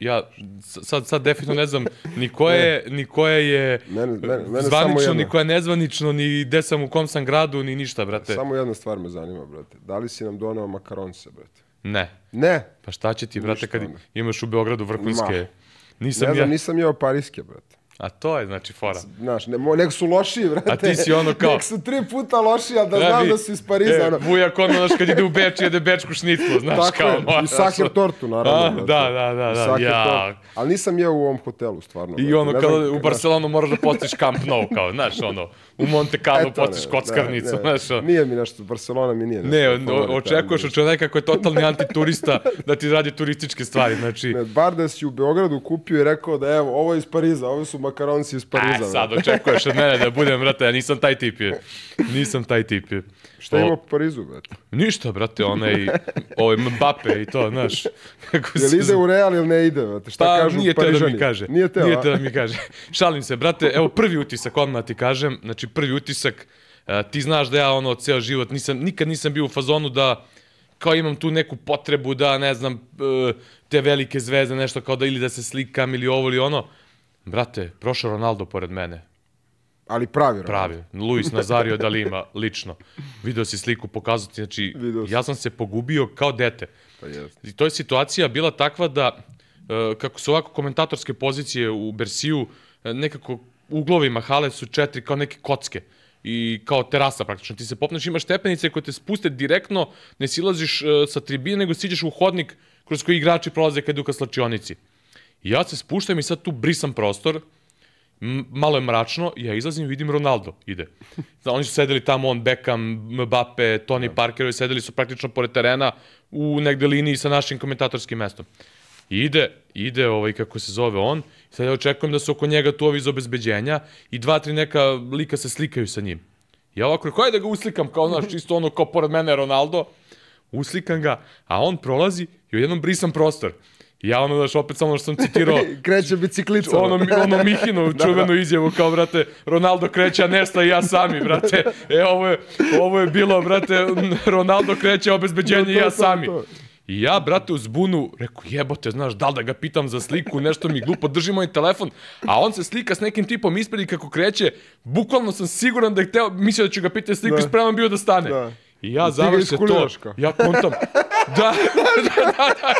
Ja sad, sad definitivno ne znam ni koje, ni koje je Mene- mene- mene zvanično, ni koje je nezvanično, ni gde sam u kom sam gradu, ni ništa, brate. Samo jedna stvar me zanima, brate. Da li si nam doneo makaronce, brate? Ne. Ne. Pa šta će ti, brate, Ništa kad onda. imaš u Beogradu vrhunske... Ne Nisam ja... znam, nisam jeo pariske, brate. A to je, znači, fora. Znaš, ne, mo- nek su lošiji, brate. A ti si ono kao- Nek su tri puta lošiji, ali da znam da su iz Pariza. E, ono. Vujak ono, znaš, kad ide u Beč, jede bečku šniclu, znaš, Tako kao... je, mora, i znaš, tortu, naravno. A, da, da, da, da, ja. tortu. Ali nisam jeo u ovom hotelu, stvarno. I ono, kada u Barcelonu moraš da postiš Camp Nou, kao, znaš, ono, u Monte Carlo eto, postiš ne, kockarnicu, ne, ne. Nije mi nešto, Barcelona mi nije nešto. Ne, o- ali- očekuješ od čoveka koji je totalni antiturista da ti radi turističke stvari, znači... Ne, bar da si u Beogradu kupio i rekao da evo, ovo je iz Pariza, ovo su makaronci iz Pariza. A, sad brate. očekuješ od mene da budem, brate, ja nisam taj tip je. Nisam taj tip je. Šta O, ima u Parizu, brate? Ništa, brate, onaj, ovaj Mbappe i to, znaš. Kako Jel se ide u Real ili ne ide, brate? Šta Pa kažu nije teo da Parižani? mi kaže. Nije teo, nije a? teo da mi kaže. Šalim se, brate, evo prvi utisak odmah ti kažem, znači prvi utisak, a, ti znaš da ja ono ceo život nisam, nikad nisam bio u fazonu da kao imam tu neku potrebu da, ne znam, e, te velike zvezde, nešto kao da ili da se slikam ili ovo ili ono. Brate, prošao Ronaldo pored mene. Ali pravi. Pravi. Luis Nazario da Lima, lično. Video si sliku pokazati, znači, ja sam se pogubio kao dete. Pa jeste. I to je situacija bila takva da, e, kako su ovako komentatorske pozicije u Bersiju, e, nekako uglovima hale su četiri kao neke kocke i kao terasa praktično. Ti se popneš, imaš stepenice koje te spuste direktno, ne silaziš e, sa tribine, nego siđeš u hodnik kroz koji igrači prolaze kad idu ka slačionici. I ja se spuštam i sad tu brisam prostor, malo je mračno, ja izlazim i vidim Ronaldo ide. Znači, oni su sedeli tamo, on Beckham, Mbappe, Tony Parker, i sedeli su praktično pored terena u negde liniji sa našim komentatorskim mestom. I ide, ide ovaj, kako se zove on, sad ja očekujem da su oko njega tu ovi iz obezbeđenja i dva, tri neka lika se slikaju sa njim. Ja ovako rekao, da ga uslikam, kao, znaš, čisto ono, kao pored mene je Ronaldo, uslikam ga, a on prolazi i odjednom brisam prostor. Ja ono, znaš, opet samo što sam citirao, Kreće biciklica. ono, ono Mihinu čuvenu izjavu kao, brate, Ronaldo kreće, a Nesta i ja sami, brate. E, ovo je, ovo je bilo, brate, Ronaldo kreće, obezbeđenje i ja sami. to. I ja, brate, u zbunu, rekao, jebote, znaš, da li da ga pitam za sliku, nešto mi glupo, drži moj telefon, a on se slika s nekim tipom ispred i kako kreće, bukvalno sam siguran da je hteo, mislio da ću ga pitati sliku Da. spreman bio da stane. Da. I ja završim to, ja kontam, da, da, da, da.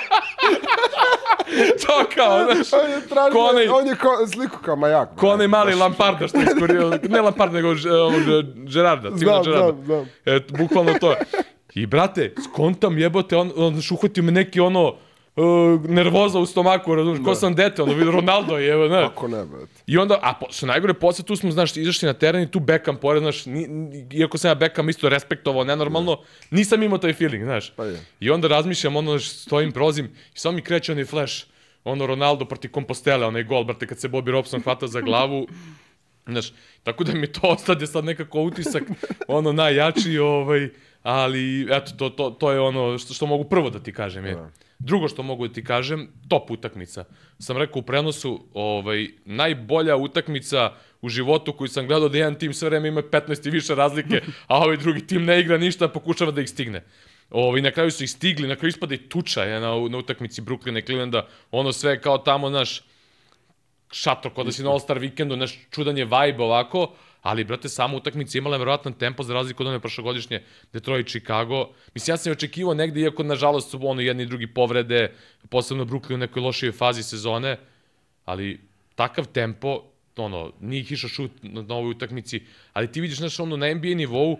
to kao, znaš, On je tražio, ko onaj- on je ko, sliku kao majak. Ko onaj mali Lamparda što je iskorio, ne Lamparda, nego ovog Gerarda, Cimena Znam, Gerarda. znam, znam. E, bukvalno to. I brate, skontam jebote, on, on znaš, uhvatio me neki ono, uh, nervoza u stomaku, razumiješ, ko sam dete, ono, vidio Ronaldo je, evo, znaš. Kako ne, brate? I onda, a po, što najgore, posle tu smo, znaš, izašli na teren i tu Beckham pored, znaš, ni, iako sam ja Beckham isto respektovao nenormalno, nisam imao taj feeling, znaš. Pa je. I onda razmišljam, ono, znaš, stojim, prolazim, i samo mi kreće onaj flash, ono Ronaldo proti Compostela, onaj gol, brate, kad se Bobby Robson hvata za glavu, Znaš, tako da mi to ostade sad nekako utisak, ono, najjači, ovaj, ali, eto, to, to, to je ono što, što mogu prvo da ti kažem. Je. Drugo što mogu da ti kažem, top utakmica. Sam rekao u prenosu, ovaj, najbolja utakmica u životu koju sam gledao da jedan tim sve vreme ima 15 i više razlike, a ovaj drugi tim ne igra ništa, pokušava da ih stigne. Ovaj, na kraju su ih stigli, na kraju ispada i tuča je, na, na utakmici Brooklyna i Clevelanda, ono sve kao tamo, naš, šator, kod da si na All-Star vikendu, neš čudan je vibe ovako, ali, brate, samo utakmica imala je verovatan tempo za razliku od one prošlogodišnje Detroit, Chicago. Mislim, ja sam je očekivao negde, iako, nažalost, su ono jedni i drugi povrede, posebno Brooklyn u nekoj lošijoj fazi sezone, ali takav tempo, ono, nije išao šut na, na ovoj utakmici, ali ti vidiš, znaš, ono, na NBA nivou,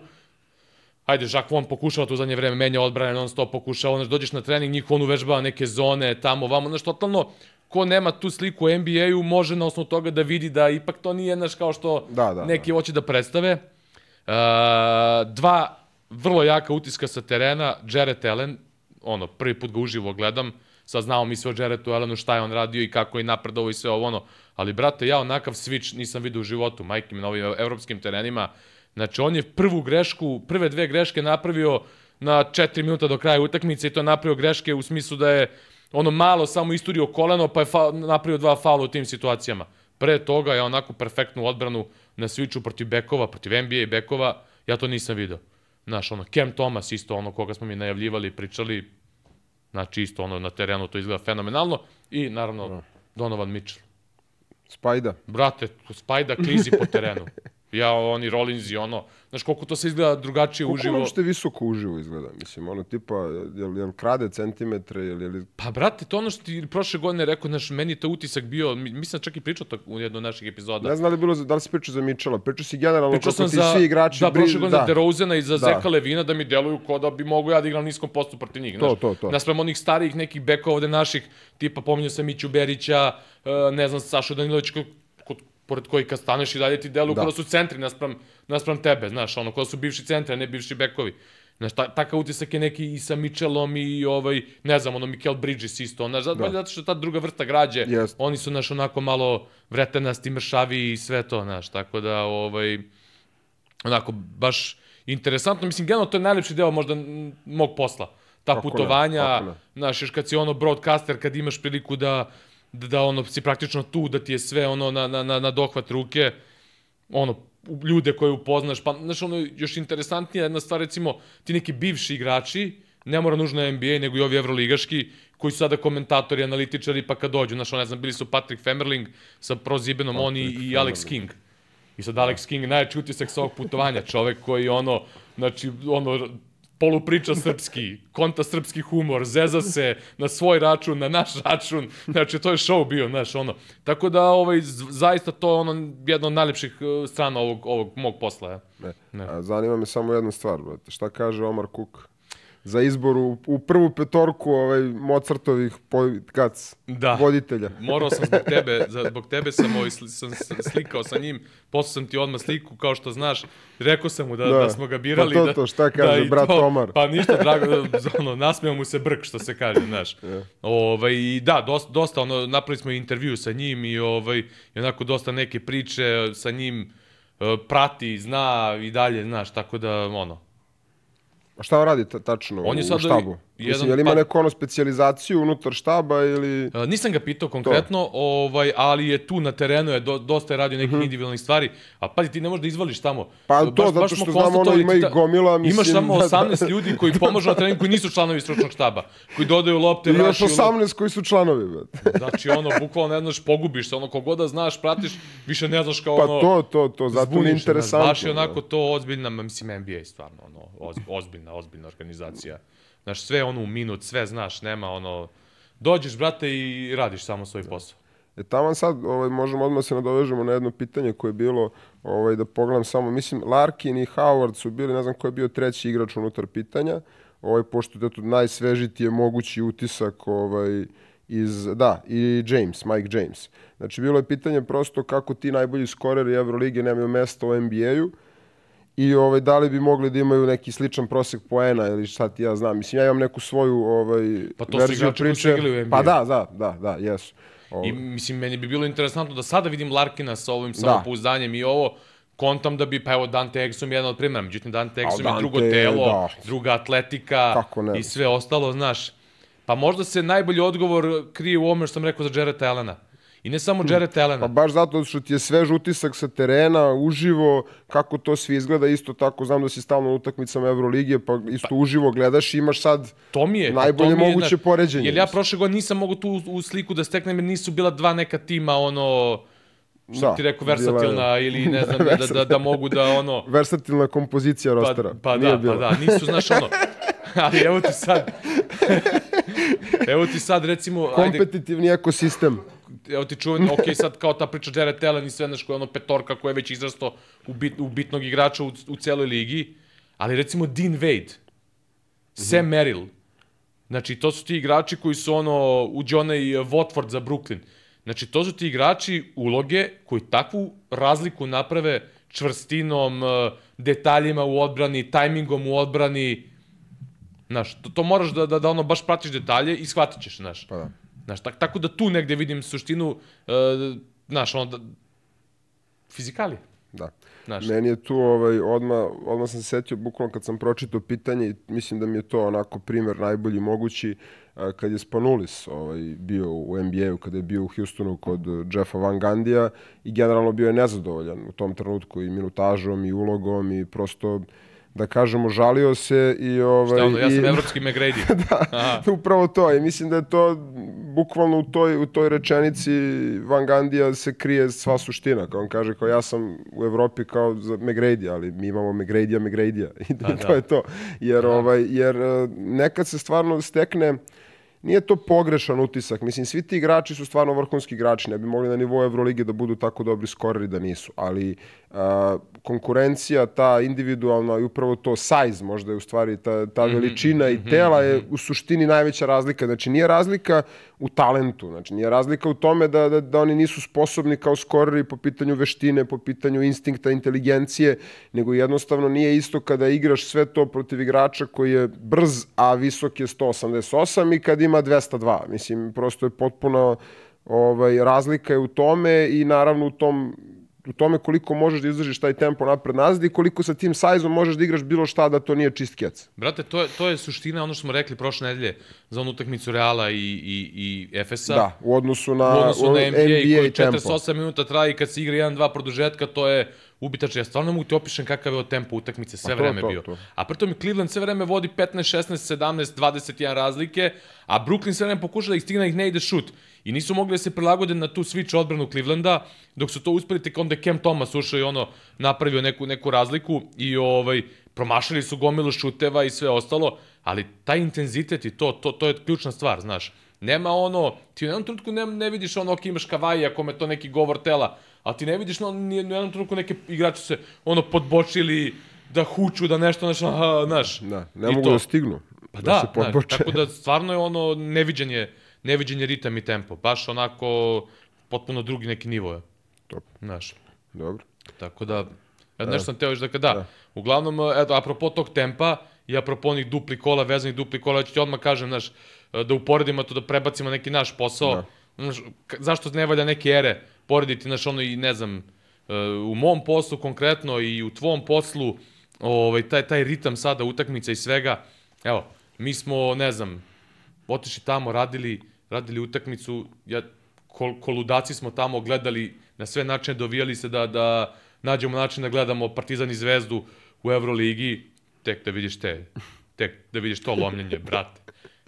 Ajde, Jacques Vaughn pokušava to u zadnje vreme, menja odbrane, non stop pokušava, znaš, dođeš na trening, njih on uvežbava neke zone, tamo, vamo, znaš, totalno, ko nema tu sliku u NBA-u, može na osnovu toga da vidi da ipak to nije, znaš, kao što Da, da, neki hoće da predstave. Uh, dva vrlo jaka utiska sa terena, Jared Allen, ono, prvi put ga uživo gledam, sad znamo mi sve o Jaretu Allenu, šta je on radio i kako je napredovao i sve ovo, ono, ali, brate, ja onakav switch nisam vidio u životu, majke mi na ovim evropskim terenima, Znači, on je prvu grešku, prve dve greške napravio na 4 minuta do kraja utakmice i to je napravio greške u smislu da je ono malo samo isturio koleno pa je fa napravio dva faula u tim situacijama. Pre toga je onako perfektnu odbranu na switchu protiv bekova, protiv NBA bekova, ja to nisam video. Znaš, ono, Cam Thomas isto, ono koga smo mi najavljivali, pričali, Znači isto ono na terenu to izgleda fenomenalno i naravno Donovan Mitchell. Spajda. Brate, Spajda klizi po terenu. Ja, oni Rollins i ono, znaš koliko to se izgleda drugačije Koliko uživo. nam što visoko uživo izgleda? Mislim, ono tipa, jel, jel krade centimetre ili... ili... Pa, brate, to ono što ti prošle godine rekao, znaš, meni to utisak bio, mi- mislim da čak i pričao to u jednoj od naših epizoda. Ne znam da li, bilo, da li si pričao za Mitchella, pričao si generalno Pričao kako ti za, svi igrači... da, prošle godine za DeRozana i za Da. Zeka Levina da mi deluju kao da bi mogu ja da igram niskom postu protiv njih. To, znaš. to, to. Naspram onih starijih nekih bekova ovde naših, tipa pominjao sam Miću Berića, e, ne znam, Sašu Danilović, pored kojih kad staneš i dalje ti deluju Da. kao da su centri naspram, naspram tebe, znaš, ono, kao da su bivši centri, a ne bivši bekovi. Znaš, ta, takav utisak je neki i sa Mitchellom i ovaj, ne znam, ono, Mikel Bridges isto, znaš, da. zato što ta druga vrsta građe, Jest. oni su, znaš, onako malo vretenasti, mršavi i sve to, znaš, tako da, ovaj, onako, baš interesantno. Mislim, generalno to je najlepši deo možda mog posla. Ta Kako ne, putovanja, kako ne. znaš, još kad si ono broadcaster, kad imaš priliku da, da, da ono, si praktično tu, da ti je sve ono na, na, na, na dohvat ruke, ono, ljude koje upoznaš, pa, znaš, ono, još interesantnija jedna stvar, recimo, ti neki bivši igrači, ne mora nužno NBA, nego i ovi evroligaški, koji su sada komentatori, analitičari, pa kad dođu, znaš, ono, ne znam, bili su Patrick Femerling sa Prozibenom, oni i Alex King. I sad Alex King, najjači utisak sa ovog putovanja, čovek koji ono, znači, ono, polupriča srpski, konta srpski humor, zeza se na svoj račun, na naš račun, znači to je show bio, znaš, ono. Tako da, ovaj, zaista to je ono, jedna od najlepših eh, strana ovog, ovog mog posla, ja. Ne. Ne. A, zanima me samo jedna stvar, brate. Šta kaže Omar Cook? Za izbor u, u prvu petorku ovaj, Mozartovih kac, Da. voditelja. Morao sam zbog tebe, za- zbog tebe sam, ovaj, sli, sam slikao sa njim, poslao sam ti odmah sliku, kao što znaš, rekao sam mu da, da. Da. smo ga birali. Pa to, da, to, šta kaže i brat Omar? Pa ništa, drago, da, ono, nasmeo mu se brk, što se kaže, znaš. Ovaj, i da, dosta, dosta, ono, napravili smo intervju sa njim i, ovaj, i onako dosta neke priče sa njim eh, prati, zna i dalje, znaš, tako da, ono, A šta radi ta, tačno On je u štabu? Jedan- Mislim, je li ima pa- neku ono specijalizaciju unutar štaba ili... Uh, nisam ga pitao konkretno, ovaj, ali je tu na terenu, je do, dosta je radio nekih individualnih stvari. A pazi, ti ne možeš da izvališ tamo. Pa Baš- to, zato što znamo, ono, ima i da- gomila, mislim, Imaš samo da, da. 18 ljudi koji pomažu na treningu koji nisu članovi stručnog štaba. Koji dodaju lopte, I još vraćaju lopte. 18 koji su članovi, brate. Znači, ono, bukvalno ne znaš, pogubiš se, ono, kogod da znaš, pratiš, više ne znaš kao Pa ono... to, to, to, zato je interesantno. Baš je onako da. to ozbiljna, mislim, NBA stvarno, ono, oz, ozbiljna, ozbiljna organizacija. Znaš, sve ono u minut, sve znaš, nema ono... Dođeš, brate, i radiš samo svoj posao. E taman sad ovaj, možemo odmah se nadovežemo na jedno pitanje koje je bilo, ovaj, da pogledam samo, mislim, Larkin i Howard su bili, ne znam ko je bio treći igrač unutar pitanja, ovaj, pošto je to najsvežiti je mogući utisak ovaj, iz, da, i James, Mike James. Znači, bilo je pitanje prosto kako ti najbolji skoreri Evrolige nemaju mesta u NBA-u, i ovaj, da li bi mogli da imaju neki sličan prosek poena ili šta ti ja znam. Mislim, ja imam neku svoju ovaj, Pa to verziju su priče. u NBA. Pa da, da, da, da, jesu. Ovaj. I mislim, meni bi bilo interesantno da sada vidim Larkina sa ovim Da. samopouzdanjem i ovo, kontam da bi, pa evo, Dante Exum je jedan od primjera, međutim, Dante Exum je drugo telo, da. druga atletika i sve ostalo, znaš. Pa možda se najbolji odgovor krije u ovome što sam rekao za Jareta Allena. I ne samo Jareta Allena. Pa baš zato što ti je svež utisak sa terena, uživo, kako to sve izgleda, isto tako znam da si stalno na utakmicama Evroligije, pa isto uživo gledaš i imaš sad To mi je. pa najbolje to mi je, moguće znaš, poređenje. Jer ja prošle godine nisam mogu tu u, u sliku da steknem jer nisu bila dva neka tima, ono, što Da, ti rekao, bila versatilna ili ne znam, da, da, da mogu da, ono, Versatilna kompozicija Pa, rostera. pa Nije da, bilo. pa da, nisu, znaš, ono, ali evo ti sad, evo ti sad, recimo, ajde, Kompetitivni ekosistem. Evo ti čuvan, ok, sad kao ta priča Jared Allen i sve, znaš, koja je ono petorka koja je već izrasto u, bit, u bitnog igrača u, u celoj ligi, ali recimo Dean Wade, Sam Merrill, znači to su ti igrači koji su ono, uđe onaj Watford za Brooklyn, znači to su ti igrači uloge koji takvu razliku naprave čvrstinom, eh, detaljima u odbrani, tajmingom u odbrani, Znaš, to, to moraš da, da, da ono baš pratiš detalje i shvatit ćeš, znaš. Pa da. Znaš, tak, tako da tu negde vidim suštinu, uh, znaš, ono, da, fizikali. Da. Znaš. Meni je tu ovaj, odmah, odmah sam se setio, bukvalno kad sam pročitao pitanje i mislim da mi je to onako primer najbolji mogući a, kad je Spanulis ovaj, bio u NBA-u, kada je bio u Houstonu kod Jeffa Van Gandija i generalno bio je nezadovoljan u tom trenutku i minutažom i ulogom i prosto da kažemo, žalio se i... Ovaj, Šta ono, ja sam i, evropski McGrady. da, Aha. upravo to. I mislim da je to bukvalno u toj, u toj rečenici Van Gandija se krije sva suština. Kao on kaže, kao ja sam u Evropi kao za McGrady, ali mi imamo McGrady-a, McGrady-a. I Pa to da. je to. Jer, ovaj, jer eh, nekad se stvarno stekne nije to pogrešan utisak. Mislim, svi ti igrači su stvarno vrhunski igrači. Ne bi mogli na nivou Evrolige da budu tako dobri skoreri da nisu. Ali a, konkurencija, ta individualna i upravo to size možda je u stvari ta, ta veličina i tela je u suštini najveća razlika. Znači, nije razlika u talentu. Znači, nije razlika u tome da, da, da oni nisu sposobni kao skoreri po pitanju veštine, po pitanju instinkta, inteligencije, nego jednostavno nije isto kada igraš sve to protiv igrača koji je brz, a visok je 188 i kad ima 202. Mislim, prosto je potpuno ovaj, razlika je u tome i naravno u tom u tome koliko možeš da izdržiš taj tempo napred nazad i koliko sa tim sajzom možeš da igraš bilo šta da to nije čist kec. Brate, to je, to je suština ono što smo rekli prošle nedelje za onu utakmicu Reala i, i, i Efesa. Da, u odnosu na, u odnosu na NBA, koji tempo. 48 minuta traje i kad se igra 1-2 produžetka, to je ubitač. Ja stvarno mogu ti opišem kakav je od tempo utakmice sve Pa to, vreme to, bio. to. A pritom Cleveland sve vreme vodi 15, 16, 17, 21 razlike, a Brooklyn sve vreme pokuša da ih stigne, da ih ne ide šut. I nisu mogli da se prilagode na tu switch odbranu Clevelanda, dok su to uspeli tek onda Cam Thomas ušao i ono napravio neku, neku razliku i ovaj, promašili su gomilu šuteva i sve ostalo, ali taj intenzitet i to, to, to je ključna stvar, znaš. Nema ono, ti u jednom trenutku ne, ne vidiš ono, ok, imaš kavaji, ako me to neki govor tela, ali ti ne vidiš no, ni, ni u jednom trenutku neke igrači se ono podbočili, da huču, da nešto, znaš, aha, znaš. Da, ne mogu to. da stignu. Pa da, da, se da podboče. tako da stvarno je ono neviđen je, neviđen je ritam i tempo. Baš onako potpuno drugi neki nivo je. Top. Znaš, Dobro. tako da, ja nešto sam teo još da kada, da. uglavnom, eto, apropo tog tempa i apropo onih dupli kola, vezanih dupli kola, ja ću ti odmah kažem, znaš, da uporedimo to, da prebacimo neki naš posao, Da. znaš, zašto ne valja neke ere porediti, znaš, ono i ne znam, e, u mom poslu konkretno i u tvom poslu, ovaj, taj, taj ritam sada utakmica i svega, evo, mi smo, ne znam, otišli tamo, radili, radili utakmicu, ja, kol, koludaci smo tamo gledali, na sve načine dovijali se da, da nađemo način da gledamo Partizan i Zvezdu u Euroligi, tek da vidiš te, tek da vidiš to lomljenje, brate.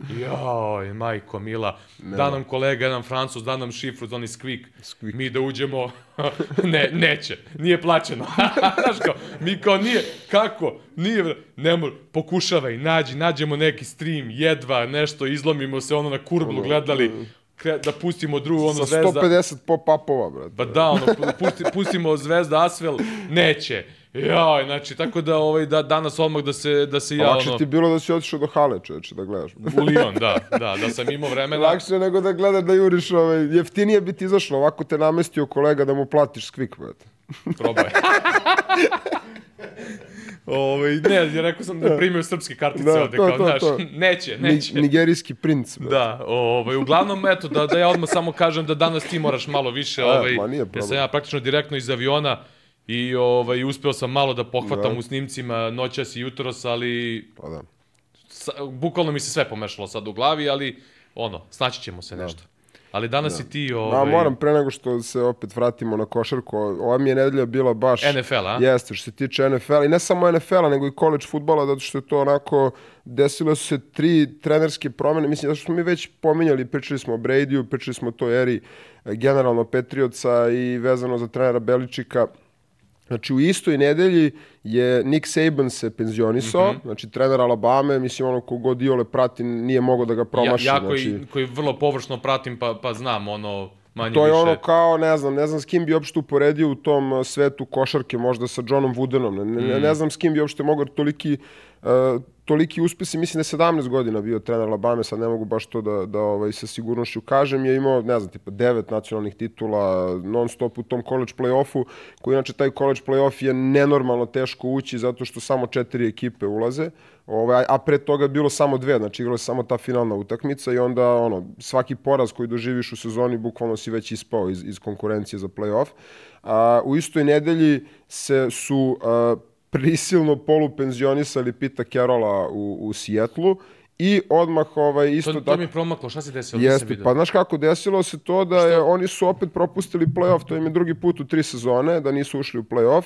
Joj, majko mila, da nam kolega, jedan francus, da nam šifru za onaj skvik, Skvik. mi da uđemo, ne, neće, nije plaćeno. Znaš kao, mi kao nije, kako, nije, ne mora, pokušavaj, nađi, nađemo neki stream, jedva, nešto, izlomimo se ono na kurblu, gledali, kre, da pustimo drugu, ono Sa zvezda. 150 pop-upova, brate. Pa da, ono, pusti, pustimo Zvezda Asvel, neće. Joj, znači, tako da, ovaj, da danas odmah da se, da se ja, Lakše ono, ti bilo da si otišao do hale, čoveče, da gledaš. u Lyon, da, da, da sam imao vremena. Lakše nego da gledaš da juriš, ovaj, jeftinije bi ti izašlo, ovako te namestio kolega da mu platiš skvik, brate. Probaj. Ovaj, ne, ja rekao sam da primio srpske kartice Da, ovde, to, kao, to, znaš, to. neće, Ni, neće. nigerijski princ, brate. Da, ovaj, uglavnom, eto, da, da ja odmah samo kažem da danas ti moraš malo više, ovaj, ma nije jer problem. sam ja praktično direktno iz aviona i ovaj, uspeo sam malo da pohvatam Da. u snimcima noćas i jutros, ali Pa da. sa, bukvalno mi se sve pomešalo sad u glavi, ali ono, snaći ćemo se nešto. Ali danas si ti ovaj, Da, moram pre nego što se opet vratimo na košarku, ova mi je nedelja bila baš... NFL, a? Jeste, što se tiče NFL-a i ne samo NFL-a, nego i college futbola, zato što je to onako, desile su se tri trenerske promene, mislim, zato što smo mi već pominjali, pričali smo o Bradyu, pričali smo o toj eri e, generalno Patriotsa i vezano za trenera Beličika, Znači u istoj nedelji je Nick Saban se penzionisao, Mhm. znači trener Alabama, mislim ono kogod Iole prati nije mogao da ga promaši. ja, ja znači, koji, koji vrlo površno pratim pa, pa znam ono manje To je više. ono kao, ne znam, ne znam s kim bi uopšte uporedio u tom uh, svetu košarke, možda sa Johnom Woodenom. Ne, Mm. ne znam s kim bi uopšte mogao toliki, uh, toliki uspesi, mislim da je 17 godina bio trener Alabama, sad ne mogu baš to da, da ovaj, sa sigurnošću kažem, je imao, ne znam, tipa devet nacionalnih titula non stop u tom college play-offu, koji inače taj college play-off je nenormalno teško ući zato što samo četiri ekipe ulaze, ovaj, a pre toga bilo samo dve, znači igrala se samo ta finalna utakmica i onda ono, svaki poraz koji doživiš u sezoni bukvalno si već ispao iz, iz konkurencije za play-off. A, u istoj nedelji se su a, prisilno polupenzionisali Pita Carola u, u Sijetlu i odmah ovaj, isto To, to tako... mi je promaklo, šta se desilo? Jeste, pa znaš kako, desilo se to da je, oni su opet propustili play-off, to im je drugi put u tri sezone, da nisu ušli u play-off,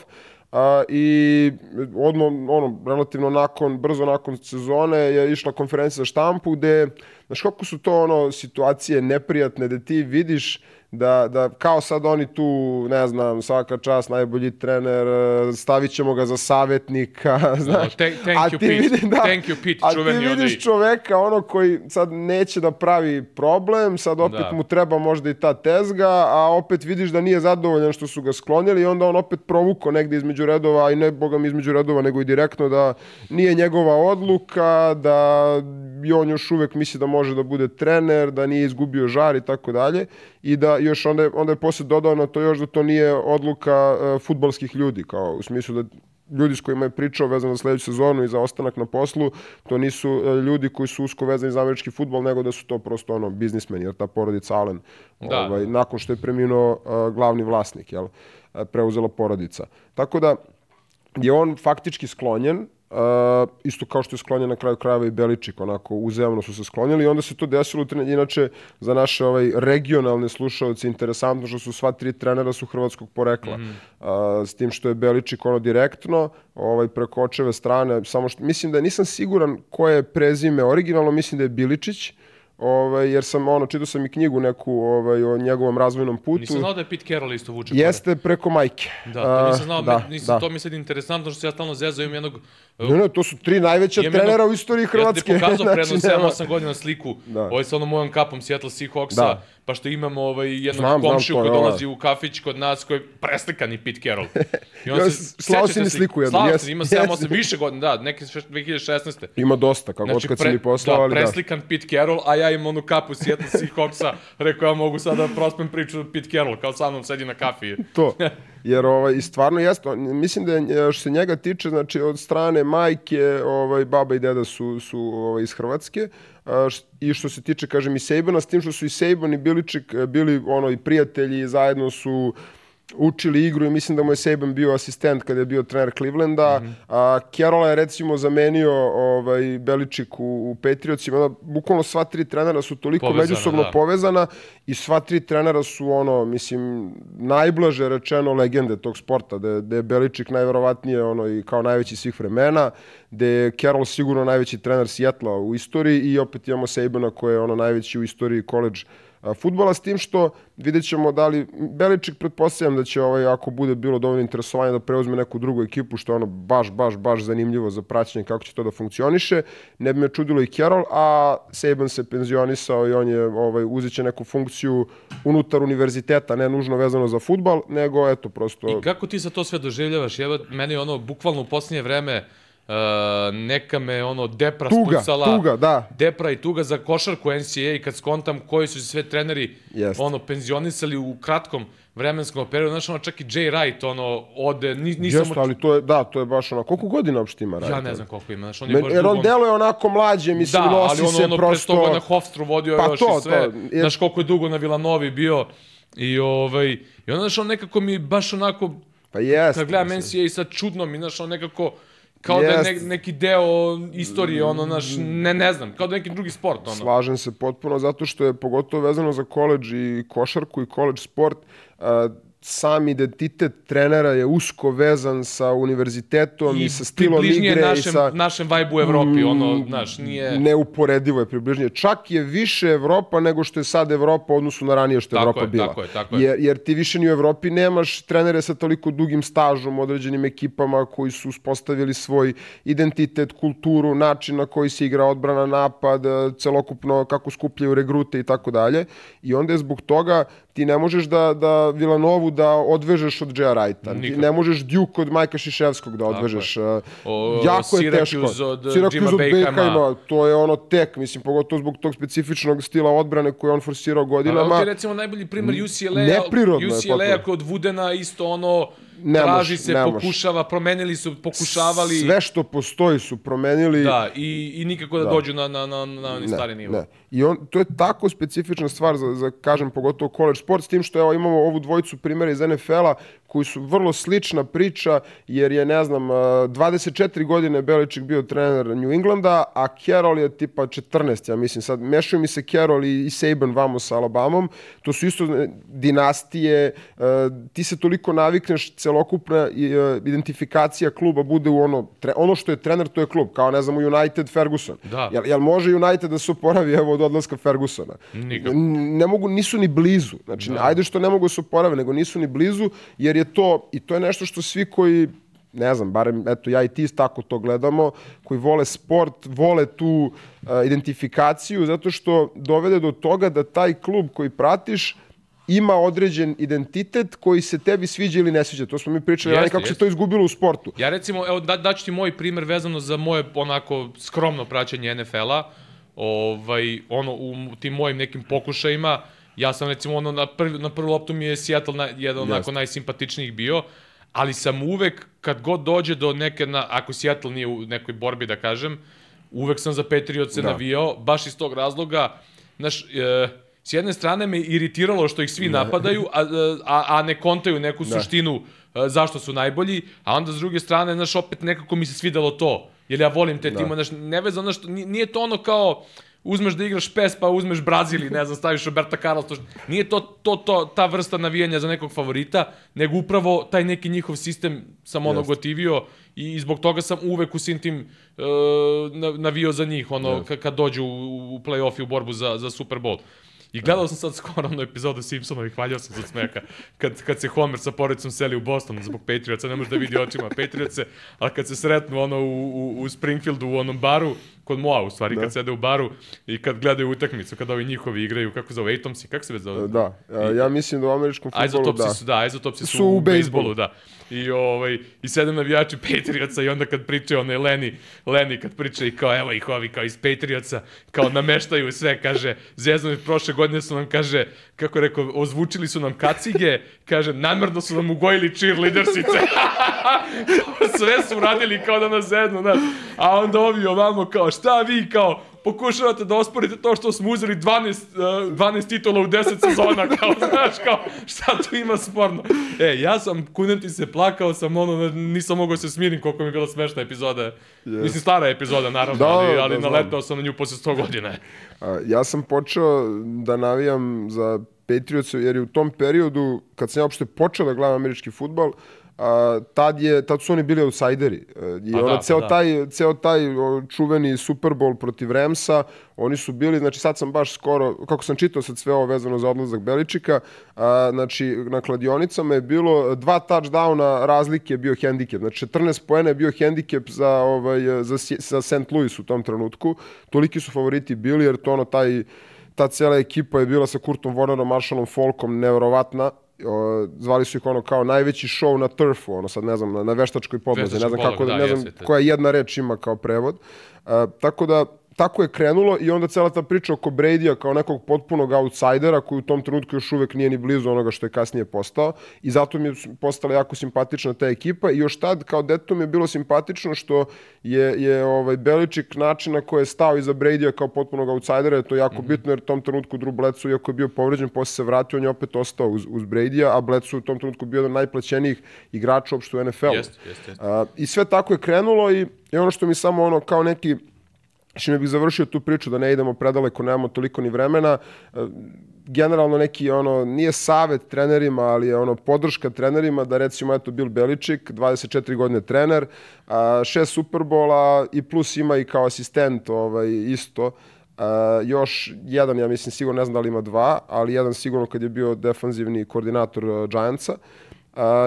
a, i odmah, ono, relativno nakon, brzo nakon sezone je išla konferencija za štampu gde, znaš kako su to ono situacije neprijatne da ti vidiš da, da kao sad oni tu, ne znam, svaka čast, najbolji trener, e, stavit ćemo ga za savjetnika, znaš. thank, thank a you, ti Pete. vidi- da, Thank you, Pete, a ti čuveni vidiš onaj- čoveka ono koji sad neće da pravi problem, sad opet Da. mu treba možda i ta tezga, a opet vidiš da nije zadovoljan što su ga sklonili i onda on opet provuko negde između redova, i ne boga mi između redova, nego i direktno da nije njegova odluka, da i on još uvek misli da može da bude trener, da nije izgubio žar i tako dalje i da još onda je, onda je posle dodao na to još da to nije odluka uh, futbalskih ljudi, kao u smislu da ljudi s kojima je pričao vezano za sledeću sezonu i za ostanak na poslu, to nisu e, ljudi koji su usko vezani za američki futbol, nego da su to prosto ono biznismeni, jer ta porodica Allen, Da. ovaj, nakon što je preminuo uh, glavni vlasnik, jel, e, preuzela porodica. Tako da je on faktički sklonjen, Uh, isto kao što je sklonjen na kraju krajeva i Beličik, onako uzemno su se sklonili i onda se to desilo, inače za naše ovaj, regionalne slušalce interesantno što su sva tri trenera su hrvatskog porekla. Mm s tim što je Beličik ono direktno, ovaj, preko očeve strane, samo što, mislim da nisam siguran koje je prezime originalno, mislim da je Biličić, ovaj, jer sam, ono, čitao sam i knjigu neku ovaj, o njegovom razvojnom putu. Nisam znao da je Pete Carroll isto vuče pare. Jeste preko majke. Da, to nisam znao, da, me- nisam, da. to mi sad interesantno što se ja stalno zezao, imam jednog... Ne, ne, to su tri najveća trenera jednog- u istoriji Hrvatske. Ja ti pokazao pre jedno nema- 7-8 godina sliku, Da. ovaj sa onom mojom kapom Seattle Seahawksa, Da. Pa što imamo ovaj, jednog Znam, znam, komšiju je koji ona. dolazi u kafić kod nas, koji je preslikani Pete Carroll. I Ja, se- slao si mi sliku jednu, Slao sam, ima 7-8, jes. više godina, da, neke šeš- 2016. Ima dosta, kako Znači, god kad si mi poslao, da, ali da. preslikan Pete Carroll, a ja imam onu kapu Seattle Seahawksa, rekao ja mogu sada da prospem priču Pete Carroll, kao sa mnom sedi na kafi. to. Jer ovaj, i stvarno jeste, on- mislim da je, što se njega tiče, znači od strane majke, ovaj, baba i deda su, su ovaj, iz Hrvatske, i što se tiče, kažem, i Sejbana, s tim što su i Sejban i Biličik e, bili ono, i prijatelji, zajedno su učili igru i mislim da mu je Saban bio asistent kada je bio trener Clevelanda. Mm -hmm. a, Carola je recimo zamenio ovaj, Beličik u, u Patriotsima. Onda, bukvalno sva tri trenera su toliko Povezana, međusobno da. povezana i sva tri trenera su ono, mislim, najblaže rečeno legende tog sporta, da da je Beličik najverovatnije ono i kao najveći svih vremena, da je Carroll sigurno najveći trener Sijetla u istoriji i opet imamo Sabana koji je ono najveći u istoriji college a, futbola, s tim što vidjet ćemo da li, Beličik pretpostavljam da će ovaj, ako bude bilo dovoljno interesovanja da preuzme neku drugu ekipu, što je ono baš, baš, baš zanimljivo za praćenje kako će to da funkcioniše. Ne bi me čudilo i Carroll, a Saban se penzionisao i on je ovaj, uzet će neku funkciju unutar univerziteta, ne nužno vezano za futbal, nego eto prosto... I kako ti sa to sve doživljavaš? Evo, meni ono, bukvalno u posljednje vreme, uh, neka me ono depra Tuga, spucala. tuga, da. Depra i tuga za košarku NCAA i kad skontam koji su sve treneri Jeste. ono penzionisali u kratkom vremenskom periodu. Znaš, ono, čak i Jay Wright, ono, ode, ni, nisam... Jeste, ali to je, da, to je baš ono, koliko godina uopšte ima Ja Wright? ne znam koliko ima, znaš, on je Men, baš jer on deluje onako mlađe, mislim, Da, nosi ali ono, se ono prosto... pre toga na Hofstru vodio Pa još to, i sve. to, jer- Znaš koliko je dugo na Vilanovi bio. I, ovaj, i onda, znaš, on nekako mi baš onako, Pa jeste. kad gledam. NCAA sad čudno mi, znaš, on nekako, kao da je ne, neki deo istorije, ono, znaš, ne, ne znam, kao da je neki drugi sport, ono. Slažem se potpuno, zato što je pogotovo vezano za koleđ i košarku i koleđ sport, a, sam identitet trenera je usko vezan sa univerzitetom i, sa stilom približnije igre našem, i sa... našem vibe u Evropi, ono, znaš, nije... Neuporedivo je približnije. Čak je više Evropa nego što je sad Evropa u odnosu na ranije što je Tako Evropa je, bila. tako je, tako je. Jer, jer ti više ni u Evropi nemaš trenere sa toliko dugim stažom, određenim ekipama koji su uspostavili svoj identitet, kulturu, način na koji se igra odbrana, napad, e, celokupno kako skupljaju regrute i tako dalje. I onda je zbog toga ti ne možeš da, da Vilanovu da odvežeš od Džeja Wrighta. Ti ne možeš Duke od Majka Šiševskog da odvežeš. E, O, jako je teško. Od, Syracuse Jima od. Boeheima, to je ono tek, mislim, pogotovo zbog tog specifičnog stila odbrane koje je on forsirao Ali godinama. ovdje je recimo najbolji primer UCLA, neprirodno je UCLA kod Vudena isto ono Ne traži može, se, ne pokušava, promenili su, pokušavali Sve što postoji su promenili. da i, i nikako da, dođu na na na na onaj stari nivo. Ne. I on, to je tako specifična stvar za, za kažem, pogotovo college sport, s tim što evo, imamo ovu dvojicu primjera iz NFL-a koji su vrlo slična priča, jer je, ne znam, 24 godine Beličik bio trener New Englanda, a Carroll je tipa 14, ja mislim. Sad, mešaju mi se Carroll i, i Saban vamo sa Alabamom. To su isto e, dinastije. Ti se toliko navikneš, celokupna identifikacija kluba bude u ono, ono što je trener, to je klub. Kao, ne znam, u United Ferguson. Da. Jel, jel može United da se oporavi evo od odlaska Fergusona? Nikako. Ne mogu, nisu ni blizu. Znači, da. ajde što ne mogu da se oporave, nego nisu ni blizu, jer je to, i to je nešto što svi koji ne znam, barem eto ja i ti tako to gledamo, koji vole sport, vole tu uh, identifikaciju zato što dovede do toga da taj klub koji pratiš ima određen identitet koji se tebi sviđa ili ne sviđa. To smo mi pričali, jeste, kako jeste. se to izgubilo u sportu. Ja recimo, evo da, daću ti moj primer vezano za moje onako skromno praćenje NFL-a. Ovaj, ono, u tim mojim nekim pokušajima, ja sam recimo ono, na, prvi, na prvu loptu mi je Seattle na, jedan onako jeste. najsimpatičnijih bio, ali sam uvek, kad god dođe do neke, na, ako Seattle nije u nekoj borbi, da kažem, uvek sam za Patriot se da. navijao, baš iz tog razloga, znaš, e, s jedne strane me iritiralo što ih svi da. napadaju, a, a, a ne kontaju neku da. suštinu a, zašto su najbolji, a onda s druge strane, znaš, opet nekako mi se svidelo to, jer ja volim te da. timove, znaš, ne vezano, što, nije to ono kao, uzmeš da igraš PES pa uzmeš Brazil i ne znam, staviš Roberta Carlos, to, nije to, to, to, ta vrsta navijanja za nekog favorita, nego upravo taj neki njihov sistem sam ono Just. gotivio i zbog toga sam uvek u svim tim uh, navio za njih, ono, yes. kad dođu u, u play-off i u borbu za, za Super Bowl. I gledao sam sad skoro onu epizodu Simpsona i hvaljao sam se smeka kad, kad se Homer sa porodicom seli u Boston zbog Patriotsa, ne može da vidi očima Patriotse, ali kad se sretnu ono u, u, u Springfieldu u onom baru, kod Moa u stvari, da. kad sede u baru i kad gledaju utakmicu, kad ovi njihovi igraju, kako zove, Atomsi, kako se već zove? Da, ja mislim da u američkom futbolu, Izotopsi da. Su, da, izotopsi su, su u, u bejsbolu, da. I, ovaj, i sedem navijači Patriotsa i onda kad pričaju onaj Leni, Leni kad priča i kao, evo ih ovi kao iz Patriotsa, kao nameštaju sve, kaže, zezno prošle godine su nam, kaže, kako rekao, ozvučili su nam kacige, kaže, namrno su nam ugojili cheerleadersice. sve su uradili kao da nas zednu, znaš. A onda ovi ovamo kao, šta vi kao, pokušavate da osporite to što smo uzeli 12, uh, 12 titula u 10 sezona, kao, znaš, kao, šta tu ima sporno? E, ja sam, kunem ti se, plakao sam, ono, nisam mogao se smirim koliko mi je bila smešna epizoda. Yes. Mislim, stara epizoda, naravno, da, ali, ali da, naletao sam na nju posle 100 godina. A, ja sam počeo da navijam za Patriots, jer je u tom periodu, kad sam ja uopšte počeo da gledam američki futbal, a, tad, je, tad su oni bili outsideri. E, I pa ono, da, ceo, pa da. taj, ceo taj čuveni Super Bowl protiv Remsa, oni su bili, znači sad sam baš skoro, kako sam čitao sad sve ovo vezano za odlazak Beličika, a, znači na kladionicama je bilo dva touchdowna razlike je bio hendikep. Znači 14 poena je bio hendikep za, ovaj, za, za St. Louis u tom trenutku. Toliki su favoriti bili jer to ono taj ta cela ekipa je bila sa Kurtom Warnerom, Marshallom Folkom, neverovatna o, zvali su ih ono kao najveći show na turfu, ono sad ne znam, na, na veštačkoj podlozi, ne znam kako, da, ne znam koja jedna reč ima kao prevod. Uh, tako da tako je krenulo i onda cela ta priča oko Brady-a kao nekog potpunog outsidera koji u tom trenutku još uvek nije ni blizu onoga što je kasnije postao i zato mi je postala jako simpatična ta ekipa i još tad kao deto mi je bilo simpatično što je, je ovaj Beličik način na koji je stao iza Brady-a kao potpunog outsidera je to jako mm -hmm. bitno jer u tom trenutku Drew Bledsoe iako je bio povređen posle se vratio on je opet ostao uz, uz Brady-a a Bledsoe u tom trenutku bio jedan od najplaćenijih igrača uopšte u NFL-u. Jest, jest, jest. I sve tako je krenulo i, i ono što mi samo ono kao neki Čime bih završio tu priču da ne idemo predaleko, nemamo toliko ni vremena. E, generalno neki ono nije savet trenerima, ali je ono podrška trenerima da recimo eto Bill Beličik, 24 godine trener, šest Superbola i plus ima i kao asistent ovaj isto. Uh, još jedan, ja mislim, sigurno ne znam da li ima dva, ali jedan sigurno kad je bio defanzivni koordinator uh, Giantsa.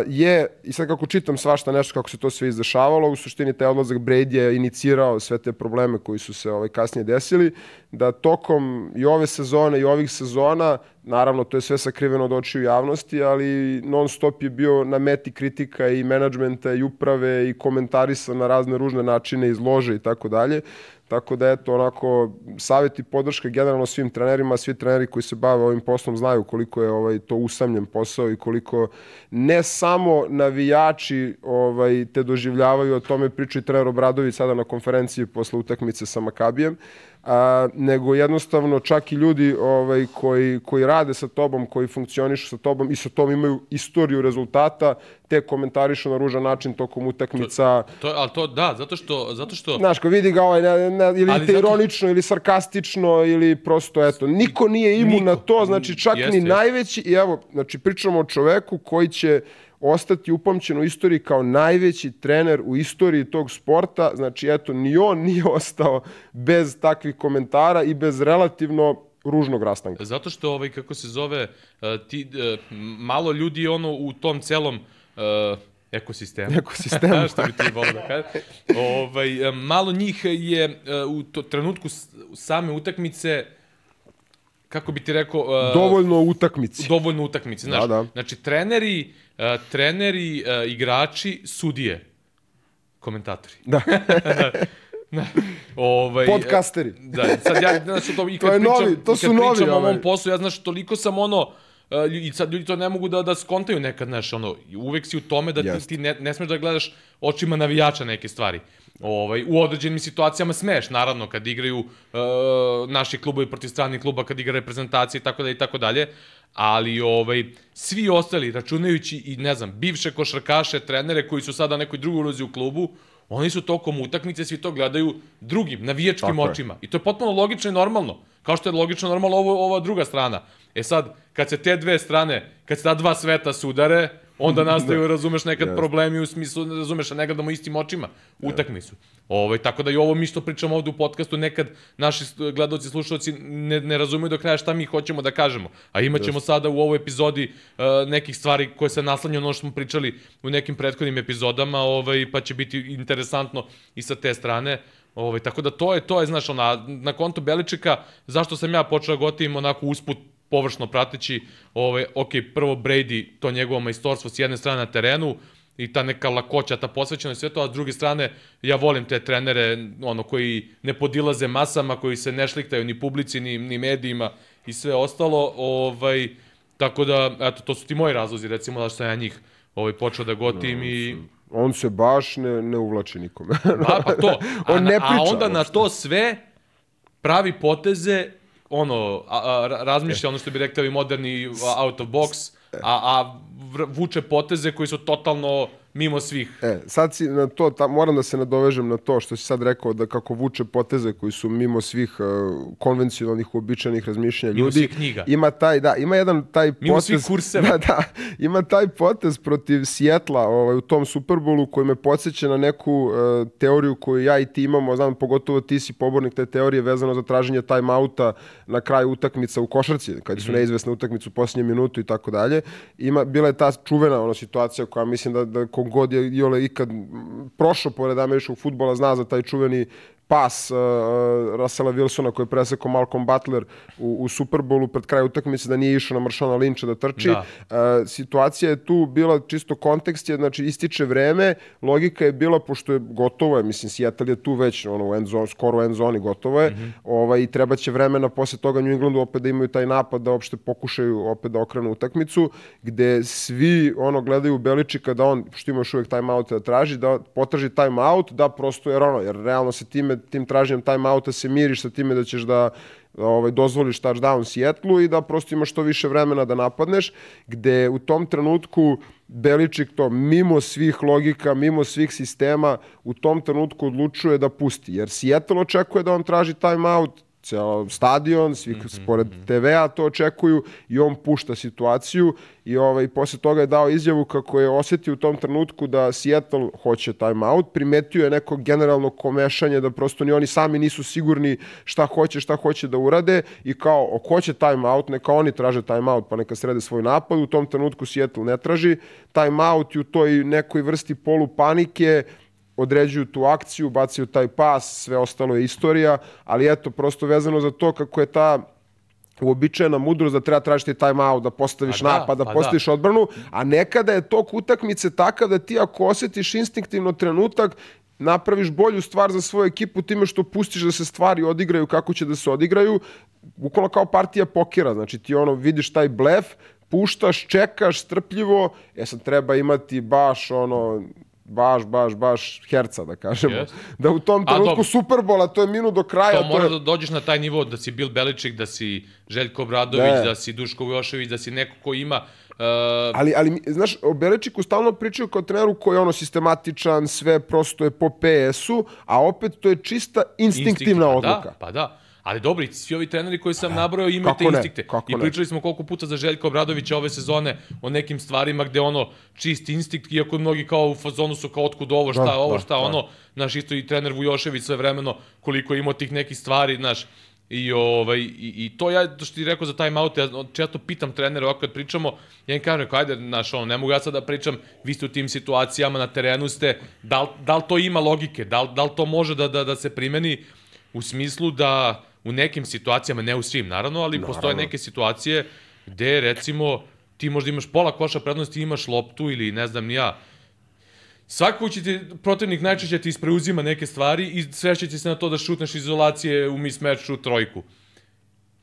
Je, i sad kako čitam svašta nešto kako se to sve izdešavalo, u suštini taj odlazak Brady je inicirao sve te probleme koji su se ovaj, kasnije desili, da tokom i ove sezone i ovih sezona, naravno to je sve sakriveno od očiju javnosti, ali non stop je bio na meti kritika i menadžmenta i uprave i komentarisa na razne ružne načine izlože i tako dalje. Tako da eto onako savjet i podrška generalno svim trenerima, svi treneri koji se bave ovim poslom znaju koliko je ovaj to usamljen posao i koliko ne samo navijači ovaj te doživljavaju, o tome priča i trener Obradović sada na konferenciji posle utakmice sa Makabijem, a, nego jednostavno čak i ljudi ovaj, koji, koji rade sa tobom, koji funkcionišu sa tobom i sa tom imaju istoriju rezultata, te komentarišu na ružan način tokom utakmica. To, ali to, da, zato što... Zato što... Znaš, ko vidi ga ovaj, ne, ne, ili Ali te zato- ironično, ili sarkastično, ili prosto, eto, niko nije imun na to, znači čak Jeste, ni najveći, i evo, znači pričamo o čoveku koji će ostati upamćen u istoriji kao najveći trener u istoriji tog sporta, znači eto, ni on nije ostao bez takvih komentara i bez relativno ružnog rastanka. Zato što, ovaj, kako se zove, uh, ti, uh, malo ljudi ono u tom celom uh, ekosistemu. Ekosistemu. što bi ti volio da kaže. Ovaj, malo njih je u to, trenutku same utakmice, kako bi ti rekao... Uh, Dovoljno u utakmici. dovoljno utakmice. Znaš, Da, da. Znači, treneri, uh, treneri, uh, igrači, sudije, komentatori. Da. Da. ovaj, Podcasteri. Da, sad ja, znači, to, i kad To je pričam, novi- to su novi, pričam o ovaj. mom poslu, ja znaš, toliko sam ono, uh, i sad ljudi to ne mogu da, da skontaju nekad, znaš, ono, uvek si u tome da ti, ti ne, ne smeš da gledaš očima navijača neke stvari. Ovaj, u određenim situacijama smeš, naravno, kad igraju uh, naši klubovi protiv stranih kluba, kad igra reprezentacije i tako dalje i tako dalje, ali ovaj, svi ostali, računajući i, ne znam, bivše košarkaše, trenere koji su sada na nekoj drugoj ulozi u klubu, oni su tokom utakmice, svi to gledaju drugim, navijačkim Tako je. očima. I to je potpuno logično i normalno. Kao što je logično normalno ovo, ova druga strana. E sad, kad se te dve strane, kad se ta dva sveta sudare, onda nastaju, razumeš, nekad Jeste. problemi u smislu, razumeš, a ne gledamo istim očima utakmicu. Ovaj, tako da i ovo mi što pričamo ovde u podcastu, nekad naši gledaoci, slušalci ne, ne razumeju do kraja šta mi hoćemo da kažemo. A imat ćemo sada u ovoj epizodi uh, nekih stvari koje se naslanjaju na ono što smo pričali u nekim prethodnim epizodama, ovaj, pa će biti interesantno i sa te strane. Ovaj, tako da to je, to je, znaš, ona, na kontu Beličika, zašto sam ja počeo da gotivim onako usput površno prateći, ovaj, ok, prvo Brady, to njegovo majstorstvo s jedne strane na terenu, i ta neka lakoća, ta posvećenost sve to, a s druge strane, ja volim te trenere, ono, koji ne podilaze masama, koji se ne šliktaju ni publici, ni, ni medijima i sve ostalo, ovaj, tako da, eto, to su ti moji razlozi, recimo, da sam ja njih ovaj, počeo da gotim i... On se baš ne, ne uvlači nikome. Pa, pa to. A, On ne na- a priča onda na to sve pravi poteze, ono, a, a, ra- razmišlja ono što bi rekli moderni out of box, a, a vuče poteze koji su totalno mimo svih. E, sad si na to, ta, moram da se nadovežem na to što si sad rekao da kako vuče poteze koji su mimo svih uh, konvencionalnih, uobičajenih razmišljanja Mimo ljudi. svih knjiga. Ima taj, da, ima jedan taj Mimo potez. svih kurseva. Da, da, ima taj potez protiv Sjetla ovaj, u tom Superbowlu koji me podsjeća na neku uh, teoriju koju ja i ti imamo, znam, pogotovo ti si pobornik te teorije vezano za traženje time-outa na kraju utakmica u košarci, kad su neizvesne utakmice u posljednje minutu i tako dalje. Ima, bila je ta čuvena ona situacija koja mislim da, da kogod je Iole ikad prošao pored američkog futbola zna za taj čuveni pas uh, Russella Wilsona koji je presekao Malcolm Butler u, u Superbowlu pred kraj utakmice da nije išao na Maršana Linča da trči. Da. Uh, situacija je tu bila čisto kontekst je, znači ističe vreme, logika je bila pošto je gotovo je, mislim Seattle je tu već ono u end zone, skoro u end zoni gotovo je. Ovaj i treba će vremena posle toga New Englandu opet da imaju taj napad da uopšte pokušaju opet da okrenu utakmicu gde svi ono gledaju Beličika da on što ima još uvek time out da traži da potraži time out da prosto jer ono jer realno se time tim traženjem time outa se miriš sa time da ćeš da ovaj, dozvoliš touchdown Sjetlu i da prosto imaš što više vremena da napadneš, gde u tom trenutku Beličik to mimo svih logika, mimo svih sistema, u tom trenutku odlučuje da pusti. Jer Seattle očekuje da on traži timeout, ceo stadion, svi mm -hmm. pored TV-a to očekuju i on pušta situaciju i ovaj, posle toga je dao izjavu kako je osetio u tom trenutku da Seattle hoće timeout, primetio je neko generalno komešanje da prosto ni oni sami nisu sigurni šta hoće, šta hoće da urade i kao, ako hoće timeout, neka oni traže timeout pa neka srede svoj napad, u tom trenutku Seattle ne traži timeout i u toj nekoj vrsti polu panike određuju tu akciju, bacaju taj pas, sve ostalo je istorija, ali eto, prosto vezano za to kako je ta uobičajena mudrost da treba tražiti time out, da postaviš A da, napad, da a postaviš odbranu, a nekada je tok utakmice takav da ti ako osjetiš instinktivno trenutak, napraviš bolju stvar za svoju ekipu time što pustiš da se stvari odigraju kako će da se odigraju, bukvalno kao partija pokera, znači ti ono vidiš taj blef, puštaš, čekaš strpljivo, e sad treba imati baš ono baš, baš, baš herca, da kažemo. Jest. Da u tom trenutku. Superbola, to je minut do kraja. To mora je... da dođeš na taj nivo da si Bil Beličik, da si Željko Obradović, Ne. da si Duško Vujošević, da si neko ko ima uh, Ali, ali, znaš, o Beličiku stalno pričaju kao treneru koji je ono sistematičan, sve prosto je po PS-u, a opet to je čista instinktivna instinkt. odluka. Da, pa da. Ali dobro, i svi ovi treneri koji sam nabrojao imaju te instinkte. I pričali smo koliko puta za Željka Obradovića ove sezone o nekim stvarima gde ono čist instinkt, iako mnogi kao u fazonu su kao otkud ovo, šta Da, ovo, da, šta da. ono. Znaš, isto i trener Vujošević sve vremeno koliko je imao tih nekih stvari, znaš, I, ovaj, i, I to ja, to što ti rekao za time out, ja često pitam trenera ovako kad pričamo, ja im kažem, ajde, znaš, ono, ne mogu ja sad da pričam, vi ste u tim situacijama, na terenu ste, da li, da li to ima logike, da li, da li to može da, da, da se primeni u smislu da u nekim situacijama, ne u svim, naravno, ali naravno. postoje neke situacije gde, recimo, ti možda imaš pola koša prednosti, imaš loptu ili ne znam ni ja, Svako će ti, protivnik najčešće ti ispreuzima neke stvari i svešće ti se na to da šutneš iz izolacije u mismeču trojku.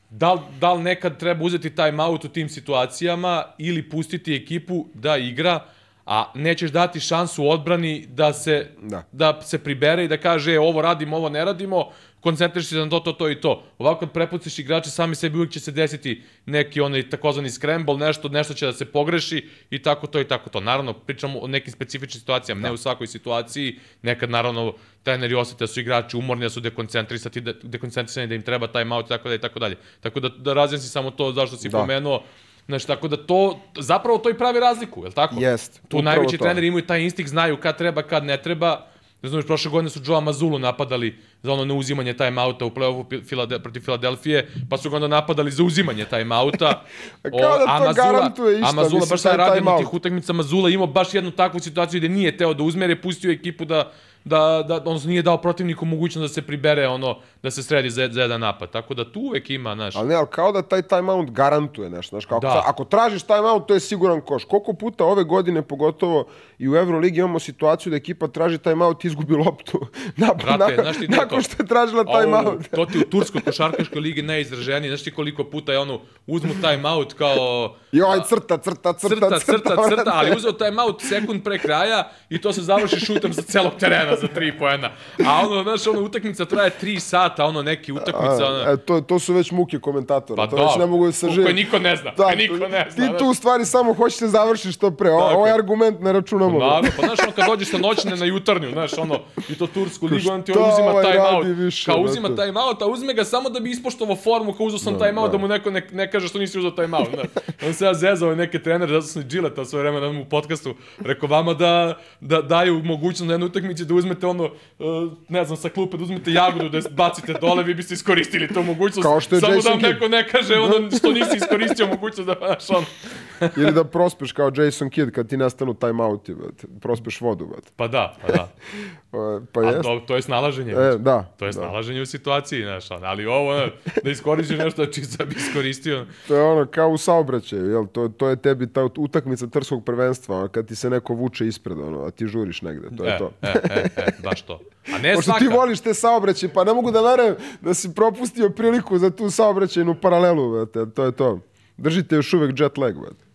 Da li, da li nekad treba uzeti time out u tim situacijama ili pustiti ekipu da igra, a nećeš dati šansu odbrani da se, Da. da se pribere i da kaže e, ovo radimo, ovo ne radimo, koncentriš se na to, to, to i to. Ovako kad prepustiš igrače, sami sebi uvijek će se desiti neki onaj takozvani scramble, nešto, nešto će da se pogreši i tako to i tako to. Naravno, pričamo o nekim specifičnim situacijama, ne u svakoj situaciji. Nekad, naravno, treneri osete da su igrači umorni, da su dekoncentrisani, da, dekoncentrisani da im treba time out i tako dalje i tako dalje. Tako da, da razjasnim samo to zašto si Da. pomenuo. Znači, tako da to, zapravo to i pravi razliku, je li tako? Jest, Tu najveći to. treneri imaju taj instinkt, znaju kad treba, kad ne treba. Ne znaš, prošle godine su Joa Mazulu napadali za ono neuzimanje time-outa u play-offu Filade, protiv Filadelfije, pa su ga onda napadali za uzimanje time-outa. Kao da to garantuje išta, a Mazula mislim, baš sad taj radi na time-out. tih utakmica, Mazula imao baš jednu takvu situaciju gde nije teo da uzme, jer je pustio ekipu da, da, da odnosno nije dao protivniku mogućnost da se pribere ono, da se sredi za, za jedan napad. Tako da tu uvek ima, znaš, Ali ne, ali kao da taj timeout garantuje nešto. Znaš, kako, Da. Ako tražiš timeout, to je siguran koš. Koliko puta ove godine, pogotovo i u Euroligi, imamo situaciju da ekipa traži timeout i izgubi loptu. Na, Brate, na- znaš ti nakon to? što je tražila timeout. to ti u Turskoj košarkaškoj ligi najizraženiji. Znaš ti koliko puta je ono, uzmu time out kao... Joj, crta, crta, crta, crta, crta, brate. crta, ali uzeo time out sekund pre kraja i to se završi šutem sa celog terena za tri poena. A ono, znaš, ono, utakmica traje tri sata, ono, neki utakmica, ono, A, e, to, to su već muke komentatora. Pa to da, već ne mogu da se žive. koje niko ne zna, koje niko ne zna, Ti znaš. tu u stvari samo hoćeš da završiš što pre. O, ovaj argument ne računamo. Naravno, pa znaš, ono, kad dođeš sa noćne na jutarnju, znaš, ono, i to tursku ligu, on ti on uzima ovaj time out. više, Kao uzima time out, a uzme ga samo da bi ispoštovao formu, kao uzeo sam time out, da mu neko ne, ne kaže što nisi uzeo time out. Znaš. On se ja zezao neke trenere, zato sam i Gilleta sve vreme na u podcastu, rekao vama da, da daju mogućnost na jednoj utakmici da uzmete ono, uh, ne znam, sa klupe, da uzmete jagodu, da bacite dole, vi biste iskoristili tu mogućnost. Kao što je samo da Jason vam Kidd. neko ne kaže ono što nisi iskoristio mogućnost da, znaš, ono. Ili da prospeš kao Jason Kidd kad ti nastanu timeouti, brate. Prospeš vodu, brate. Pa da, pa da. E, Pa A jest. to, to je snalaženje. E, da. To je da. snalaženje u situaciji, znaš, ono, ali ovo, ono, da iskoristiš nešto čisto da bi iskoristio. To je ono kao u saobraćaju, jel? To, to je tebi ta utakmica trskog prvenstva, ono, kad ti se neko vuče ispred, ono, a ti žuriš negde, to je e, to. E, e, e, baš to. A ne Pošto svaka. ti voliš te saobraćaje, pa ne mogu da verujem da si propustio priliku za tu saobraćajnu paralelu, brate, to je to. Držite još uvek jet lag, brate.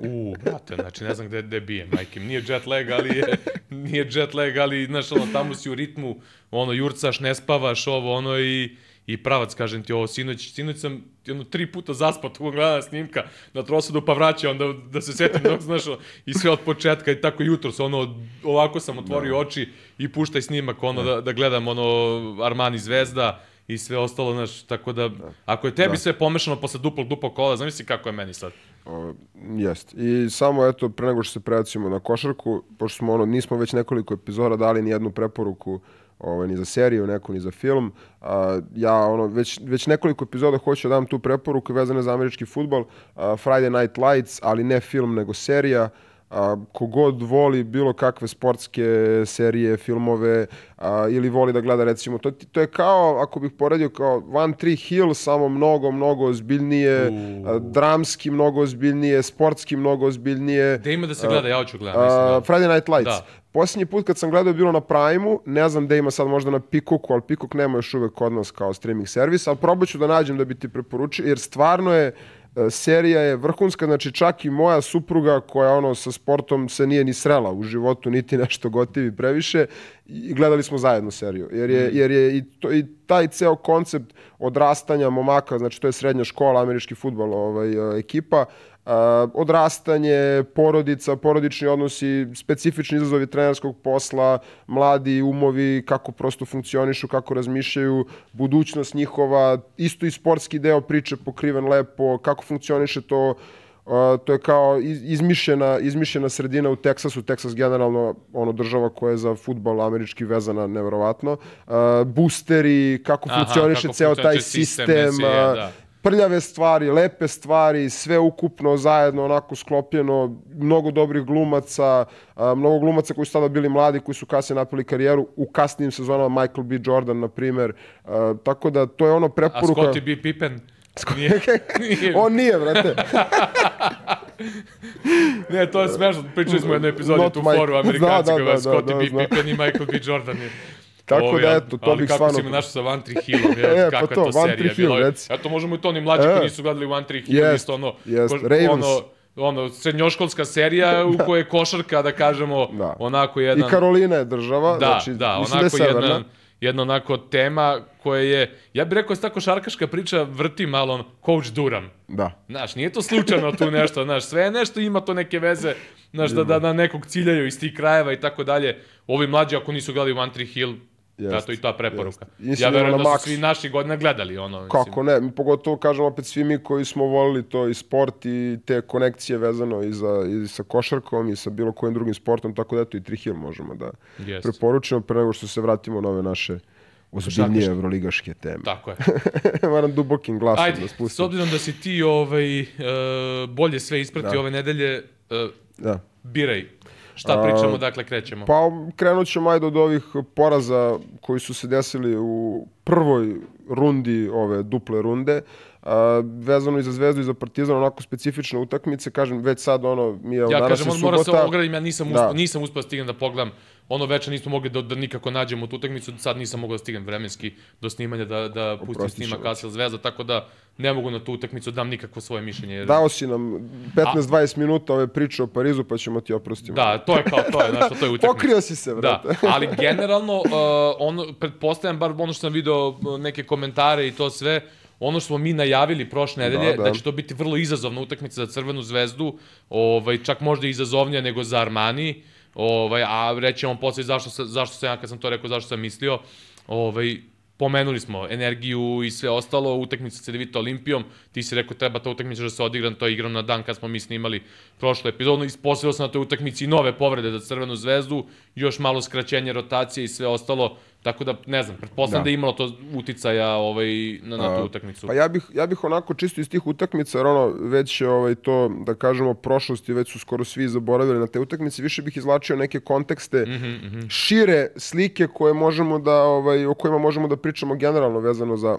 U, brate, znači ne znam gde, gde bijem, majke. Nije jet lag, ali je, nije jet lag, ali, znaš, ono, tamo si u ritmu, ono, jurcaš, ne spavaš, ovo, ono, i, i pravac, kažem ti ovo, sinoć, sinoć sam jedno tri puta zaspao, tu gledam snimka na trosudu, pa vraća onda da se setim, dok, znaš, i sve od početka i tako jutro, ono, ovako sam otvorio oči i puštaj snimak, ono, da, da gledam, ono, Armani Zvezda, i sve ostalo, znaš, tako da, ako je tebi sve pomešano posle duplog, duplog kola, zamisli kako je meni sad. O, jest. I samo eto, pre nego što se prebacimo na košarku, pošto smo ono, nismo već nekoliko epizoda dali ni jednu preporuku ovaj, ni za seriju, neku, ni za film. A, ja ono, već, već nekoliko epizoda hoću da dam tu preporuku vezane za američki futbol. A, Friday Night Lights, ali ne film, nego serija. A, kogod voli bilo kakve sportske serije, filmove a, ili voli da gleda recimo, to, to je kao, ako bih poredio kao One Tree Hill, samo mnogo, mnogo ozbiljnije, a, dramski mnogo ozbiljnije, sportski mnogo ozbiljnije. Gde ima da se gleda, ja hoću gledam, mislim, da. Friday Night Lights. Da. Posljednji put kad sam gledao je bilo na Prime-u, ne znam da ima sad možda na Peacocku, ali Peacock nema još uvek kod nas kao streaming servis, ali probat ću da nađem da bi ti preporučio, jer stvarno je E, serija je vrhunska, znači čak i moja supruga koja ono sa sportom se nije ni srela u životu, niti nešto gotivi previše, i gledali smo zajedno seriju. Jer je, jer je i, to, i taj ceo koncept odrastanja momaka, znači to je srednja škola, američki futbol ovaj, ekipa, Uh, odrastanje, porodica, porodični odnosi, specifični izazovi trenerskog posla, mladi umovi, kako prosto funkcionišu, kako razmišljaju, budućnost njihova, isto i sportski deo priče pokriven lepo, kako funkcioniše to, Uh, to je kao izmišljena, izmišljena sredina u Teksasu, Teksas generalno ono država koja je za futbol američki vezana neverovatno. Uh, boosteri, kako Aha, funkcioniše kako ceo taj sistem, sistem uh, da prljave stvari, lepe stvari, sve ukupno zajedno onako sklopljeno, mnogo dobrih glumaca, mnogo glumaca koji su tada bili mladi, koji su kasnije napili karijeru, u kasnijim sezonama Michael B. Jordan, na primer, tako da to je ono preporuka... A Scottie B. Pippen? Nije. nije. On nije, brate. ne, to je smešno. Pričali smo u jednoj epizodi tu foru Amerikancima, da, da, da, Scottie da, da, B. Pippen i Michael B. Jordan. Je. Tako Ovi, da, eto, to bih stvarno... Ali kako si me našao sa One Tree Hillom, je, e, kakva pa to, to serija Tree Hill, bila. Reci. Eto, možemo i to, oni mlađi e, koji nisu gledali One Tree Hill, jest, isto ono... Jest, ko, Ravens. Ono, ono, srednjoškolska serija u kojoj je košarka, da kažemo, da. onako jedan... I Karolina je država, da, znači, da, da onako da jedna, jedna onako tema koja je, ja bih rekao, da tako šarkaška priča vrti malo on, Coach Duran. Da. Znaš, nije to slučajno tu nešto, znaš, sve nešto ima to neke veze, znaš, da, da, da nekog ciljaju iz tih krajeva i tako dalje. Ovi mlađi, ako nisu gledali One Tree Hill, Jest, Zato i ta preporuka. Ja verujem da su svi naši godina gledali ono. Kako mislim. ne, pogotovo kažem opet svi mi koji smo volili to i sport i te konekcije vezano i, za, i sa košarkom i sa bilo kojim drugim sportom, tako da eto i Trihil možemo da Jest. preporučimo pre nego što se vratimo na ove naše ozbiljnije evroligaške teme. Tako je. Moram dubokim glasom Ajde, da spustim. s obzirom da si ti ovaj, uh, bolje sve isprati da. ove nedelje, uh, da. biraj Šta pričamo, dakle krećemo? Pa krenut ćemo ajde od ovih poraza koji su se desili u prvoj rundi ove duple runde. A, vezano i za Zvezdu i za Partizan, onako specifične utakmice, kažem, već sad ono, mi je ja danas kažem, on subota. mora se ogradim, ja nisam, da. uspio, nisam uspio da stignem da pogledam ono veče nismo mogli da, da nikako nađemo tu utakmicu, sad nisam mogao da stignem vremenski do snimanja da, da pustim snima Kasel Zvezda, tako da ne mogu na tu utakmicu da dam nikakvo svoje mišljenje. Jer... Dao si nam 15-20 minuta ove priče o Parizu, pa ćemo ti oprostiti. Da, to je kao, to je, znaš, to je utakmica. Pokrio si se, brate. Da, ali generalno, uh, ono, pretpostavljam, bar ono što sam video uh, neke komentare i to sve, ono što smo mi najavili prošle nedelje, da, da. da će to biti vrlo izazovna utakmica za Crvenu zvezdu, ovaj, čak možda izazovnija nego za Armani, ovaj, a rećemo posle zašto, se, zašto sam ja kad sam to rekao, zašto sam mislio, ovaj, pomenuli smo energiju i sve ostalo, utakmica sa Cedevita Olimpijom, ti si rekao treba ta utakmica da se odigra, to je na dan kad smo mi snimali prošlu epizodu, ispostavio sam na toj utakmici nove povrede za Crvenu zvezdu, još malo skraćenje rotacije i sve ostalo, Tako da, ne znam, pretpostavljam da. da je imalo to uticaja ovaj, na, na tu utakmicu. Pa ja bih, ja bih onako čisto iz tih utakmica, jer ono, već ovaj, to, da kažemo, prošlosti, već su skoro svi zaboravili na te utakmice, više bih izlačio neke kontekste, mm -hmm, mm -hmm. šire slike koje možemo da, ovaj, o kojima možemo da pričamo generalno vezano za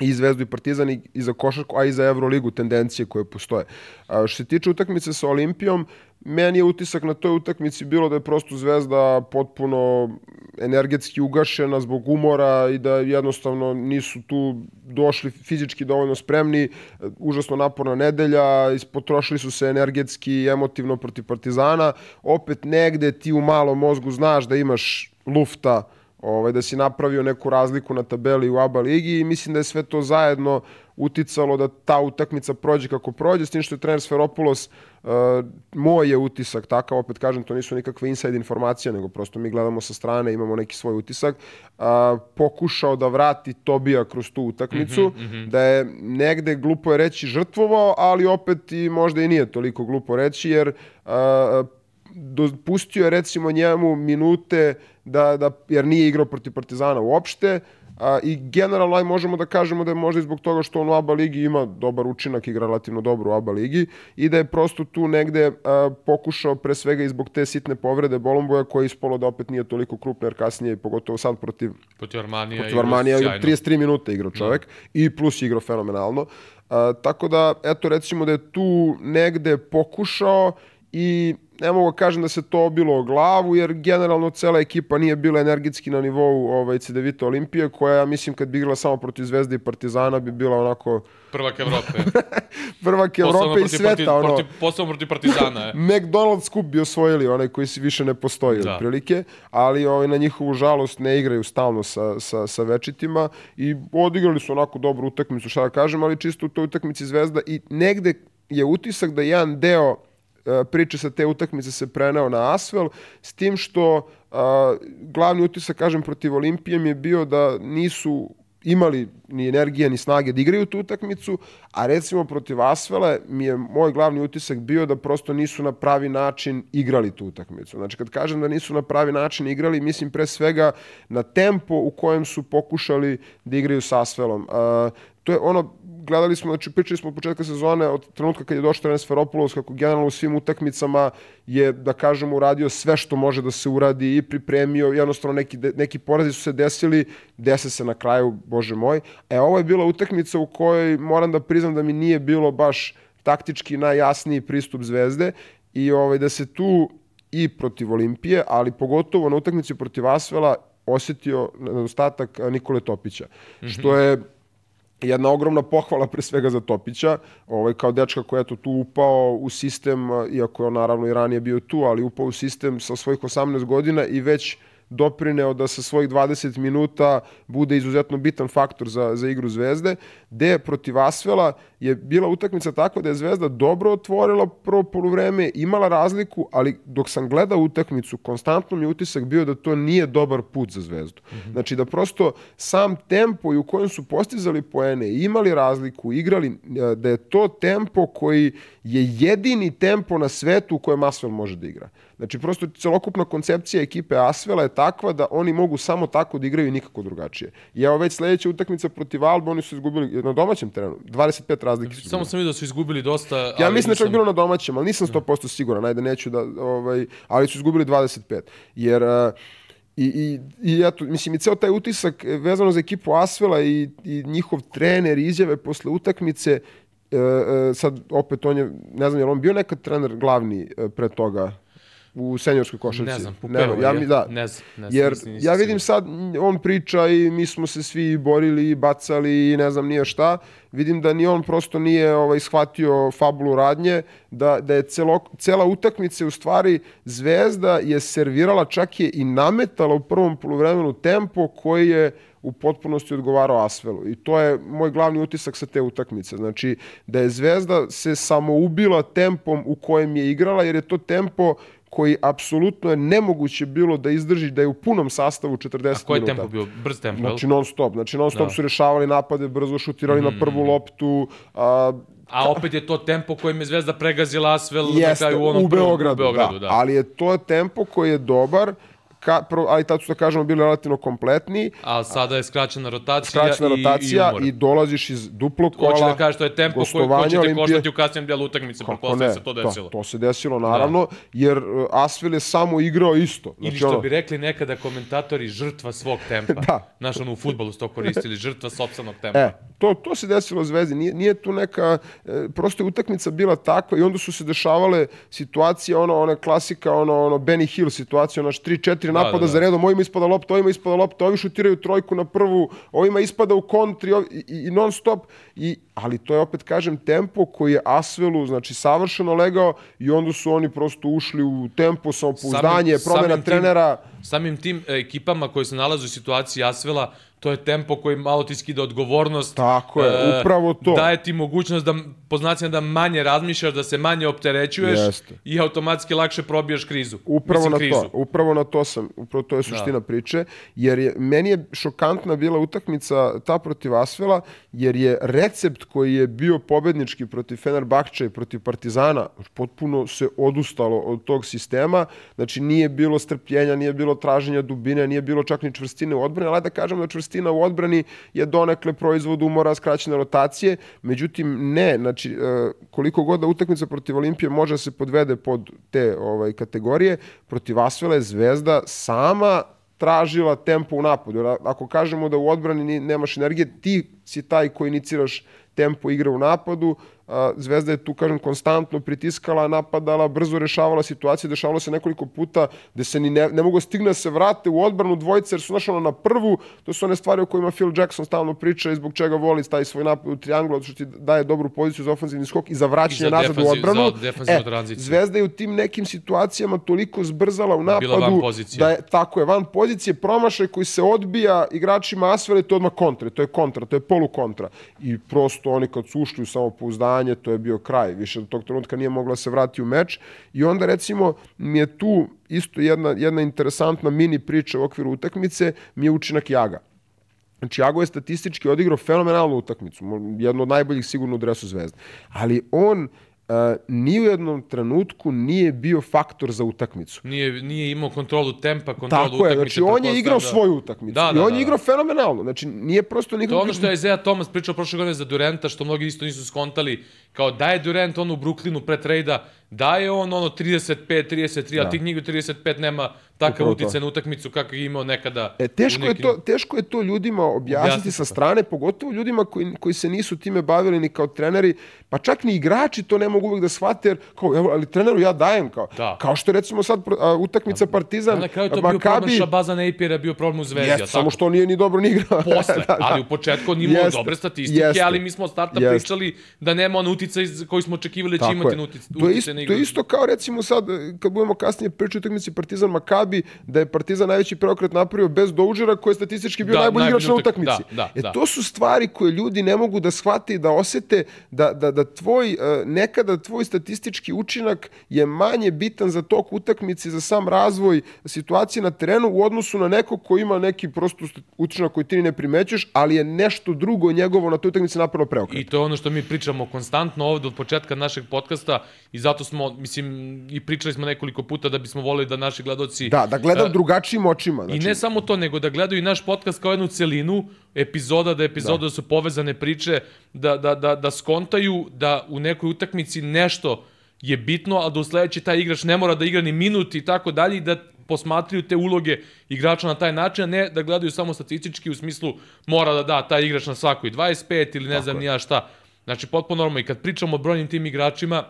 i Zvezdu i Partizan i, i za košarku, a i za Euroligu tendencije koje postoje. A, što se tiče utakmice sa Olimpijom, meni je utisak na toj utakmici bilo da je prosto Zvezda potpuno energetski ugašena zbog umora i da jednostavno nisu tu došli fizički dovoljno spremni. Užasno naporna nedelja, ispotrošili su se energetski i emotivno protiv Partizana. Opet negde ti u malom mozgu znaš da imaš lufta ovaj, da si napravio neku razliku na tabeli u ABA ligi i mislim da je sve to zajedno uticalo da ta utakmica prođe kako prođe, s tim što je trener Sferopulos, uh, moj je utisak takav, opet kažem, to nisu nikakve inside informacije, nego prosto mi gledamo sa strane, imamo neki svoj utisak, uh, pokušao da vrati Tobija kroz tu utakmicu, mm -hmm, mm -hmm. da je negde, glupo je reći, žrtvovao, ali opet i možda i nije toliko glupo reći, jer uh, dopustio je recimo njemu minute da, da, jer nije igrao protiv Partizana uopšte, a, i generalno aj možemo da kažemo da je možda i zbog toga što on u ABA ligi ima dobar učinak, igra relativno dobro u ABA ligi i da je prosto tu negde a, pokušao pre svega i zbog te sitne povrede Bolomboja koja je ispolo da opet nije toliko krupna jer kasnije pogotovo sad protiv protiv Armanija, protiv Armanija 33 minuta igrao čovek da. i plus igrao fenomenalno. A, tako da eto recimo da je tu negde pokušao i ne mogu kažem da se to obilo o glavu, jer generalno cela ekipa nije bila energetski na nivou ovaj, CDVita Olimpije, koja, ja mislim, kad bi igrala samo protiv Zvezde i Partizana, bi bila onako Prvak Evrope. prvak Evrope i sveta. ono, Protiv, posebno protiv Partizana. je. McDonald's kup bi osvojili, onaj koji se više ne postoji Da. otprilike, ali ovaj, na njihovu žalost ne igraju stalno sa, sa, sa večitima i odigrali su onako dobru utakmicu, šta da kažem, ali čisto u toj utakmici Zvezda i negde je utisak da jedan deo priče sa te utakmice se preneo na Asvel, s tim što a, glavni utisak, kažem, protiv Olimpije mi je bio da nisu imali ni energije ni snage da igraju tu utakmicu, a recimo protiv Asvela mi je moj glavni utisak bio da prosto nisu na pravi način igrali tu utakmicu. Znači kad kažem da nisu na pravi način igrali, mislim pre svega na tempo u kojem su pokušali da igraju sa Asvelom. To je ono, gledali smo, znači pričali smo od početka sezone, od trenutka kad je došao trener Sferopoulos, kako generalno u svim utakmicama je, da kažemo, uradio sve što može da se uradi i pripremio, jednostavno neki, neki porazi su se desili, dese se na kraju, bože moj. E, ovo je bila utakmica u kojoj moram da priznam da mi nije bilo baš taktički najjasniji pristup Zvezde i ovaj, da se tu i protiv Olimpije, ali pogotovo na utakmici protiv Asvela osetio nedostatak Nikole Topića, što je jedna ogromna pohvala pre svega za Topića, ovaj, kao dečka koji je to tu upao u sistem, iako je on naravno i ranije bio tu, ali upao u sistem sa svojih 18 godina i već doprineo da sa svojih 20 minuta bude izuzetno bitan faktor za, za igru Zvezde, gde protiv Asvela je bila utakmica tako da je Zvezda dobro otvorila prvo poluvreme, imala razliku, ali dok sam gledao utakmicu, konstantno mi je utisak bio da to nije dobar put za Zvezdu. Znači da prosto sam tempo i u kojem su postizali poene, imali razliku, igrali, e, da je to tempo koji je jedini tempo na svetu u kojem Asvel može da igra. Znači, prosto celokupna koncepcija ekipe Asvela je takva da oni mogu samo tako da igraju i nikako drugačije. I evo već sledeća utakmica protiv Alba, oni su izgubili na domaćem terenu, 25 razlike su Samo sam vidio da su izgubili dosta. Ja ali mislim da je nisam- bilo na domaćem, ali nisam 100% siguran, ajde neću da, ovaj, ali su izgubili 25. Jer uh, I, i, I eto, mislim, i ceo taj utisak e, vezano za ekipu Asvela i, i njihov trener izjave posle utakmice, e, e, sad opet on je, ne znam, je on bio nekad trener glavni e, pre toga u senjorskoj košarci? Ne znam, Ne Pupeo znam, ja mi, da. Ne znam, ne znam, Jer nisam- nisam ja vidim sad, on priča i mi smo se svi borili i bacali i ne znam nije šta. Vidim da ni on prosto nije ovaj, shvatio fabulu radnje, da, da je celo, cela utakmica u stvari Zvezda je servirala, čak je i nametala u prvom poluvremenu tempo koji je u potpunosti odgovarao Asvelu. I to je moj glavni utisak sa te utakmice. Znači, da je Zvezda se samoubila tempom u kojem je igrala, jer je to tempo koji apsolutno je nemoguće bilo da izdrži da je u punom sastavu 40 A koji je minuta. tempo bio? Brz tempo? Znači non stop, znači non stop Da. su rešavali napade, brzo šutirali na prvu loptu, a, A opet je to tempo kojim je Zvezda pregazila Asvel na jeste, kraju u onom u prvom- Beogradu, u Beogradu da. da. ali je to tempo koji je dobar, ka, pro, ali tad su da kažemo bili relativno kompletni, A sada je skraćena rotacija, skraćena i, rotacija i, i, dolaziš iz duplog kola. Hoće da kaže to je tempo koji, će te Olimpije. koštati u kasnijem delu utakmice, pretpostavljam ne, se to to, desilo. to se desilo naravno, jer uh, Asvel je samo igrao isto. Ili Znači, što ono, bi rekli nekada komentatori, žrtva svog tempa. Da. Znaš, ono, u futbolu su to koristili, žrtva sopstvenog tempa. E, to, to se desilo Zvezdi. Nije, nije tu neka, e, prosto je utakmica bila takva i onda su se dešavale situacije, ono, ona klasika, ono, ono Benny Hill situacija, onaš 3-4 napada da, da. za redom, ovima ispada lopta, ovima ispada lopta, ovi šutiraju trojku na prvu, ovima ispada u kontri ovi, i, i non stop, i, ali to je opet, kažem, tempo koji je Asvelu, znači, savršeno legao i onda su oni prosto ušli u tempo, samopouzdanje, promjena samim tim- trenera, Samim tim e, ekipama koji se nalaze u situaciji Asvela, to je tempo koji malo ti skida odgovornost. Tako je, e, upravo to. Daje ti mogućnost da, po znacima da manje razmišljaš, da se manje opterećuješ Jeste. i automatski lakše probiješ krizu. Upravo Mislim, na krizu. to, upravo na to sam, upravo to je suština priče, jer je, meni je šokantna bila utakmica ta protiv Asvela, jer je recept koji je bio pobednički protiv Fenerbahča i protiv Partizana, potpuno se odustalo od tog sistema, znači nije bilo strpljenja, nije bilo traženja dubine, nije bilo čak ni čvrstine u odbrani, ali da kažem da čvrstina u odbrani je donekle proizvod umora, skraćene rotacije, međutim ne, znači e, koliko god da utakmica protiv Olimpije može da se podvede pod te ovaj kategorije, protiv Asvela je Zvezda sama tražila tempo u napadu. Ako kažemo da u odbrani ni- nemaš energije, ti si taj koji iniciraš tempo igre u napadu, Zvezda je tu, kažem, konstantno pritiskala, napadala, brzo rešavala situacije, dešavalo se nekoliko puta gde se ni ne, ne mogu stigne da se vrate u odbranu dvojice, jer su znaš ono na prvu, to su one stvari o kojima Phil Jackson stalno priča i zbog čega voli taj svoj napad u trianglu, što ti daje dobru poziciju za ofenzivni skok i za vraćanje I za nazad u odbranu. E, tranziciju. Zvezda je u tim nekim situacijama toliko zbrzala u napadu van pozicije. da je tako je van pozicije promašaj koji se odbija igračima Asvele to je odmah kontra, to je kontra, to je polu kontra. I prosto oni kad su ušli u samopouzdanje, to je bio kraj. Više do tog trenutka nije mogla se vrati u meč i onda recimo mi je tu isto jedna jedna interesantna mini priča u okviru utakmice, mi je učinak Jaga. Znači, Jago je statistički odigrao fenomenalnu utakmicu, jednu od najboljih sigurno u dresu Zvezde. Ali on ni u jednom trenutku nije bio faktor za utakmicu. Nije, nije imao kontrolu tempa, kontrolu Tako je, utakmice. znači on je igrao da- svoju utakmicu. Da, I da, on da, je da. igrao fenomenalno. Znači, nije prosto To nikako... je ono što je Isaiah Thomas pričao prošle godine za Durenta, što mnogi isto nisu skontali, kao da je Durant on u Brooklynu pre trejda, da je on ono 35, 33, da. ali tih njih 35 nema takav to. uticaj na utakmicu kakav je imao nekada. E, teško, u je nekim- to, teško je to ljudima objasniti Objasniti, sa strane, pogotovo ljudima koji, koji se nisu time bavili ni kao treneri, pa čak ni igrači to ne mogu uvijek da shvate, jer kao, evo, ali treneru ja dajem, kao, Da. kao što recimo sad a, utakmica Partizan, A na kraju je to bio problem Šabaza Napiera, bio problem u Zvezdi. Jeste, samo što nije ni dobro ni igrao. posle, Da, da. ali u početku on imao Jeste, dobre statistike, jeste. ali mi smo od starta Jeste. pričali da nema on uticaj koji smo očekivali da će Tako imati je. uticaj, To je, uticaj isto, na to igru. je isto kao recimo sad, e, kad budemo kasnije pričati utakmici Partizan Makabi, da je Partizan najveći preokret napravio bez Doužera koji je statistički bio Da, najbolji igrač na utakmici. da, da, e, da. to su stvari koje ljudi ne mogu da shvate i da osete da, da, da tvoj, e, nekada tvoj statistički učinak je manje bitan za tok utakmice, za sam razvoj situacije na terenu u odnosu na nekog ko ima neki prosto st- učinak koji ti ne primećuješ, ali je nešto drugo njegovo na toj utakmici napravilo preokret. I to je ono što mi pričamo konstantno ovde od početka našeg podcasta i zato smo, mislim, i pričali smo nekoliko puta da bismo voleli da naši gledoci... Da, da gledam e, drugačijim očima. I Znači, ne samo to, nego da gledaju i naš podcast kao jednu celinu, epizoda da epizoda da. su povezane priče, da, da, da, da skontaju da u nekoj utakmici nešto je bitno, a da u sledeći taj igrač ne mora da igra ni minut i tako dalje i da posmatraju te uloge igrača na taj način, a ne da gledaju samo statistički u smislu mora da da taj igrač na svakoj 25 ili ne tako znam ni ja šta. Znači, potpuno normalno. I kad pričamo o brojnim tim igračima,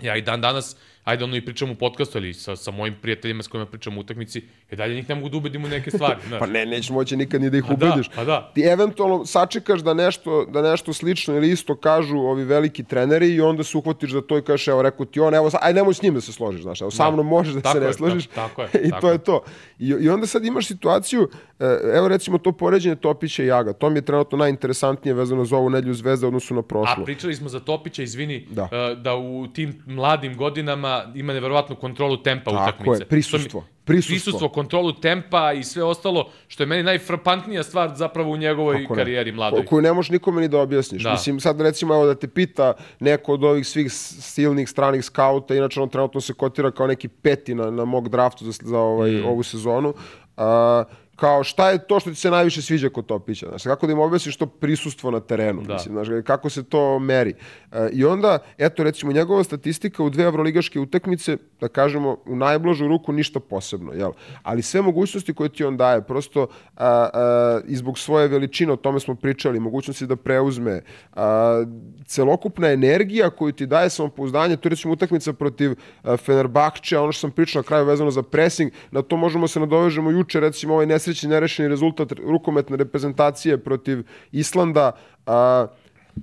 ja i dan danas, ajde ono i pričam u podcastu, ali sa, sa mojim prijateljima s kojima pričam u utakmici, i dalje njih ne mogu da ubedim u neke stvari. Znaš. Pa ne, nećeš moći nikad ni da ih Pa da, ubediš. pa da. Ti eventualno sačekaš da nešto, da nešto slično ili isto kažu ovi veliki treneri i onda se uhvatiš za to i kažeš, evo, rekao ti on, evo, aj nemoj s njim da se složiš, znaš, evo, sa mnom možeš da Tako se ne je, složiš. tako- tako je, I tako to je. je to. I, I onda sad imaš situaciju, e, evo recimo to poređenje Topića i Jaga, to mi je trenutno najinteresantnije vezano za ovu nedlju zvezde u odnosu na A prošlu. pričali smo za Topića, izvini, Da. da, da u tim mladim godinama ima neverovatnu kontrolu tempa Tako utakmice. je, prisustvo, mi- prisustvo. Prisustvo, kontrolu tempa i sve ostalo, što je meni najfrapantnija stvar zapravo u njegovoj Kako ne? karijeri mladoj. Ko- koju ne možeš nikome ni da objasniš. Da. Mislim, sad recimo evo da te pita neko od ovih svih silnih stranih skauta, inače on trenutno se kotira kao neki peti na, na mog draftu za, za ovaj, mm. ovu sezonu, a, kao šta je to što ti se najviše sviđa kod Topića? Znaš, kako da im objasniš to prisustvo na terenu? Da. Mislim, znaš, kako se to meri? E, I onda, eto, recimo, njegova statistika u dve evroligaške utakmice, da kažemo, u najblažu ruku ništa posebno, jel? Ali sve mogućnosti koje ti on daje, prosto a, a, i zbog svoje veličine, o tome smo pričali, mogućnosti da preuzme, a, celokupna energija koju ti daje samopouzdanje, to je recimo utakmica protiv a, Fenerbahča, ono što sam pričao na kraju vezano za pressing, na to možemo se nadovežemo juče, recimo ovaj nesrećni nerešeni rezultat rukometne reprezentacije protiv Islanda, a,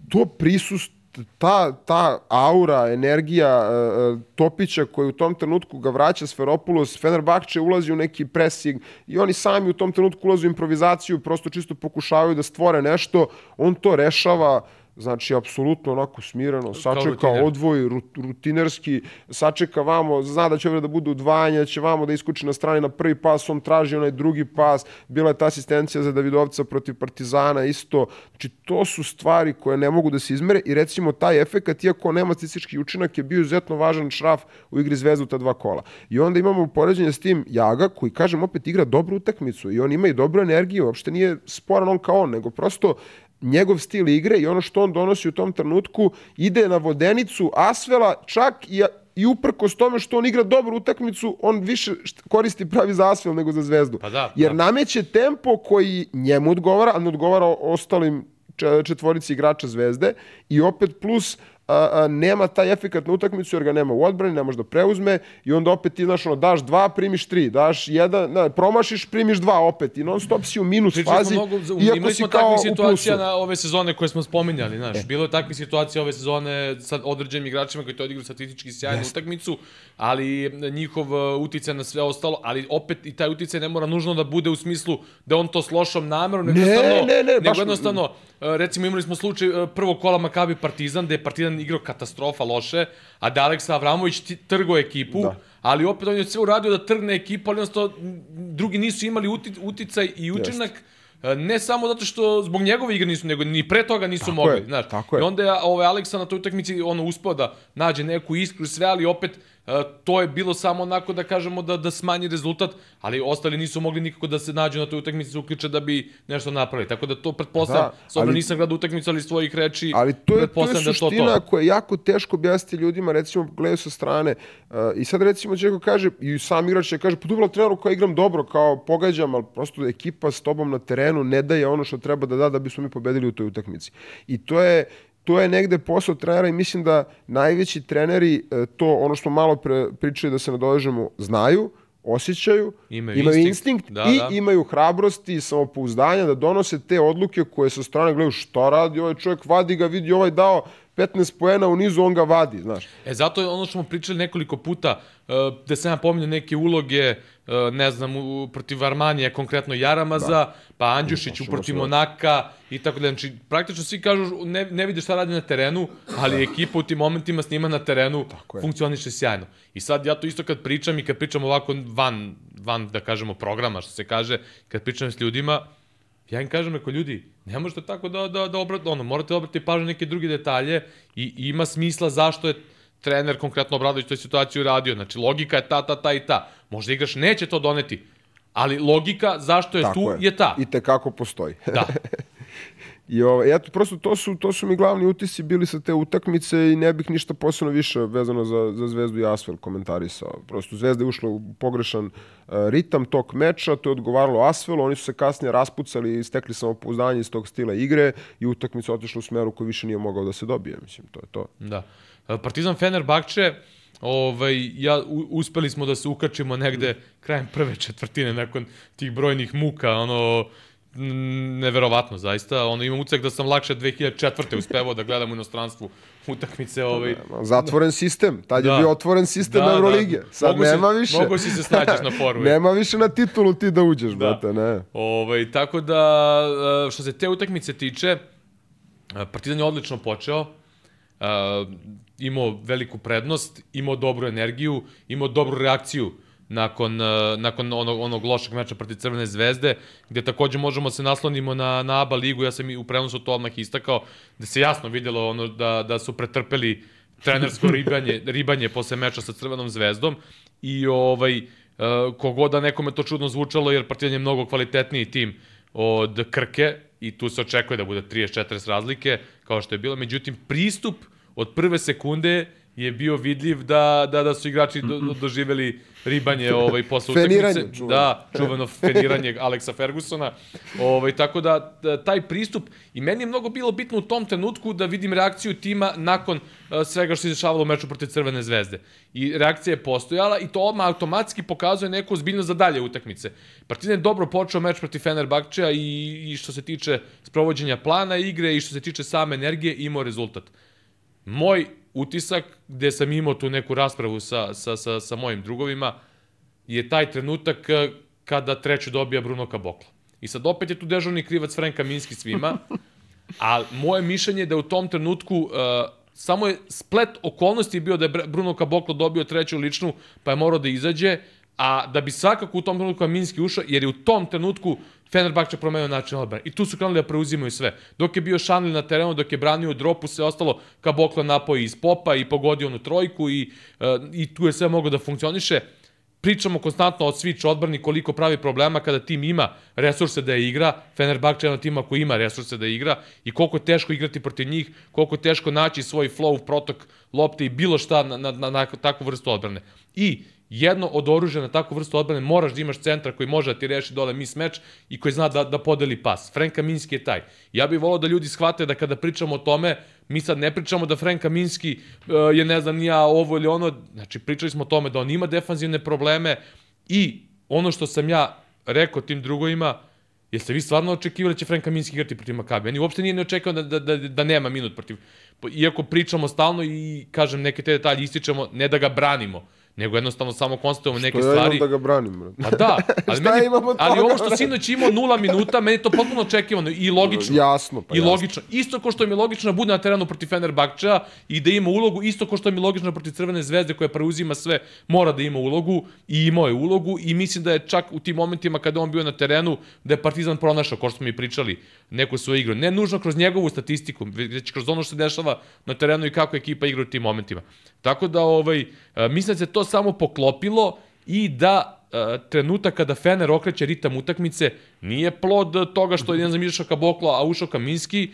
to prisust ta, ta aura, energija Topića koji u tom trenutku ga vraća Sferopoulos, Fenerbahče ulazi u neki pressing i oni sami u tom trenutku ulaze u improvizaciju, prosto čisto pokušavaju da stvore nešto, on to rešava Znači, apsolutno onako smireno, sačeka odvoj, rut- rutinerski, sačeka vamo, zna da će ovdje da bude udvajanje, da će vamo da iskuči na strani na prvi pas, on traži onaj drugi pas, bila je ta asistencija za Davidovca protiv Partizana isto. Znači, to su stvari koje ne mogu da se izmere i recimo taj efekat, iako nema statistički učinak, je bio izuzetno važan šraf u igri Zvezdu ta dva kola. I onda imamo poređenje s tim Jaga, koji, kažem, opet igra dobru utakmicu i on ima i dobru energiju, uopšte nije sporan on kao on, nego prosto njegov stil igre i ono što on donosi u tom trenutku ide na vodenicu Asvela čak i i uprkos tome što on igra dobru utakmicu, on više koristi pravi za Asvel nego za Zvezdu. Pa da, Jer da. nameće tempo koji njemu odgovara, a ne odgovara ostalim četvorici igrača Zvezde i opet plus a, a, nema taj efekat na utakmicu jer ga nema u odbrani, ne može da preuzme i onda opet ti, znaš, ono, daš dva, primiš tri, daš jedan, na, promašiš, primiš dva opet i non stop si u minus Pričali fazi, mnogo, iako si kao takvih u situacija plusu. na ove sezone koje smo spominjali, znaš. E. Bilo je takvih situacija ove sezone sa određenim igračima koji to odigraju statistički sjajnu utakmicu, ali njihov uh, uticaj na sve ostalo, ali opet i taj uticaj ne mora nužno da bude u smislu da on to s lošom namerom, nego Ne, jednostavno, ne, ne, nego baš- jednostavno, uh, recimo imali smo slučaj uh, prvog kola Makabi Partizan, gde je Partizan igrao katastrofa loše, a da Aleksa Avramović trgo ekipu, Da. ali opet on je sve uradio da trgne ekipu, ali jednostavno drugi nisu imali uti, uticaj i učinak, e, ne samo zato što zbog njegove igre nisu, nego ni pre toga nisu Tako mogli, je, znaš. tako je. I onda je ovaj Aleksa na toj utakmici ono uspeo da nađe neku iskru sve, ali opet to je bilo samo onako da kažemo da da smanji rezultat, ali ostali nisu mogli nikako da se nađu na toj utakmici da se uključe da bi nešto napravili. Tako da to pretpostavljam, Da, s ali- nisam gledao utakmicu, ali iz tvojih reči Ali to je, to je da je to suština to. koja je jako teško objasniti ljudima, recimo gledaju sa strane. Uh, I sad recimo će neko kaže, i sam igrač će kaže, pa dobro, treneru kao igram dobro, kao pogađam, ali prosto ekipa s tobom na terenu ne daje ono što treba da da da bismo mi pobedili u toj utakmici. I to je to je negde posao trenera i mislim da najveći treneri e, to, ono što malo pre pričali da se nadovežemo, znaju, osjećaju, Imaju imaju instinkt. instinkt, Da, i da. imaju hrabrosti i samopouzdanja da donose te odluke koje sa strane gledaju šta radi ovaj čovjek, vadi ga, vidi ovaj dao 15 poena u nizu, on ga vadi, znaš. E, zato je ono što smo pričali nekoliko puta, uh, da sam ja pominjao neke uloge, uh, ne znam, u, protiv Armanije, konkretno Jaramaza, da. pa Andjušić Možemo protiv se- Monaka i tako da. Znači, praktično svi kažu, ne, ne vide šta radi na terenu, ali ekipa u tim momentima s njima na terenu funkcioniše sjajno. I sad ja to isto kad pričam i kad pričam ovako van, van da kažemo, programa, što se kaže, kad pričam s ljudima, ja im kažem, ako ljudi, ne možete tako da, da, da obrat, ono, morate obratiti pažnju na neke druge detalje i, i ima smisla zašto je trener, konkretno Obradović, toj situaciju radio. Znači, logika je ta, ta, ta i ta. Možda igrač neće to doneti, ali logika zašto je Tako tu je. ta. I tekako postoji. Da. I ovaj, eto, prosto to su, to su mi glavni utisci bili sa te utakmice i ne bih ništa posebno više vezano za, za Zvezdu i Asvel komentarisao. Prosto Zvezda je ušla u pogrešan uh, ritam tog meča, to je odgovaralo Asvelu, oni su se kasnije raspucali i stekli samopouzdanje iz tog stila igre i utakmica otišla u smeru koji više nije mogao da se dobije, mislim, to je to. Da. E, Partizan Fenerbahče, ovaj, ja, u, uspeli smo da se ukačimo negde krajem prve četvrtine nakon tih brojnih muka, ono, neverovatno zaista. Ono, imam ucek da sam lakše 2004. uspevao da gledam u inostranstvu utakmice. Ovaj, Zatvoren sistem, tad Da. je bio otvoren sistem da, Eurolige. Sad Mogu nema si, više. Mogu si se snađeš na foru. nema više na titulu ti da uđeš, da. brate, ne. Ovaj, tako da, e, što se te utakmice tiče, e, Partizan je odlično počeo, imao veliku prednost, imao dobru energiju, imao dobru reakciju nakon, e, nakon onog, onog lošeg meča protiv Crvene zvezde, gde takođe možemo se naslonimo na, na ABA ligu, ja sam i u prenosu to odmah istakao, gde se jasno videlo ono da, da su pretrpeli trenersko ribanje, ribanje posle meča sa Crvenom zvezdom i ovaj, e, kogod da nekome to čudno zvučalo, jer Partizan je mnogo kvalitetniji tim od Krke i tu se očekuje da bude 30-40 razlike, kao što je bilo. Međutim, pristup od prve sekunde je bio vidljiv da, da, da su igrači do, do, doživeli ribanje ovaj, posle utakmice. čuveno. Da, čuveno feniranje Aleksa Fergusona. Ovaj, tako da, da, taj pristup, i meni je mnogo bilo bitno u tom trenutku da vidim reakciju tima nakon uh, svega što se izdešavalo u meču protiv Crvene zvezde. I reakcija je postojala i to odmah automatski pokazuje neku ozbiljnost za dalje utakmice. Partizan je dobro počeo meč protiv Fenerbahčeja i, i što se tiče sprovođenja plana igre i što se tiče same energije imao rezultat. Moj utisak, gde sam imao tu neku raspravu sa, sa, sa, sa mojim drugovima, je taj trenutak eh, kada treću dobija Bruno Kabokla. I sad opet je tu dežurni krivac Frank Kaminski svima, a moje mišljenje je da u tom trenutku uh, samo je splet okolnosti bio da je Br- Bruno Kaboklo dobio treću ličnu, pa je morao da izađe, a da bi svakako u tom trenutku Kaminski ušao, jer je u tom trenutku Fenerbahče promenio način odbrane. I tu su krenuli da preuzimaju sve. Dok je bio Šanli na terenu, dok je branio dropu, sve ostalo, Kaboklo napao iz popa i pogodio onu trojku i, uh, i tu je sve moglo da funkcioniše pričamo konstantno o switch odbrani koliko pravi problema kada tim ima resurse da je igra, Fenerbahče je jedan tima koji ima resurse da igra i koliko je teško igrati protiv njih, koliko je teško naći svoj flow, protok lopte i bilo šta na, na, na, na takvu vrstu odbrane. I jedno od oružja na takvu vrstu odbrane moraš da imaš centra koji može da ti reši dole mis meč i koji zna da, da podeli pas. Frank Kaminski je taj. Ja bih volao da ljudi shvate da kada pričamo o tome, mi sad ne pričamo da Frank Kaminski uh, je ne znam ja ovo ili ono, znači pričali smo o tome da on ima defanzivne probleme i ono što sam ja rekao tim drugovima, Jeste vi stvarno očekivali da će Frank Kaminski igrati protiv Makabi? Meni uopšte nije neočekao da, da, da, da nema minut protiv... Iako pričamo stalno i, kažem, neke te detalje ističemo, ne da ga branimo, nego jednostavno samo konstatujemo neke Što ja stvari. imam da ga branim, brate? Pa da, ali, meni, imam od ali ovo što sinoć imao nula minuta, meni je to potpuno očekivano i logično. Jasno, pa I jasno. logično. Isto ko što mi je logično da bude na terenu protiv Fenerbahčea i da ima ulogu, isto ko što mi je logično protiv Crvene zvezde koja preuzima sve, mora da ima ulogu i imao je ulogu i mislim da je čak u tim momentima kada on bio na terenu, da je Partizan pronašao, kao što smo i pričali, neku svoju igru. Ne nužno kroz njegovu statistiku, već kroz ono što se dešava na terenu i kako ekipa igra u tim momentima. Tako da, ovaj, a, mislim da se to samo poklopilo i da a, trenutak kada Fener okreće ritam utakmice nije plod toga što je ne znam izašao Kaboklo, a ušao Kaminski,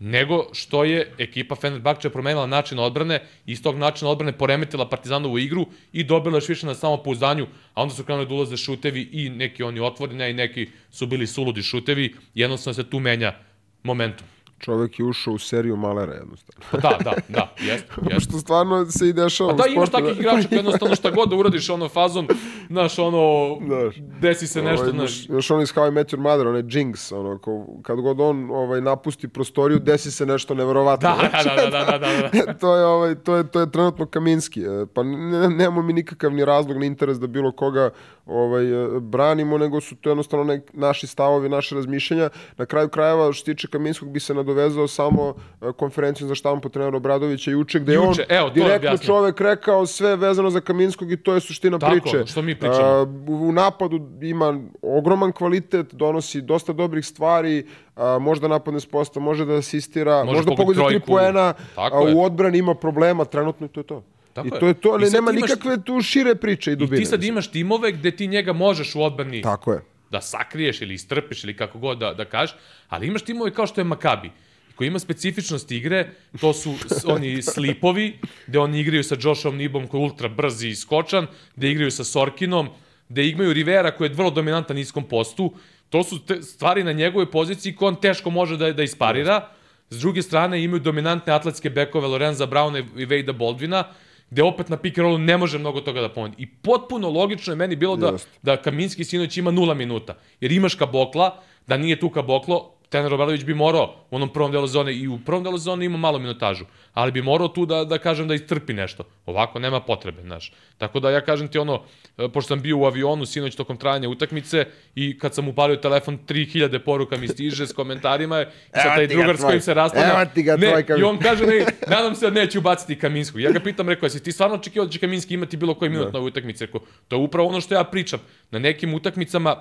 nego što je ekipa Fenerbahče promenila način odbrane i iz tog načina odbrane poremetila Partizanovu igru i dobila još više na samopouzdanju, a onda su krenuli da ulaze šutevi i neki oni otvorene i neki su bili suludi šutevi, jednostavno se tu menja momentum. Čovek je ušao u seriju malera jednostavno. Pa da, da, da, jeste, jeste. Što stvarno se i dešava A da, imaš sportu. takvih igrača koji jednostavno šta god da uradiš, ono, fazon, znaš, ono, Znaš. desi se nešto, Ovaj, znaš, znaš, znaš on iz How I Met Your Mother, onaj Jinx, ono, ko, kad god on ovaj, napusti prostoriju, desi se nešto neverovatno. Da, da, da, da, da, da, da. to je ovaj to je to je trenutno Kaminski. E, Pa ne, nemamo mi nikakav ni razlog ni interes da bilo koga ovaj e, branimo, nego su to jednostavno nek, naši stavovi, naše razmišljanja. Na kraju krajeva što se tiče Kaminskog bi se nadovezao samo e, konferenciju za štampu trenera Obradovića juče gde Juče, on evo, direktno čovek rekao sve vezano za Kaminskog i to je suština Tako, priče. što mi pričamo. A, u u napadu ima ogroman kvalitet, donosi dosta dobrih stvari, a, možda napadne s posta, može da asistira, Može možda pogodi tri poena, Tako a u odbrani ima problema, trenutno i to je to. Tako I je. to je to, I ali nema imaš- nikakve tu šire priče i I dubine. ti sad imaš timove gde ti njega možeš u odbrani Tako je. da sakriješ ili istrpiš ili kako god da, da kažeš, ali imaš timove kao što je Makabi, koji ima specifičnost igre, to su oni slipovi, gde oni igraju sa Joshom Nibom koji je ultra brzi i skočan, gde igraju sa Sorkinom, gde imaju Rivera koji je vrlo dominantan na niskom postu, to su te stvari na njegovoj poziciji koje on teško može da, da isparira. S druge strane imaju dominantne atletske bekove Lorenza Brauna i Vejda Baldvina, gde opet na pick and rollu ne može mnogo toga da pomeni. I potpuno logično je meni bilo da, Jeste. da Kaminski sinoć ima nula minuta. Jer imaš Kabokla, da nije tu Kaboklo, Tener Obradović bi morao u onom prvom delu zone i u prvom delu zone ima malo minutažu, ali bi morao tu da, da kažem da istrpi nešto. Ovako nema potrebe, znaš. Tako da ja kažem ti ono, e, pošto sam bio u avionu sinoć tokom trajanja utakmice i kad sam upalio telefon 3000 poruka mi stiže s komentarima i Evo taj drugar s kojim se raspravlja. Evo ti ga ne, I on kaže, ne, nadam se da neće ubaciti Kaminskog. Ja ga pitam, rekao, jesi ti stvarno očekivao da će Kaminski imati bilo koji minut na ovoj utakmici? Rekao, to je upravo ono što ja pričam. Na nekim utakmicama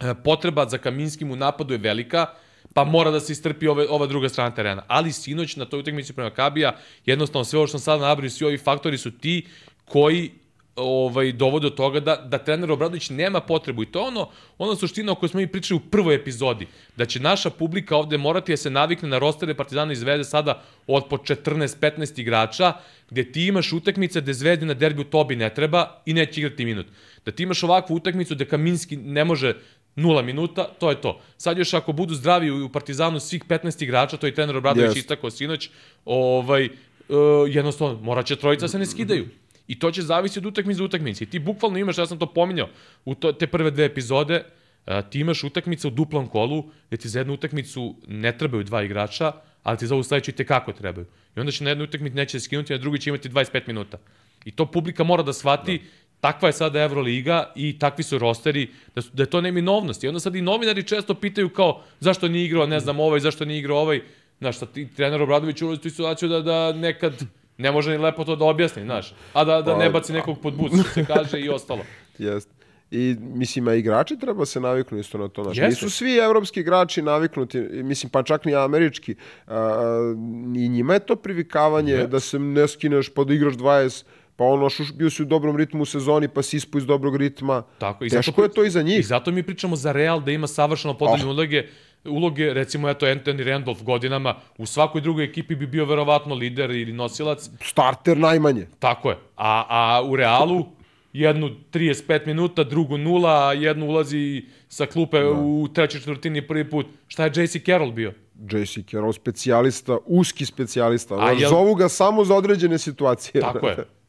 e, potreba za Kaminskim u napadu je velika, pa mora da se istrpi ove, ova druga strana terena. Ali sinoć na toj utakmici prema Kabija, jednostavno sve ovo što sam sada nabrao, svi ovi faktori su ti koji ovaj dovode do toga da da trener Obradović nema potrebu i to je ono ona suština o kojoj smo mi pričali u prvoj epizodi da će naša publika ovde morati da se navikne na rostere Partizana i Zvezde sada od po 14 15 igrača gde ti imaš utakmice gde Zvezdi na derbiju Tobi ne treba i neće igrati minut da ti imaš ovakvu utakmicu gde Kaminski ne može nula minuta, to je to. Sad još ako budu zdravi u Partizanu svih 15 igrača, to je trener Obradović Jeste. istakao sinoć, ovaj, uh, jednostavno, moraće trojica se ne skidaju. I to će zavisiti od utakmice do utakmice. I ti bukvalno imaš, ja sam to pominjao, u to, te prve dve epizode, a, ti imaš utakmice u duplom kolu, gde ti za jednu utakmicu ne trebaju dva igrača, ali ti za ovu sledeću i tekako trebaju. I onda će na jednu utakmicu neće skinuti, a na drugi će imati 25 minuta. I to publika mora da shvati, da. Takva je sada Euroliga i takvi su rosteri, da, su, da je to neminovnost. I onda sad i novinari često pitaju kao, zašto nije igrao, ne znam, ovaj, zašto nije igrao ovaj. Znaš, sad ti trener Obradović ulazi u tu situaciju da, da nekad ne može ni lepo to da objasni, znaš. A da, da ne Pa, baci nekog pod bus, što se kaže i ostalo. Jeste. I mislim, a igrači treba se naviknu isto na to. Jeste. Nisu svi evropski igrači naviknuti, mislim, pa čak ni američki. A, I njima je to privikavanje Ne. da se ne skineš pa da igraš 20, pa ono, bio si u dobrom ritmu u sezoni, pa si ispo iz dobrog ritma. Tako, i Teško zato, je to i za I njih. zato mi pričamo za Real da ima savršeno podeljene uloge, uloge, recimo eto Anthony Randolph godinama, u svakoj drugoj ekipi bi bio verovatno lider ili nosilac, Starter najmanje. tako je. A, a u Realu jednu 35 minuta, drugu nula, a jednu ulazi sa klupe da. u trećoj četvrtini prvi put. Šta je JC Carroll bio? JC Carroll, specijalista, uski specijalista. A, jel... Zovu ga samo za određene situacije. Tako je.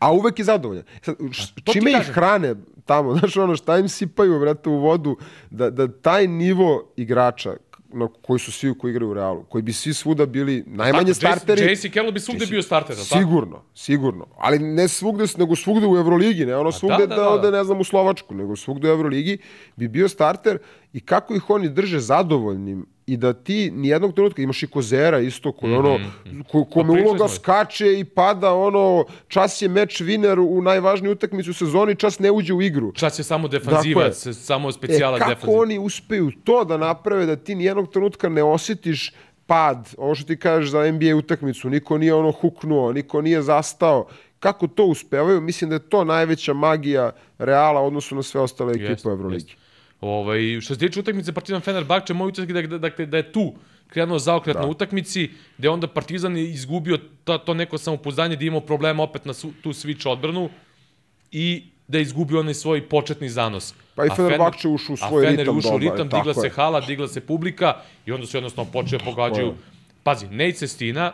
A uvek je zadovoljan. Sad, čime ih hrane tamo, znaš ono, šta im sipaju, vrata, u vodu, da, da taj nivo igrača, na koji su svi koji igraju u Realu, koji bi svi svuda bili najmanje tako, starteri. JC Carroll bi svugde bio starter, tako? Sigurno, sigurno. Ali ne svugde, nego svugde u Euroligi, ne ono svugde da, da, da, da, ode, ne znam, u Slovačku, nego svugde u Euroligi bi bio starter i kako ih oni drže zadovoljnim i da ti nijednog trenutka imaš i Kozera isto koji mm -hmm. ono mhm. ko, kome pa uloga skače i pada ono čas je meč winner u najvažniju utakmicu u sezoni čas ne uđe u igru čas je samo defanzivac dakle, samo specijalac e, kako defanziv. oni uspeju to da naprave da ti nijednog trenutka ne osjetiš pad, ovo što ti kažeš za NBA utakmicu, niko nije ono huknuo, niko nije zastao, kako to uspevaju, mislim da je to najveća magija Reala odnosno na sve ostale ekipe u Euroligi. Ovaj, što se tiče utakmice Partizan Fenerbahče, moj utisak je da, da, da, da je tu krenuo zaokret da. na utakmici, gde onda Partizan je izgubio to, to neko samopouzdanje, da imao problema opet na su, tu switch odbranu i da je izgubio onaj svoj početni zanos. Pa i Fenerbahče ušao u svoj ritam. A Fener je ušao u ritam, digla se hala, digla se publika i onda su jednostavno počeo da pogađaju. Pazi, Nate Sestina,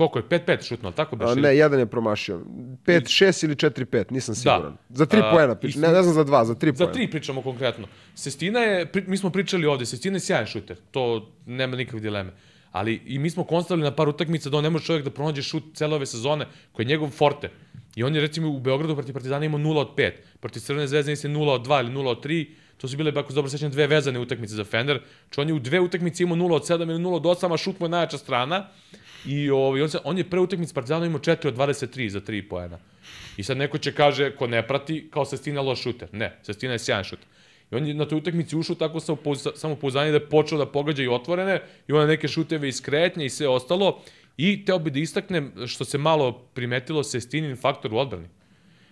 Koliko je? 5-5 šutno, tako beše? Ne, jedan je promašio. 5-6 ili 4-5, nisam da. siguran. Da. Za 3 poena, pričam. ne, ne znam za 2, za 3 poena. Za 3 pričamo konkretno. Sestina je, mi smo pričali ovde, Sestina je sjajan šuter, to nema nikakve dileme. Ali i mi smo konstatovali na par utakmica da on ne može čovjek da pronađe šut cele ove sezone, koji je njegov forte. I on je recimo u Beogradu protiv Partizana imao 0 od 5, protiv Crvene zvezde nisi 0 od 2 ili 0 od 3, to su bile, ako dobro sećam, dve vezane utakmice za Fener. Či on je u dve utakmice imao 0 od 7 ili 0 od 8, a šut mu je najjača strana. I ovaj, on, se, on je pre utakmice Partizana imao 4 od 23 za 3 poena. I sad neko će kaže, ko ne prati, kao Sestina loš šuter. Ne, Sestina je sjajan šuter. I on je na toj utakmici ušao tako sa samo pouzdanje da je počeo da pogađa i otvorene i ona neke šuteve iz kretnje i sve ostalo. I teo bi da istaknem što se malo primetilo Sestinin faktor u odbrani.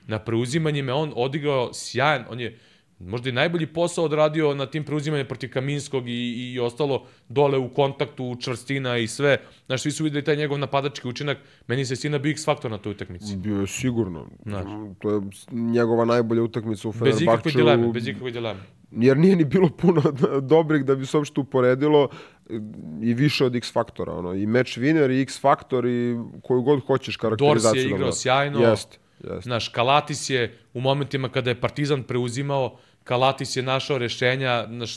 Na preuzimanjima on odigrao sjajan, on je možda i najbolji posao odradio na tim preuzimanjem protiv Kaminskog i, i ostalo dole u kontaktu, čvrstina i sve. Znaš, svi su videli taj njegov napadački učinak. Meni se Sina bio X faktor na toj utakmici. Bio je sigurno. Znaš. To je njegova najbolja utakmica u Fenerbahču. Bez ikakve dileme, bez ikakve dileme. Jer nije ni bilo puno dobrih da bi se uopšte uporedilo i više od X faktora. Ono. I match winner i X faktor i koju god hoćeš karakterizaciju. Dors je igrao da sjajno. Jeste. Yes. Znaš, Kalatis je u momentima kada je Partizan preuzimao, Kalatis je našao rešenja, znaš,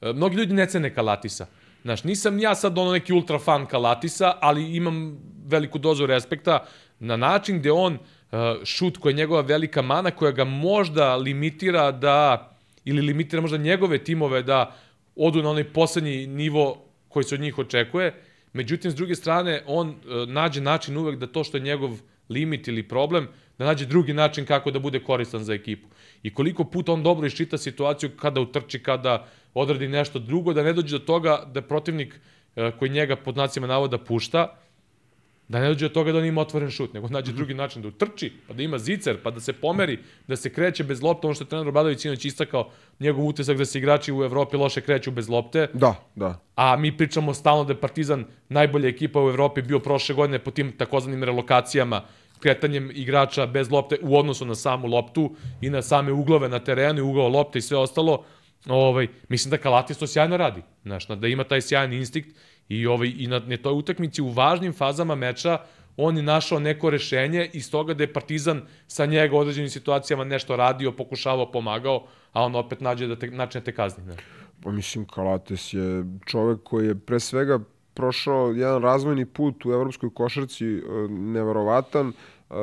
e, mnogi ljudi ne cene Kalatisa. Znaš, nisam ja sad ono neki ultra fan Kalatisa, ali imam veliku dozu respekta na način gde on uh, šut koja je njegova velika mana, koja ga možda limitira da, ili limitira možda njegove timove da odu na onaj poslednji nivo koji se od njih očekuje. Međutim, s druge strane, on uh, nađe način uvek da to što je njegov limit ili problem, da nađe drugi način kako da bude koristan za ekipu. I koliko puta on dobro iščita situaciju kada utrči, kada odradi nešto drugo, da ne dođe do toga da protivnik e, koji njega pod znacima navoda pušta, da ne dođe do toga da on ima otvoren šut, nego nađe drugi način da utrči, pa da ima zicer, pa da se pomeri, da se kreće bez lopte, ono što je trener Obradović sinoć istakao, njegov utisak da se igrači u Evropi loše kreću bez lopte. Da, da. A mi pričamo stalno da je Partizan najbolja ekipa u Evropi bio prošle godine po tim takozvanim relokacijama kretanjem igrača bez lopte u odnosu na samu loptu i na same uglove na terenu i ugao lopte i sve ostalo, ovaj, mislim da Kalatis to sjajno radi. Znaš, da ima taj sjajan instinkt i, ovaj, i na, na toj utakmici u važnim fazama meča on je našao neko rešenje iz toga da je Partizan sa njega u određenim situacijama nešto radio, pokušavao, pomagao, a on opet nađe da te, načine te kazni. Ne? Pa mislim, Kalates je čovek koji je pre svega prošao jedan razvojni put u evropskoj košarci e, neverovatan, e,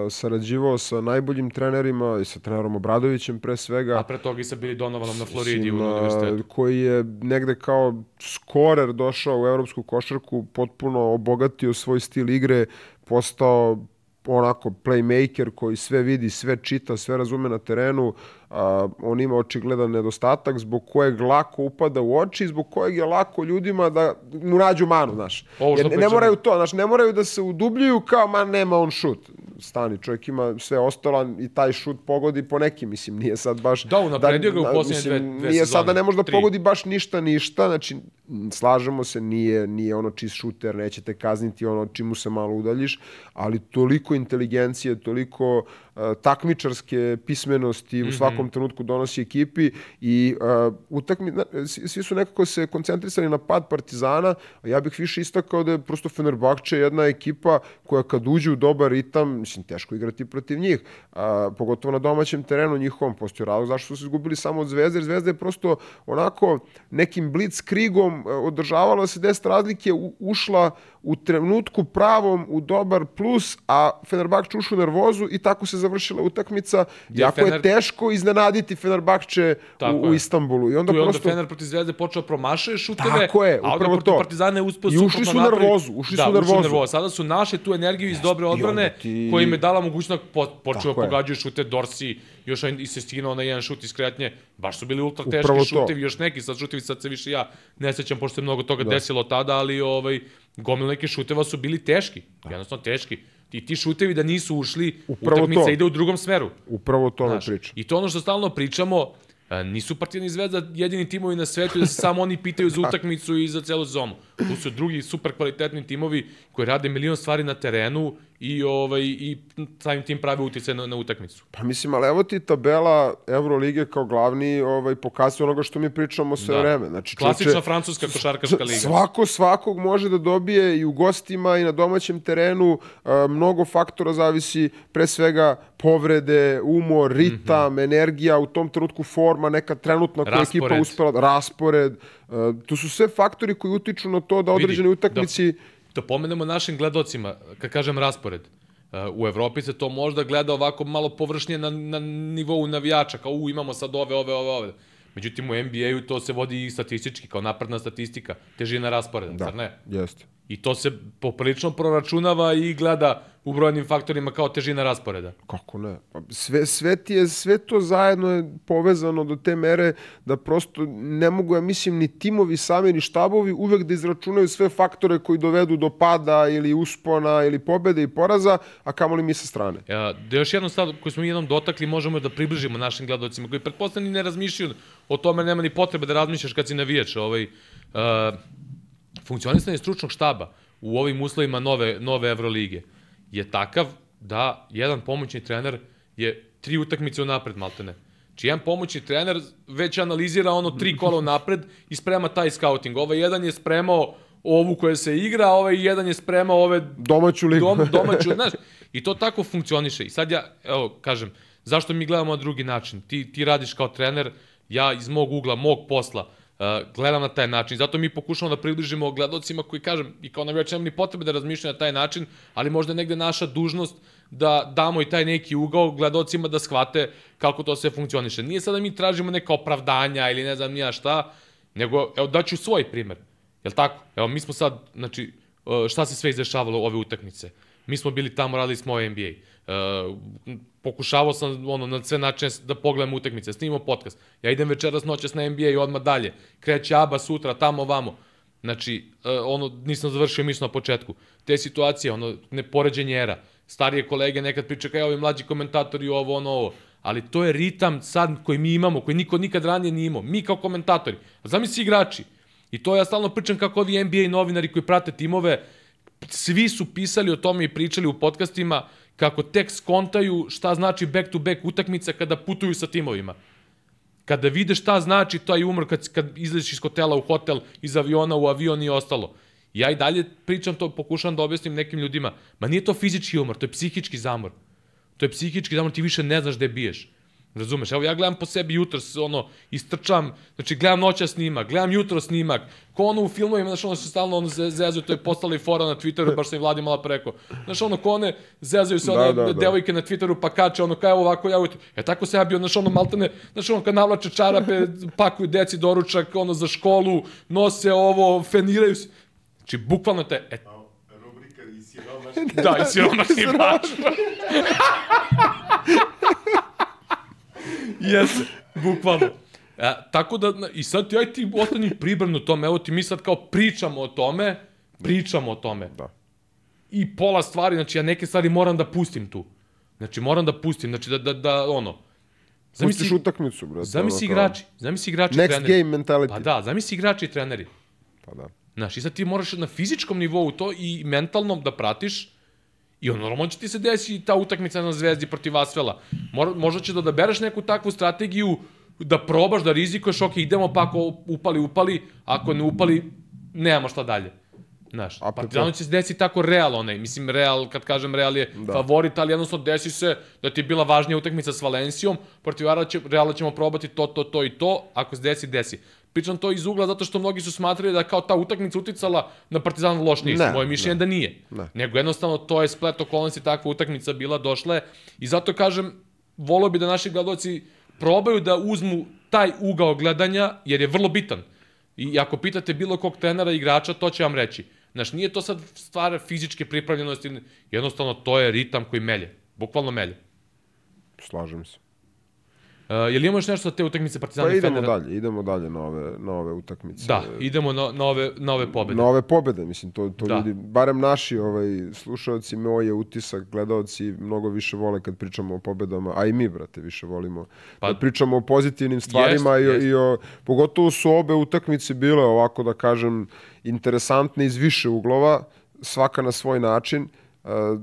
sarađivao sa najboljim trenerima i sa trenerom Obradovićem pre svega. A pre toga i sa bili Donovanom na Floridi u univerzitetu. Koji je negde kao skorer došao u evropsku košarku, potpuno obogatio svoj stil igre, postao onako playmaker koji sve vidi, sve čita, sve razume na terenu, a, on ima očigledan nedostatak zbog kojeg lako upada u oči, zbog kojeg je lako ljudima da mu nađu manu, znaš. Jer ne, ne moraju to, znaš, ne moraju da se udubljuju kao, man, nema on šut. Stani, čovjek ima sve ostalo i taj šut pogodi po neki, mislim, nije sad baš... Da, unapredio da, ga u posljednje dve, dve Nije sad da ne može da tri. pogodi baš ništa, ništa, znači, slažemo se, nije, nije ono čist šuter, nećete kazniti ono čemu se malo udaljiš, ali toliko inteligencije, toliko uh, takmičarske pismenosti u svakom trenutku donosi ekipi i uh, utakmi, svi su nekako se koncentrisali na pad Partizana, a ja bih više istakao da je prosto Fenerbahče jedna ekipa koja kad uđe u dobar ritam, mislim, teško igrati protiv njih, a, pogotovo na domaćem terenu njihovom, postoji razlog zašto su se izgubili samo od Zvezde, jer Zvezda je prosto onako nekim blitzkrigom e, održavala se 10 razlike, u- ušla u trenutku pravom u dobar plus, a Fenerbahče ušao u nervozu i tako se završila utakmica. Gdje jako Fener- je teško iznenaditi Fenerbahče Tako u, u je. Istanbulu. I onda Tu je onda prosto... Fener protiv Zvezde počeo promašuje šuteve, Tako je, a onda protiv to. Partizana je uspeo I ušli su nervozu, ušli da, su nervozu. nervozu. Sada su našli tu energiju iz dobre odbrane, ti- koja im je dala mogućnost, po, počeo je. pogađaju šute Dorsi, još i se stignuo na jedan šut iz kretnje, baš su bili ultra teški šutevi, još neki, sad šutevi, sad se više ja ne sećam, pošto se mnogo toga desilo tada, ali ovaj, gomil neki šuteva su bili teški, jednostavno teški. I ti šutevi da nisu ušli, Upravo utakmica to. ide u drugom smeru. Upravo o tome Znaš, pričam. I to ono što stalno pričamo, e, nisu Partizan i Zvezda jedini timovi na svetu da se samo oni pitaju za utakmicu i za celu sezonu. Tu su drugi super kvalitetni timovi koji rade milion stvari na terenu i ovaj i samim tim prave uticaj na, na utakmicu. Pa mislim, ali evo ti tabela Eurolige kao glavni ovaj, pokazuje onoga što mi pričamo sve Da. vreme. Znači, Klasična čoveče, francuska košarkaška liga. Svako svakog može da dobije i u gostima i na domaćem terenu. A, mnogo faktora zavisi, pre svega povrede, umor, ritam, Mhm. energija, u tom trenutku forma, neka trenutna koja ekipa uspela, raspored. To su sve faktori koji utiču na to da određene utakmici... Da pomenemo našim gledocima, kad kažem raspored, uh, u Evropi se to možda gleda ovako malo površnije na, na nivou navijača, kao u imamo sad ove, ove, ove, ove. Međutim, u NBA-u to se vodi i statistički, kao napredna statistika, težina rasporeda, da. zar ne? Jeste. I to se poprilično proračunava i gleda u brojnim faktorima kao težina rasporeda. Kako ne? Pa sve, sve, ti je, sve to zajedno je povezano do te mere da prosto ne mogu, ja mislim, ni timovi sami, ni štabovi uvek da izračunaju sve faktore koji dovedu do pada ili uspona ili pobede i poraza, a kamoli mi sa strane. Ja, da još jednom stvar koju smo jednom dotakli možemo da približimo našim gledalcima koji pretpostavljeni ne razmišljaju o tome, nema ni potrebe da razmišljaš kad si navijač. Ovaj, uh, funkcionisanje stručnog štaba u ovim uslovima nove, nove Evrolige je takav da jedan pomoćni trener je tri utakmice unapred, maltene. Či jedan pomoćni trener već analizira ono tri kola napred i sprema taj scouting. Ovaj jedan je spremao ovu koja se igra, ovaj jedan je spremao ove Domaću ligu. dom, domaću, znaš, i to tako funkcioniše. I sad ja, evo, kažem, zašto mi gledamo na drugi način? Ti, ti radiš kao trener, ja iz mog ugla, mog posla, uh, gledam na taj način. Zato mi pokušamo da približimo gledalcima koji, kažem, i kao navijač nemam ni potrebe da razmišljaju na taj način, ali možda je negde naša dužnost da damo i taj neki ugao gledalcima da shvate kako to sve funkcioniše. Nije sad da mi tražimo neka opravdanja ili ne znam nija šta, nego, evo, daću svoj primer. Jel tako? Evo, mi smo sad, znači, uh, šta se sve izdešavalo ove utakmice? Mi smo bili tamo, radili smo NBA. Uh, pokušavao sam ono, na sve načine da pogledam utakmice, snimamo podcast. Ja idem večeras noćas na NBA i odmah dalje. Kreće ABA sutra, tamo, vamo. Znači, uh, ono, nisam završio misl na početku. Te situacije, ono, ne poređenje era. Starije kolege nekad pričaju kao ovi mlađi komentatori ovo, ono, ovo. Ali to je ritam sad koji mi imamo, koji niko nikad ranije nije imao. Mi kao komentatori. A zamisli igrači. I to ja stalno pričam kako ovi NBA novinari koji prate timove, svi su pisali o tome i pričali u podcastima kako tek skontaju šta znači back-to-back utakmica kada putuju sa timovima. Kada vide šta znači taj umor kad, kad izletiš iz hotela u hotel, iz aviona u avion i ostalo. Ja i dalje pričam to, pokušam da objasnim nekim ljudima. Ma nije to fizički umor, to je psihički zamor. To je psihički zamor, ti više ne znaš gde biješ. Razumeš? Evo ja gledam po sebi jutros, ono, istrčam, znači gledam noća snimak, gledam jutro snimak, ko ono u filmovima, znaš, ono se stalno ono ze- zezaju, to je postala i fora na Twitteru, baš sam i vladi malo preko. Znaš, ono, ko one zezaju se, Da, one da, da. devojke na Twitteru pa kače, ono, kao evo ovako, ja ujutro. E tako se ja bio, znaš, ono, maltene, znaš, ono, kad navlače čarape, pakuju deci doručak, ono, za školu, nose ovo, feniraju se. Znači, bukvalno te, e, Rubrika i siromašni. da, i siromašni baš. Jeste, bukvalno. E, tako da, i sad ti, aj ti ostani pribran o tome, evo ti mi sad kao pričamo o tome, pričamo o tome. Da. I pola stvari, znači ja neke stvari moram da pustim tu. Znači moram da pustim, znači da, da, da ono, Pustiš utakmicu, brate. zamisli igrači, zamisli igrači Next treneri. game mentality. Pa da, zamisli igrači i treneri. Pa da. Znaš, i sad ti moraš na fizičkom nivou to i mentalnom da pratiš I on normalno će ti se desi ta utakmica na Zvezdi protiv Asvela. Možda će da odabereš neku takvu strategiju da probaš, da rizikuješ, ok, idemo pa ako upali, upali, ako ne upali, nemamo šta dalje. Znaš, A, pa Partizanu će se desiti tako Real onaj, mislim Real, kad kažem Real je da. favorit, ali jednostavno desi se da ti je bila važnija utakmica s Valencijom, protiv Reala, će, Reala ćemo probati to, to, to i to, ako se desi, desi. Pričam to iz ugla zato što mnogi su smatrali da kao ta utakmica uticala na Partizan loš niz. Ne, Moje mišljenje ne. da nije. Ne. Nego jednostavno to je splet okolnosti takva utakmica bila, došla je. I zato kažem, volio bi da naši gledoci probaju da uzmu taj ugao gledanja, jer je vrlo bitan. I ako pitate bilo kog trenera igrača, to će vam reći. Znaš, nije to sad stvar fizičke pripravljenosti, jednostavno to je ritam koji melje. Bukvalno melje. Slažem se. Uh, je li imamo još nešto sa te utakmice Partizana Pa i idemo Fenera? dalje, idemo dalje na ove, na ove utakmice. Da, idemo na, na, ove, na ove pobede. Na ove pobede, mislim, to, to Da. ljudi, barem naši ovaj, slušalci, moj je utisak, gledalci mnogo više vole kad pričamo o pobedama, a i mi, brate, više volimo Pa- da pričamo o pozitivnim stvarima Jest, i, jest. i o, pogotovo su obe utakmice bile ovako, da kažem, interesantne iz više uglova, svaka na svoj način. Uh,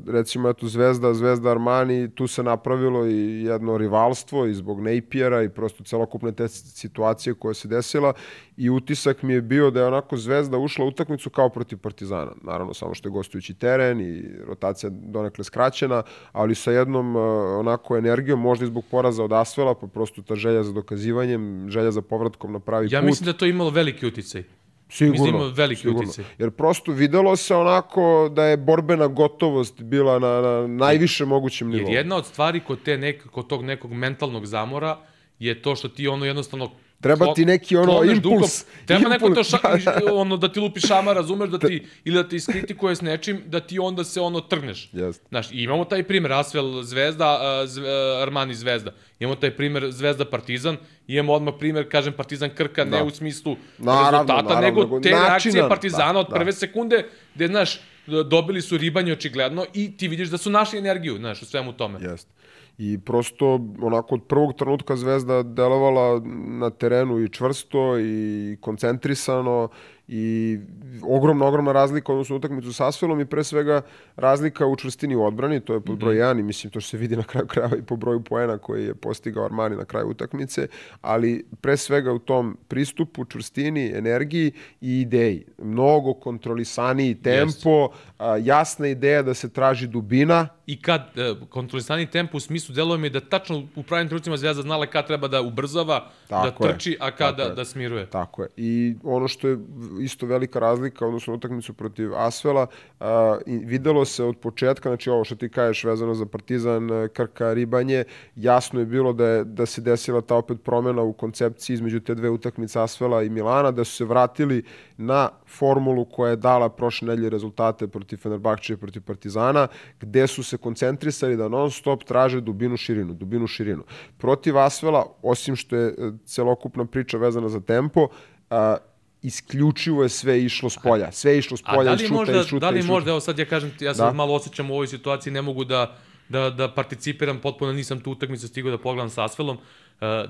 recimo, eto, Zvezda, Zvezda Armani, tu se napravilo i jedno rivalstvo i zbog Napiera i prosto celokupne te situacije koja se desila i utisak mi je bio da je onako Zvezda ušla u utakmicu kao protiv Partizana. Naravno, samo što je gostujući teren i rotacija donekle skraćena, ali sa jednom uh, onako energijom, možda i zbog poraza od Asvela, pa prosto ta želja za dokazivanjem, želja za povratkom na pravi Ja put. mislim da to imalo veliki uticaj. Sigurno. Mislim, ima veliki sigurno. Jer prosto videlo se onako da je borbena gotovost bila na, na najviše mogućem Jer nivou. jedna od stvari kod, te nek, kod tog nekog mentalnog zamora je to što ti ono jednostavno Treba ti neki ono kloneš impuls. dukom. Treba neko impuls, to ša, da, da. ono da ti lupi šama, razumeš da ti ili da te iskritikuje s nečim, da ti onda se ono trgneš. Jeste. Znaš, imamo taj primer Asvel Zvezda, Zve, Armani Zvezda. Imamo taj primer Zvezda Partizan, imamo odmah primer, kažem, Partizan Krka, ne u smislu Naravno, rezultata, naravno, nego te načinan, reakcije Partizana da, od da. prve sekunde, gde, znaš, dobili su ribanje očigledno i ti vidiš da su našli energiju, znaš, u svemu tome. Jeste. I prosto, onako, od prvog trenutka Zvezda delovala na terenu i čvrsto i koncentrisano i ogromna, ogromna razlika na utakmicu sa Asvelom i pre svega razlika u čvrstini u odbrani, to je pod broj 1 i mislim to se vidi na kraju krajeva i po broju poena koji je postigao Armani na kraju utakmice, ali pre svega u tom pristupu, čvrstini, energiji i ideji. Mnogo kontrolisaniji tempo, a, jasna ideja da se traži dubina, I kad e, kontrolisani tempo u smislu deluje mi da tačno u pravim trenucima Zvezda znala kad treba da ubrzava, Tako da je, trči, a kad tako da, je. da smiruje. Tako je. I ono što je isto velika razlika, odnosno utakmicu protiv Asvela, a, i videlo se od početka, znači ovo što ti kažeš vezano za Partizan, Krka, Ribanje, jasno je bilo da, je, da se desila ta opet promena u koncepciji između te dve utakmice Asvela i Milana, da su se vratili na formulu koja je dala prošle nedelje rezultate protiv Fenerbahče i protiv Partizana, gde su se koncentrisali da non stop traže dubinu širinu, dubinu širinu. Protiv Asvela, osim što je e, celokupna priča vezana za tempo, a, isključivo je sve išlo s polja. Sve je išlo s polja, da li šuta, možda, iz šuta, da li šuta. možda, evo sad ja kažem, ja sad Da. malo osjećam u ovoj situaciji, ne mogu da, da, da participiram, potpuno nisam tu utakmicu stigao da pogledam sa Asvelom. Uh,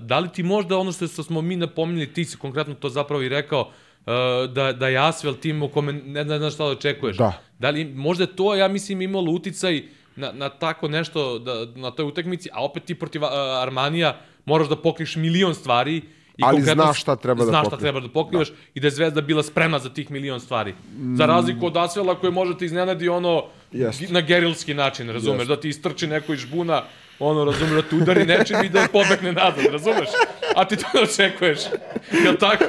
da li ti možda ono što, što smo mi napominjali, ti si konkretno to zapravo i rekao, uh, da, da je Asvel tim u kome ne, ne znaš šta da očekuješ. Da. Da li, možda to, ja mislim, imalo uticaj na, na tako nešto, da, na toj utakmici, a opet ti protiv uh, Armanija moraš da pokriš milion stvari I Ali znaš šta treba da znaš šta pokriješ. treba da pokrivaš da. i da je Zvezda bila spremna za tih milion stvari. Za razliku od Asvela koji može te iznenadi ono Jest. na gerilski način, razumeš, Jest. da ti istrči neko iz žbuna, ono, razumeš, da te udari nečim i da pobegne nazad, razumeš? A ti to ne očekuješ. Jel tako?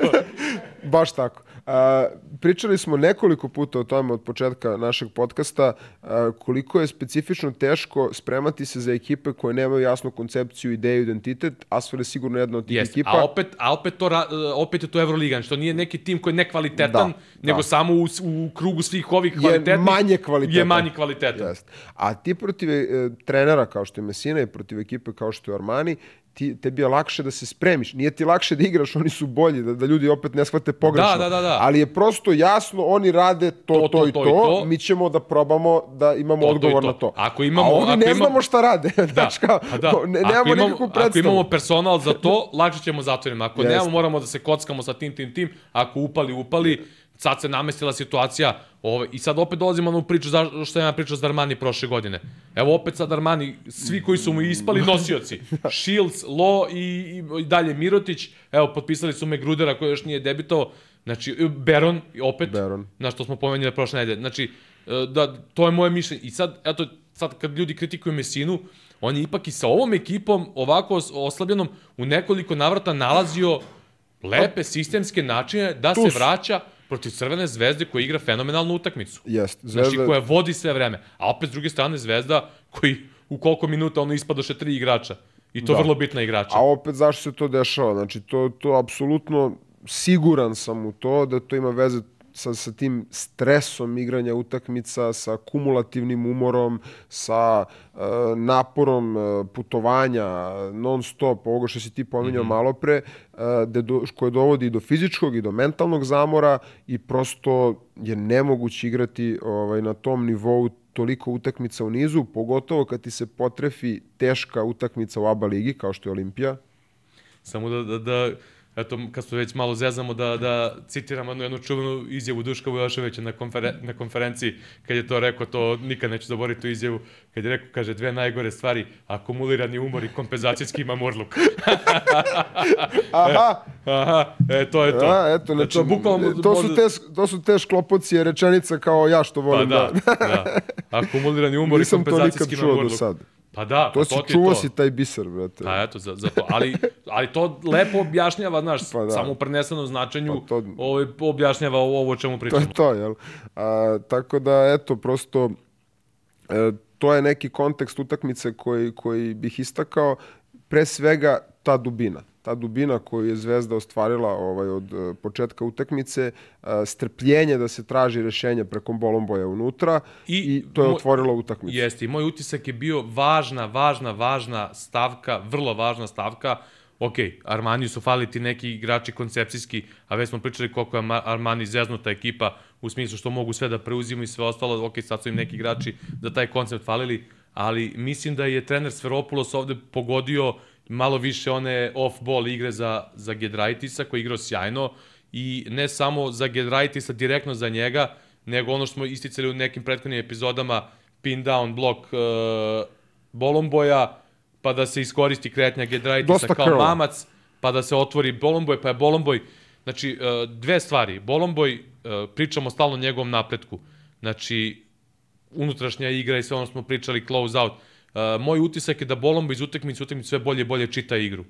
Baš tako. A, pričali smo nekoliko puta o tome od početka našeg podcasta a, koliko je specifično teško spremati se za ekipe koje nemaju jasnu koncepciju, ideju, identitet. Asvel je sigurno jedna od tih Jest, ekipa. a opet, a opet, to, opet je to Euroligan, što nije neki tim koji je nekvalitetan, Da, nego da. samo u, u krugu svih ovih Je kvalitetnih manje kvalitetan. je manji kvalitetan. Jest. A ti protiv e, trenera kao što je Messina i protiv ekipe kao što je Armani, ti, tebi je lakše da se spremiš. Nije ti lakše da igraš, oni su bolji, da, da ljudi opet ne shvate pogrešno. Da, da, da, da. Ali je prosto jasno, oni rade to, to, to, i to, i to. mi ćemo da probamo da imamo To, to odgovor to. na to. Ako imamo- A ovi ako ne imamo- znamo šta rade. Da, Znaš, kao, pa da. ne, Ako nemamo imamo- nikakvu predstavu. Ako imamo personal za to, lakše ćemo zatvoriti. Ako Jeste. nemamo, moramo da se kockamo sa tim, tim, tim. Ako upali, upali. Sad se namestila situacija, ovaj, i sad opet dolazimo na priču, zašto što sam ja pričao za Armani prošle godine. Evo opet sad Armani, svi koji su mu ispali nosioci, Shields, Lo i, i, i dalje Mirotić, evo, potpisali su me Grudera koji još nije debitovao, znači, Beron, opet, Beron. na što smo pomenuli prošle nedelje. Znači, e, da, to je moje mišljenje. I sad, eto, sad kad ljudi kritikuju Mesinu, on je ipak i sa ovom ekipom, ovako os- oslabljenom, u nekoliko navrata nalazio lepe sistemske načine da Tu se vraća protiv Crvene zvezde koja igra fenomenalnu utakmicu. Jest. Znači, Zvezda, koja vodi sve vreme. A opet, s druge strane, Zvezda koji u koliko minuta ono ispadoše tri igrača. I to Da. vrlo bitna igrača. A opet zašto se to dešava? Znači, to, to apsolutno siguran sam u to da to ima veze sa, sa tim stresom igranja utakmica, sa kumulativnim umorom, sa e, naporom e, putovanja non stop, ovoga što si ti pominjao mm -hmm. malo pre, e, da do, koje dovodi do fizičkog i do mentalnog zamora i prosto je nemoguće igrati ovaj, na tom nivou toliko utakmica u nizu, pogotovo kad ti se potrefi teška utakmica u ABA ligi, kao što je Olimpija. Samo da, da, da eto, kad se već malo zezamo, da, da citiramo jednu, jednu čuvenu izjavu Duška Vujoševića na, konferen, na konferenciji, kad je to rekao, to nikad neću zaboraviti tu izjavu, kad je rekao, kaže, dve najgore stvari, akumulirani umor i kompenzacijski mamurluk. Aha, Aha, e, to je to. a, eto, znači, to, bukvalno to, su te, to su te šklopocije rečenica kao ja što Pa volim da, da... da. Akumulirani umor i Nisam to nikad kompenzacijski čuo do mamurluk. Pa da, To pa si to ti čuo to. si taj biser, brate. Pa eto, za, za to. Ali, ali to lepo objašnjava, znaš, Pa da. samo u prenesenom značenju, Pa to- ovaj, objašnjava ovo o čemu To pričamo. je to, jel? A, tako da, eto, prosto, e, to je neki kontekst utakmice koji, koji bih istakao. Pre svega, ta dubina. Ta dubina koju je Zvezda ostvarila ovaj, od e, početka utakmice, e, strpljenje da se traži rešenje preko Bolomboja unutra i, I to je moj- otvorilo utakmicu. Jeste, i moj utisak je bio važna, važna, važna stavka, vrlo važna stavka. Ok, Armaniju su falili ti neki igrači koncepcijski, a već smo pričali koliko je Arma- Armani zeznuta ekipa u smislu što mogu sve da preuzimaju i sve ostalo. Ok, sad su im neki igrači za taj koncept falili, ali mislim da je trener Sferopulos ovde pogodio malo više one off-ball igre za, za Gedraitisa, koji je igrao sjajno, i ne samo za Gedraitisa, direktno za njega, nego ono što smo isticali u nekim prethodnim epizodama, pin down blok uh, Bolomboja, pa da se iskoristi kretnja Gedraitisa Dosta kao curla. mamac, pa da se otvori Bolomboj, pa je Bolomboj, znači uh, dve stvari, Bolomboj, uh, pričamo stalno o njegovom napretku, znači unutrašnja igra i sve ono smo pričali, close out. Uh, moj utisak je da Bolombo iz utakmice u utakmicu sve bolje i bolje čita igru.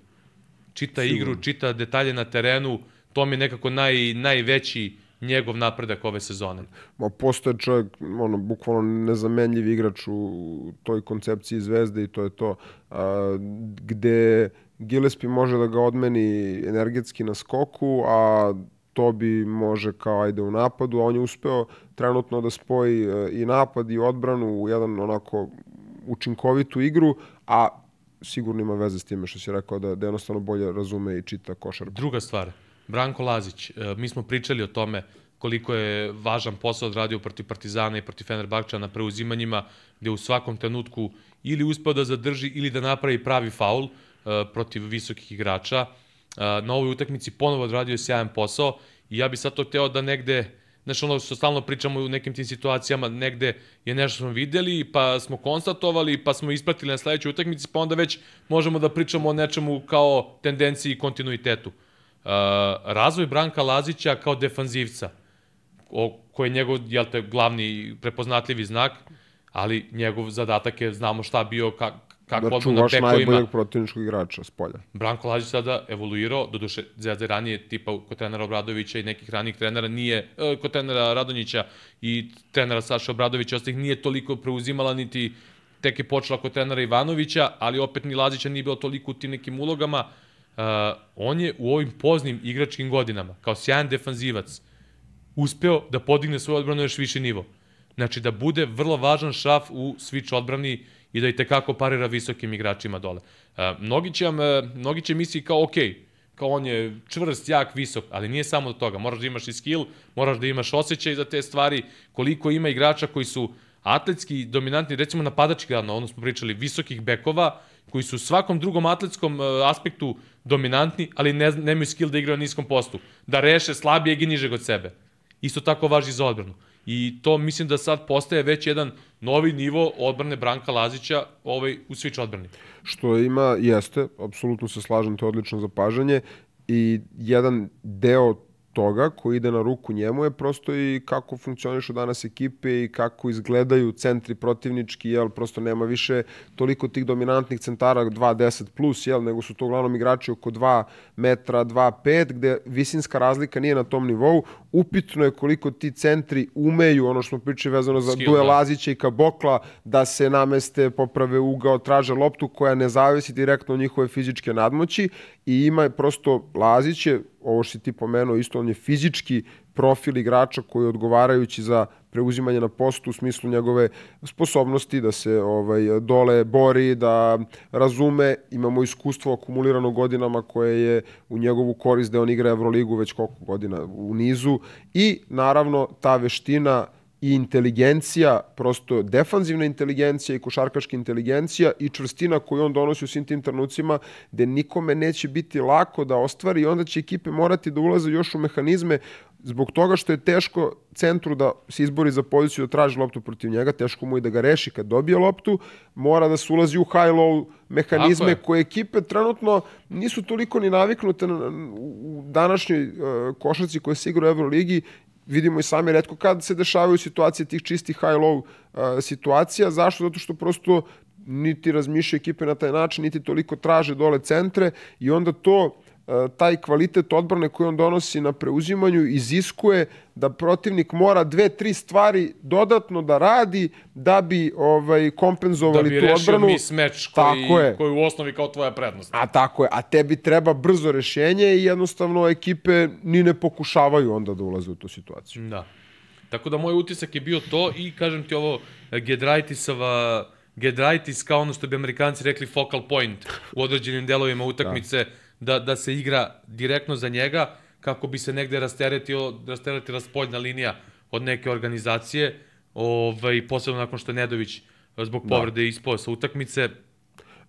Čita Sigurno. igru, čita detalje na terenu, to mi je nekako naj, najveći njegov napredak ove sezone. Ma postoje čovjek, ono, bukvalno nezamenljiv igrač u toj koncepciji zvezde i to je to. A, gde Gillespie može da ga odmeni energetski na skoku, a to bi može kao ajde u napadu, a on je uspeo trenutno da spoji e, i napad i odbranu u jedan onako učinkovitu igru, a sigurno ima veze s time što si rekao da, da jednostavno bolje razume i čita košarku. Druga stvar, Branko Lazić, e, mi smo pričali o tome koliko je važan posao odradio protiv Partizana i protiv Fenerbahča na preuzimanjima, gde u svakom trenutku ili uspeo da zadrži ili da napravi pravi faul e, protiv visokih igrača. E, na ovoj utakmici ponovo odradio sjajan posao i ja bi sad to hteo da negde Znaš, ono što stalno pričamo u nekim tim situacijama, negde je nešto smo videli, pa smo konstatovali, pa smo ispratili na sledećoj utakmici, pa onda već možemo da pričamo o nečemu kao tendenciji i kontinuitetu. Uh, razvoj Branka Lazića kao defanzivca, o, koji je njegov, jel te, glavni prepoznatljivi znak, ali njegov zadatak je, znamo šta bio, ka, kako Da odbrana čuvaš bekovima. najboljeg protivničkog igrača s polja. Branko Lazić sada evoluirao, doduše Zvezda je ranije tipa kod trenera Obradovića i nekih ranijih trenera nije, e, kod trenera Radonjića i trenera Saša Obradovića, ostalih nije toliko preuzimala niti tek je počela kod trenera Ivanovića, ali opet ni Lazića nije bilo toliko u tim nekim ulogama. Uh, on je u ovim poznim igračkim godinama, kao sjajan defanzivac, uspeo da podigne svoju odbranu na još viši nivo. Znači da bude vrlo važan šraf u switch odbrani i da i tekako parira visokim igračima dole. E, mnogi će, vam, e, mnogi će misliti kao, ok, kao on je čvrst, jak, visok, ali nije samo do toga. Moraš da imaš i skill, moraš da imaš osjećaj za te stvari, koliko ima igrača koji su atletski dominantni, recimo napadački gradno, ono smo pričali, visokih bekova, koji su u svakom drugom atletskom e, aspektu dominantni, ali ne, nemaju skill da igraju na niskom postu. Da reše slabijeg i nižeg od sebe. isto tako važi za odbranu. I to mislim da sad postaje već jedan novi nivo odbrane Branka Lazića ovaj, u switch odbrani. Što ima, jeste, apsolutno se slažem, to je odlično zapažanje i jedan deo toga koji ide na ruku njemu je prosto i kako funkcionišu danas ekipe i kako izgledaju centri protivnički, jel, prosto nema više toliko tih dominantnih centara 2-10 plus, jel, nego su to uglavnom igrači oko 2 metra, 2-5, gde visinska razlika nije na tom nivou. Upitno je koliko ti centri umeju, ono što smo pričali vezano za Skill, duel da. Lazića i Kabokla, da se nameste, poprave ugao, traže loptu koja ne zavisi direktno od njihove fizičke nadmoći i ima je prosto Lazić je, ovo što si ti pomenuo, isto on je fizički profil igrača koji je odgovarajući za preuzimanje na postu u smislu njegove sposobnosti da se ovaj dole bori, da razume, imamo iskustvo akumulirano godinama koje je u njegovu korist da on igra Evroligu već koliko godina u nizu. I naravno ta veština i inteligencija, prosto defanzivna inteligencija i košarkaška inteligencija i čvrstina koju on donosi u svim tim trenucima gde nikome neće biti lako da ostvari i onda će ekipe morati da ulaze još u mehanizme zbog toga što je teško centru da se izbori za poziciju da traži loptu protiv njega, teško mu je da ga reši kad dobije loptu, mora da se ulazi u high-low mehanizme je. koje ekipe trenutno nisu toliko ni naviknute na, u današnjoj uh, košarci koje se igra u Euroligi vidimo i sami redko kad se dešavaju situacije tih čistih high-low uh, situacija. Zašto? Zato što prosto niti razmišljaju ekipe na taj način, niti toliko traže dole centre i onda to taj kvalitet odbrane koji on donosi na preuzimanju iziskuje da protivnik mora dve, tri stvari dodatno da radi da bi ovaj Da kompenzovali bi tu rešio odbranu. mismatch koji, Tako je. koji u osnovi kao tvoja prednost. A tako je, a tebi treba brzo rešenje i jednostavno ekipe ni ne pokušavaju onda da ulaze u tu situaciju. Da. Tako da moj utisak je bio to i kažem ti ovo Gedraitisova Gedraitis kao ono što bi amerikanci rekli focal point u određenim delovima utakmice da, da se igra direktno za njega kako bi se negde rasteretio, rasteretila spoljna linija od neke organizacije ovaj, posebno nakon što je Nedović zbog povrede da. ispao sa utakmice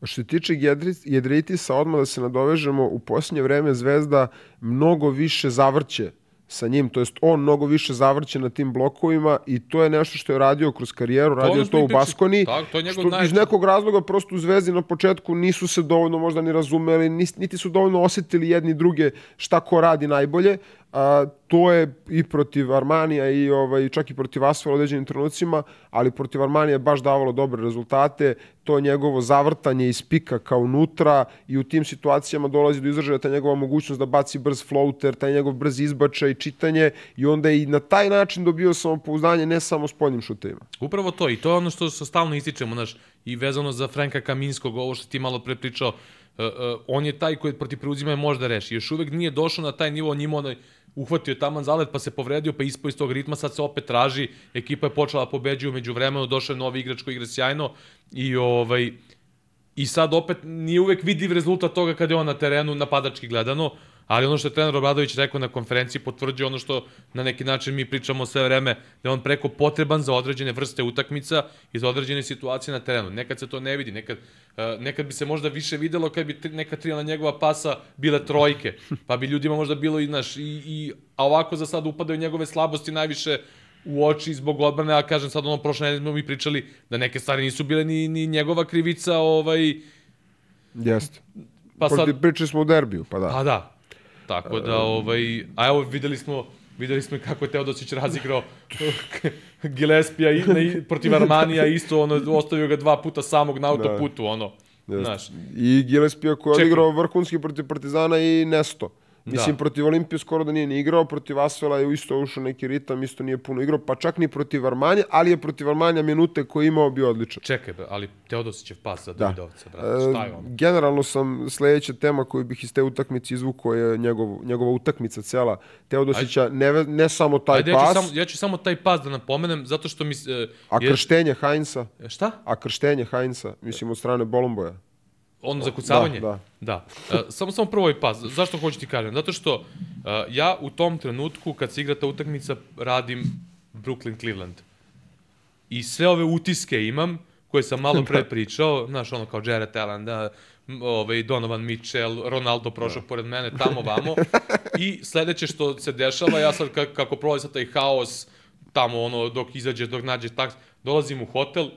Što se tiče Jedri- Jedritisa, odmah da se nadovežemo, u posljednje vreme Zvezda mnogo više zavrće sa njim, to jest on mnogo više zavrće na tim blokovima i to je nešto što je radio kroz karijeru, radio je smo to u. Baskoni, Tako, to je što najveći- iz nekog razloga prosto u Zvezdi na početku nisu se dovoljno možda ni razumeli, niti su dovoljno osetili jedni druge šta ko radi najbolje, a, to je i protiv Armanija i ovaj, čak i protiv Asfala u određenim trenucima, ali protiv Armanija je baš davalo dobre rezultate, to njegovo zavrtanje iz pika kao unutra i u tim situacijama dolazi do izražaja ta njegova mogućnost da baci brz floater, taj njegov brz izbačaj i čitanje i onda je i na taj način dobio samopouzdanje ne samo s poljnim šutevima. Upravo to i to je ono što, stalno ističemo, znaš, i vezano za Franka Kaminskog, ovo što ti malo pre pričao, uh, uh, on je taj koji protiv preuzimanja može da reši. Još uvek nije došao na taj nivo, njima onaj uhvatio taman zalet, pa se povredio, pa ispao iz tog ritma, sad se opet traži, ekipa je počela da pobeđuje umeđu vremenu, došao je novi igrač koji igra sjajno. I ovaj, I sad opet nije uvek vidljiv rezultat toga kada je on na terenu napadački gledano, ali ono što je trener Obradović rekao na konferenciji potvrđuje ono što na neki način mi pričamo sve vreme, da je on preko potreban za određene vrste utakmica i za određene situacije na terenu. Nekad se to ne vidi, nekad, uh, nekad bi se možda više videlo kad bi tri, neka trijana njegova pasa bile trojke, pa bi ljudima možda bilo i, naš, i, i, a ovako za sad upadaju njegove slabosti najviše u oči zbog odbrane, a kažem sad ono prošle nedelje smo mi pričali da neke stvari nisu bile ni, ni njegova krivica, ovaj, Jeste. pa sad, Sad... Pričali smo o derbiju, pa da. pa da, tako da, ovaj, a evo videli smo, videli smo kako je Teodosić razigrao Gillespija i, na, protiv Armanija isto, ono, ostavio ga dva puta samog na autoputu, ono, znaš. I Gillespie koji je odigrao vrhunski protiv Partizana i Nesto. Mislim, Da. protiv Olimpije skoro da nije ni igrao, protiv Asvela je isto ušao neki ritam, isto nije puno igrao, pa čak ni protiv Armanja, ali je protiv Armanja minute koje je imao bio odličan. Čekaj, ali Teodosićev pas za Da. Davidovca, brate, šta je E, ono? generalno sam sledeća tema koju bih iz te utakmice izvukao je njegov, njegova utakmica cela Teodosića, ne, ve- ne samo taj Ajde, ja ću, pas, samo, ja ću samo taj pas da napomenem, zato što mi... e, a je- krštenje Heinza, Šta? a krštenje Heinza, mislim od strane Bolomboja. Ono za kucavanje? Da, da. Uh, samo, samo prvo ovaj pas. Zašto hoću ti kažem? Zato što uh, ja u tom trenutku, kad se igra ta utakmica, radim Brooklyn-Cleveland. I sve ove utiske imam, koje sam malo pre pričao, znaš, ono kao Jared Allen, da, ovaj, Donovan Mitchell, Ronaldo prošao pored mene, tamo, vamo. I sledeće što se dešava, ja sad ka- kako prolazi sad taj haos, tamo ono, dok izađeš, dok nađeš taks, dolazim u hotel,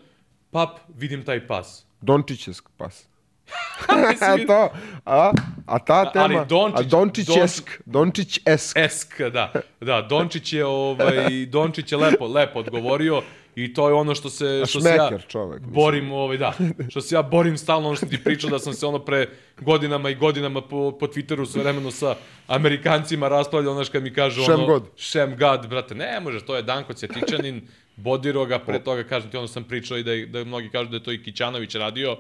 pap, vidim taj pas. Dončićesk pas. Mislim, to, a, a ta Ali tema, Dončić- a Dončićesk, Dončić-esk. Esk, da. Da, Dončić je, ovaj, Dončić je lepo, lepo odgovorio i to je ono što se... Što se ja čovek. mislim. borim, ovaj, da. Što se ja borim stalno, ono što ti pričao da sam se ono pre godinama i godinama po, po Twitteru sve vremeno sa Amerikancima raspravljao, znaš kad mi kažu Shem ono... God. Shem God, brate, ne može, to je Danko Cetičanin, bodiro ga, pre toga, kažem ti, ono sam pričao i da, da mnogi kažu da je to i Kićanović radio,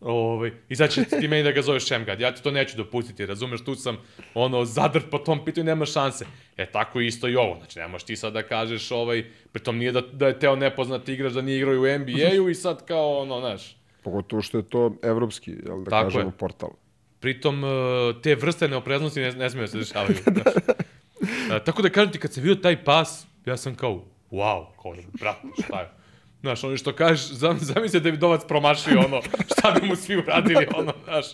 Ovaj, I sad će ti meni da ga zoveš Šemgad. Ja ti to neću dopustiti, razumeš, tu sam ono, zadrt po tom pitanju, nema šanse. E, tako isto i ovo. Znači, nemaš ti sad da kažeš, ovaj, pritom nije da, da je teo nepoznati igrač, da nije igrao u NBA-u i sad kao, ono, znaš, Pogotovo što je to evropski, jel da Tako kažemo, je. portal. Pritom, eh, te vrste neopreznosti ne, ne smiju da se dešavaju. znaš. E, tako da kažem ti, kad sam vidio taj pas, ja sam kao, wow, kao, brate, šta je? Znaš, ono što kažeš, zam, zamisli da je Vidovac promašio ono, šta bi mu svi uradili, ono, znaš.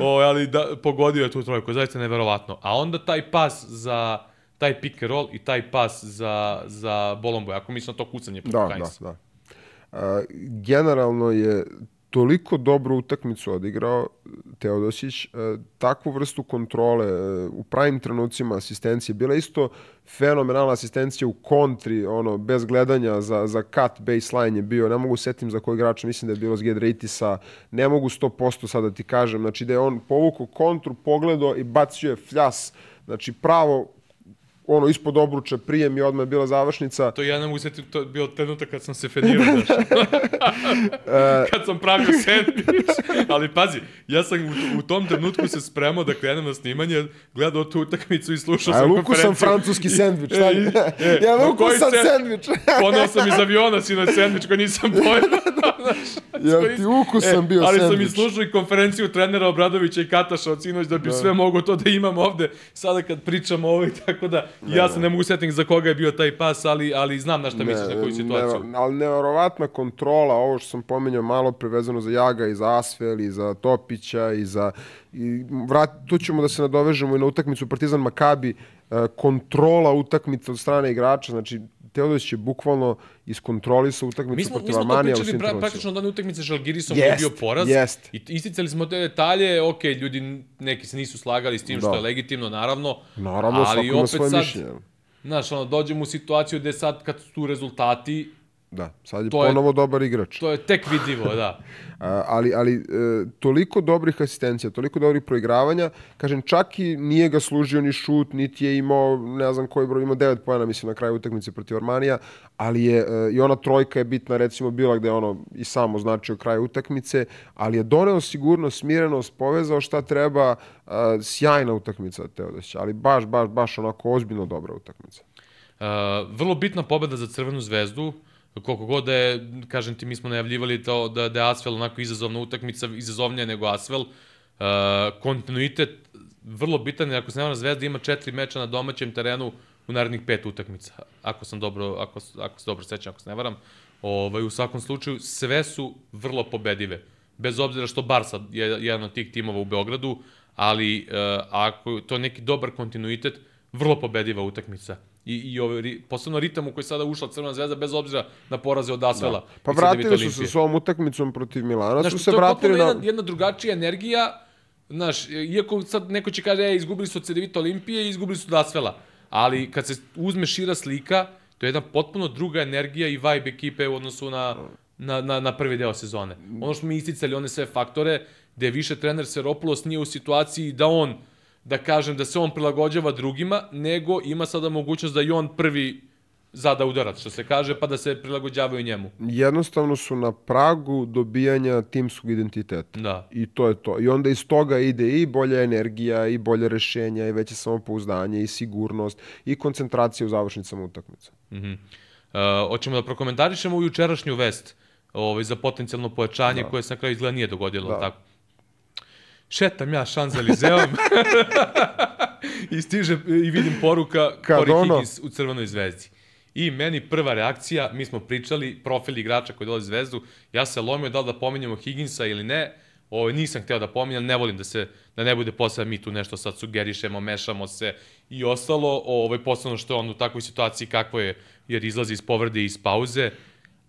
O, ali da, pogodio je tu trojku, zaista neverovatno. A onda taj pas za taj pick and roll i taj pas za, za Bolomboja, ako mislim na to kucanje preko Da, da, Heinz. da. A, generalno je toliko dobru utakmicu odigrao Teodosić, e, takvu vrstu kontrole e, u pravim trenucima asistencije, bila isto fenomenalna asistencija u kontri, ono, bez gledanja za, za cut baseline je bio, ne mogu setim za koji igrača, mislim da je bilo s ne mogu 100% sad da ti kažem, znači da je on povukao kontru, pogledao i bacio je fljas, znači pravo ono ispod obruča prijem i odmah je bila završnica. To ja ne mogu setiti, to je bio trenutak kad sam se fenirao, znaš. kad sam pravio sandvič. Ali pazi, ja sam u, u tom trenutku se spremao da krenem na snimanje, gledao tu utakmicu i slušao A sam luku sam konferenciju. francuski sendvič, šta? E, i- e, ja ma luku sam se- sendvič. Ponao sam iz aviona sinoć sandvič koji nisam pojel. Ja ti ukusan bio E, Ali sam i slušao i konferenciju trenera Obradovića i Kataša od sinoć da bi sve mogo to da imam ovde sada kad pričamo ovo i tako da ja se ne mogu setiti za koga je bio taj pas, ali, ali znam na šta misliš, na koju situaciju. Ne, ali neverovatna kontrola, ovo što sam pominjao malo prevezano za Jaga i za Asvel i za Topića i za... I vrat, tu ćemo da se nadovežemo i na utakmicu Partizan Makabi, e, kontrola utakmice od strane igrača, znači Teodosić je bukvalno iskontrolisao utakmicu Mi smo, mi protiv smo to Armanija pričali praktično one utakmice Žalgirisom Jest, je bio poraz. jest. I isticali smo te detalje, ok, ljudi neki se nisu slagali s tim što Da. je legitimno, naravno. Naravno, svako ima svoje mišljenje. Znaš, ono, dođemo u situaciju gde sad kad su tu rezultati, Da, sad je To je- ponovo dobar igrač. to je tek vidljivo, da. A, ali, ali e, toliko dobrih asistencija, toliko dobrih proigravanja, kažem, čak i nije ga služio ni šut, niti je imao, ne znam koji broj, imao 9 pojena, mislim, na kraju utakmice protiv Armanija, ali je, e, i ona trojka je bitna, recimo, bila gde je ono i sam označio kraj utakmice, ali je doneo sigurnost, smirenost, povezao šta treba, a, sjajna utakmica Teodosića, ali baš, baš, baš onako ozbiljno dobra utakmica. Uh, vrlo bitna pobeda za Crvenu zvezdu, koliko god da je, kažem ti, mi smo najavljivali to da, da je Asvel onako izazovna utakmica, izazovnija nego Asvel. Uh, kontinuitet vrlo bitan, jer ako se ne Zvezda ima četiri meča na domaćem terenu u narednih pet utakmica, ako sam dobro, ako, ako se dobro sećam, ako se ne varam. Ovaj, u svakom slučaju, sve su vrlo pobedive. Bez obzira što Barsa je jedan od tih timova u Beogradu, ali uh, ako to je neki dobar kontinuitet, vrlo pobediva utakmica. I, i ovaj, posebno ritam u koji sada ušla Crvena zvezda, bez obzira na poraze od Asvela. Pa i Crvene vratili su se s ovom utakmicom protiv Milana, Znaš, su se vratili na... jedna, jedna drugačija energija, znaš, iako sad neko će kaže, e, izgubili su od Cedevita Olimpije i izgubili su od Asvela, ali kad se uzme šira slika, to je jedna potpuno druga energija i vibe ekipe u odnosu na, na, na, na prvi deo sezone. Ono što mi isticali, one sve faktore, gde više trener Seropoulos nije u situaciji da on, da kažem, da se on prilagođava drugima, nego ima sada mogućnost da i on prvi zada udarac, što se kaže, pa da se prilagođavaju njemu. jednostavno su na pragu dobijanja timskog identiteta. Da. I to je to. I onda iz toga ide i bolja energija, i bolje rešenja, i veće samopouzdanje, i sigurnost, i koncentracija u završnicama utakmica. Mhm. Uh, hoćemo da prokomentarišemo u jučerašnju vest ovaj, za potencijalno pojačanje da. koje se na kraju izgleda nije dogodilo, da. tako? Šetam ja Šanzelizeom i stiže i vidim poruka Kad Corey ono- Higgins u Crvenoj zvezdi. I meni prva reakcija, mi smo pričali, profil igrača koji dolazi zvezdu, ja se lomio da li da pominjemo Higginsa ili ne, Ovaj, nisam hteo da pominjam, ne volim da se, da ne bude posle mi tu nešto sad sugerišemo, mešamo se i ostalo, ovaj, posebno što je on u takvoj situaciji kakvo je, jer izlazi iz povrede i iz pauze,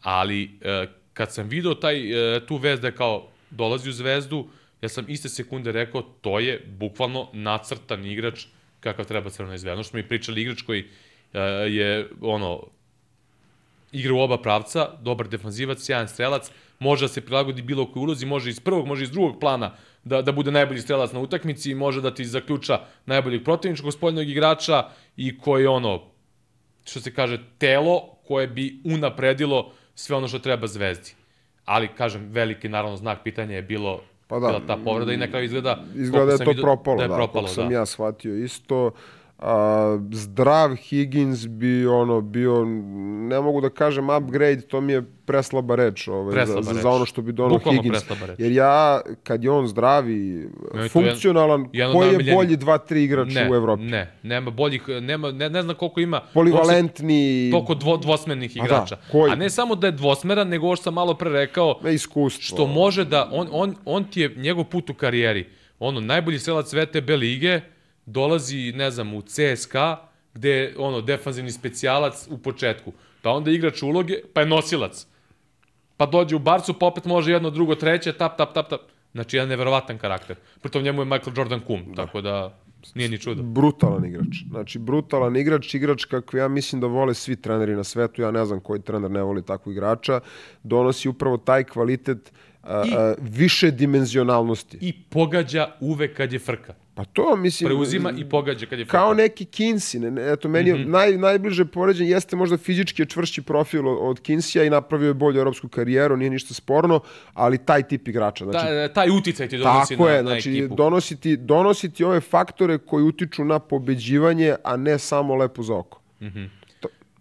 ali e, kad sam video taj, e, tu vez da kao dolazi u zvezdu, ja sam iste sekunde rekao, to je bukvalno nacrtan igrač kakav treba Crvenoj zvezdi. Ono što mi pričali, igrač koji e, je ono, igra u oba pravca, dobar defanzivac, sjajan strelac, može da se prilagodi bilo koji ulozi, može iz prvog, može iz drugog plana da, da bude najbolji strelac na utakmici, može da ti zaključa najboljeg protivničkog spoljnog igrača i koji ono, što se kaže, telo koje bi unapredilo sve ono što treba zvezdi. Ali, kažem, veliki, naravno, znak pitanja je bilo Pa da. bila ta povreda i na kraju izgleda... Izgleda da je to vidio, propalo, da. Je da, propalo, koliko sam da. ja shvatio isto. A, zdrav Higgins bi ono bio, ne mogu da kažem upgrade, to mi je preslaba reč, ovaj, Preslaba za, reč. za ono što bi donao Higgins. Jer ja, kad je on zdravi, je to funkcionalan, jedan od koji je bolji 2-3 igrač Ne, u Evropi? ne, nema boljih, nema, ne, ne znam koliko ima... Polivalentni, Toliko dvo, dvosmernih A da, igrača. koji? A ne samo da je dvosmeran, nego ovo što sam malo pre rekao, ne iskustvo. što može da, on, on, on ti je njegov put u karijeri, ono, najbolji strelac VTB lige, dolazi, ne znam, u CSKA, gde je, ono, defanzivni specijalac u početku, pa onda igrač uloge, pa je nosilac. Pa dođe u Barcu, pa opet može jedno, drugo, treće, tap, tap, tap, tap. Znači, jedan neverovatan karakter. Pritom njemu je Michael Jordan kum, da. tako da nije ni čudo. Brutalan igrač. Znači, brutalan igrač, igrač kakve ja mislim da vole svi treneri na svetu, ja ne znam koji trener ne voli takvog igrača, donosi upravo taj kvalitet a, I- a, više dimenzionalnosti. I pogađa uvek kad je frka. Pa to, mislim... Preuzima i pogađa kad je frka. Kao neki Kinsey, ne, ne, eto, meni Mhm. je naj, najbliže poređenje jeste možda fizički čvršći profil od, od Kinseya i napravio je bolju europsku karijeru, nije ništa sporno, ali taj tip igrača. Znači, Ta, taj uticaj ti donosi Tako na, je, na znači ekipu. donositi, donositi ove faktore koji utiču na pobeđivanje, a ne samo lepo za oko.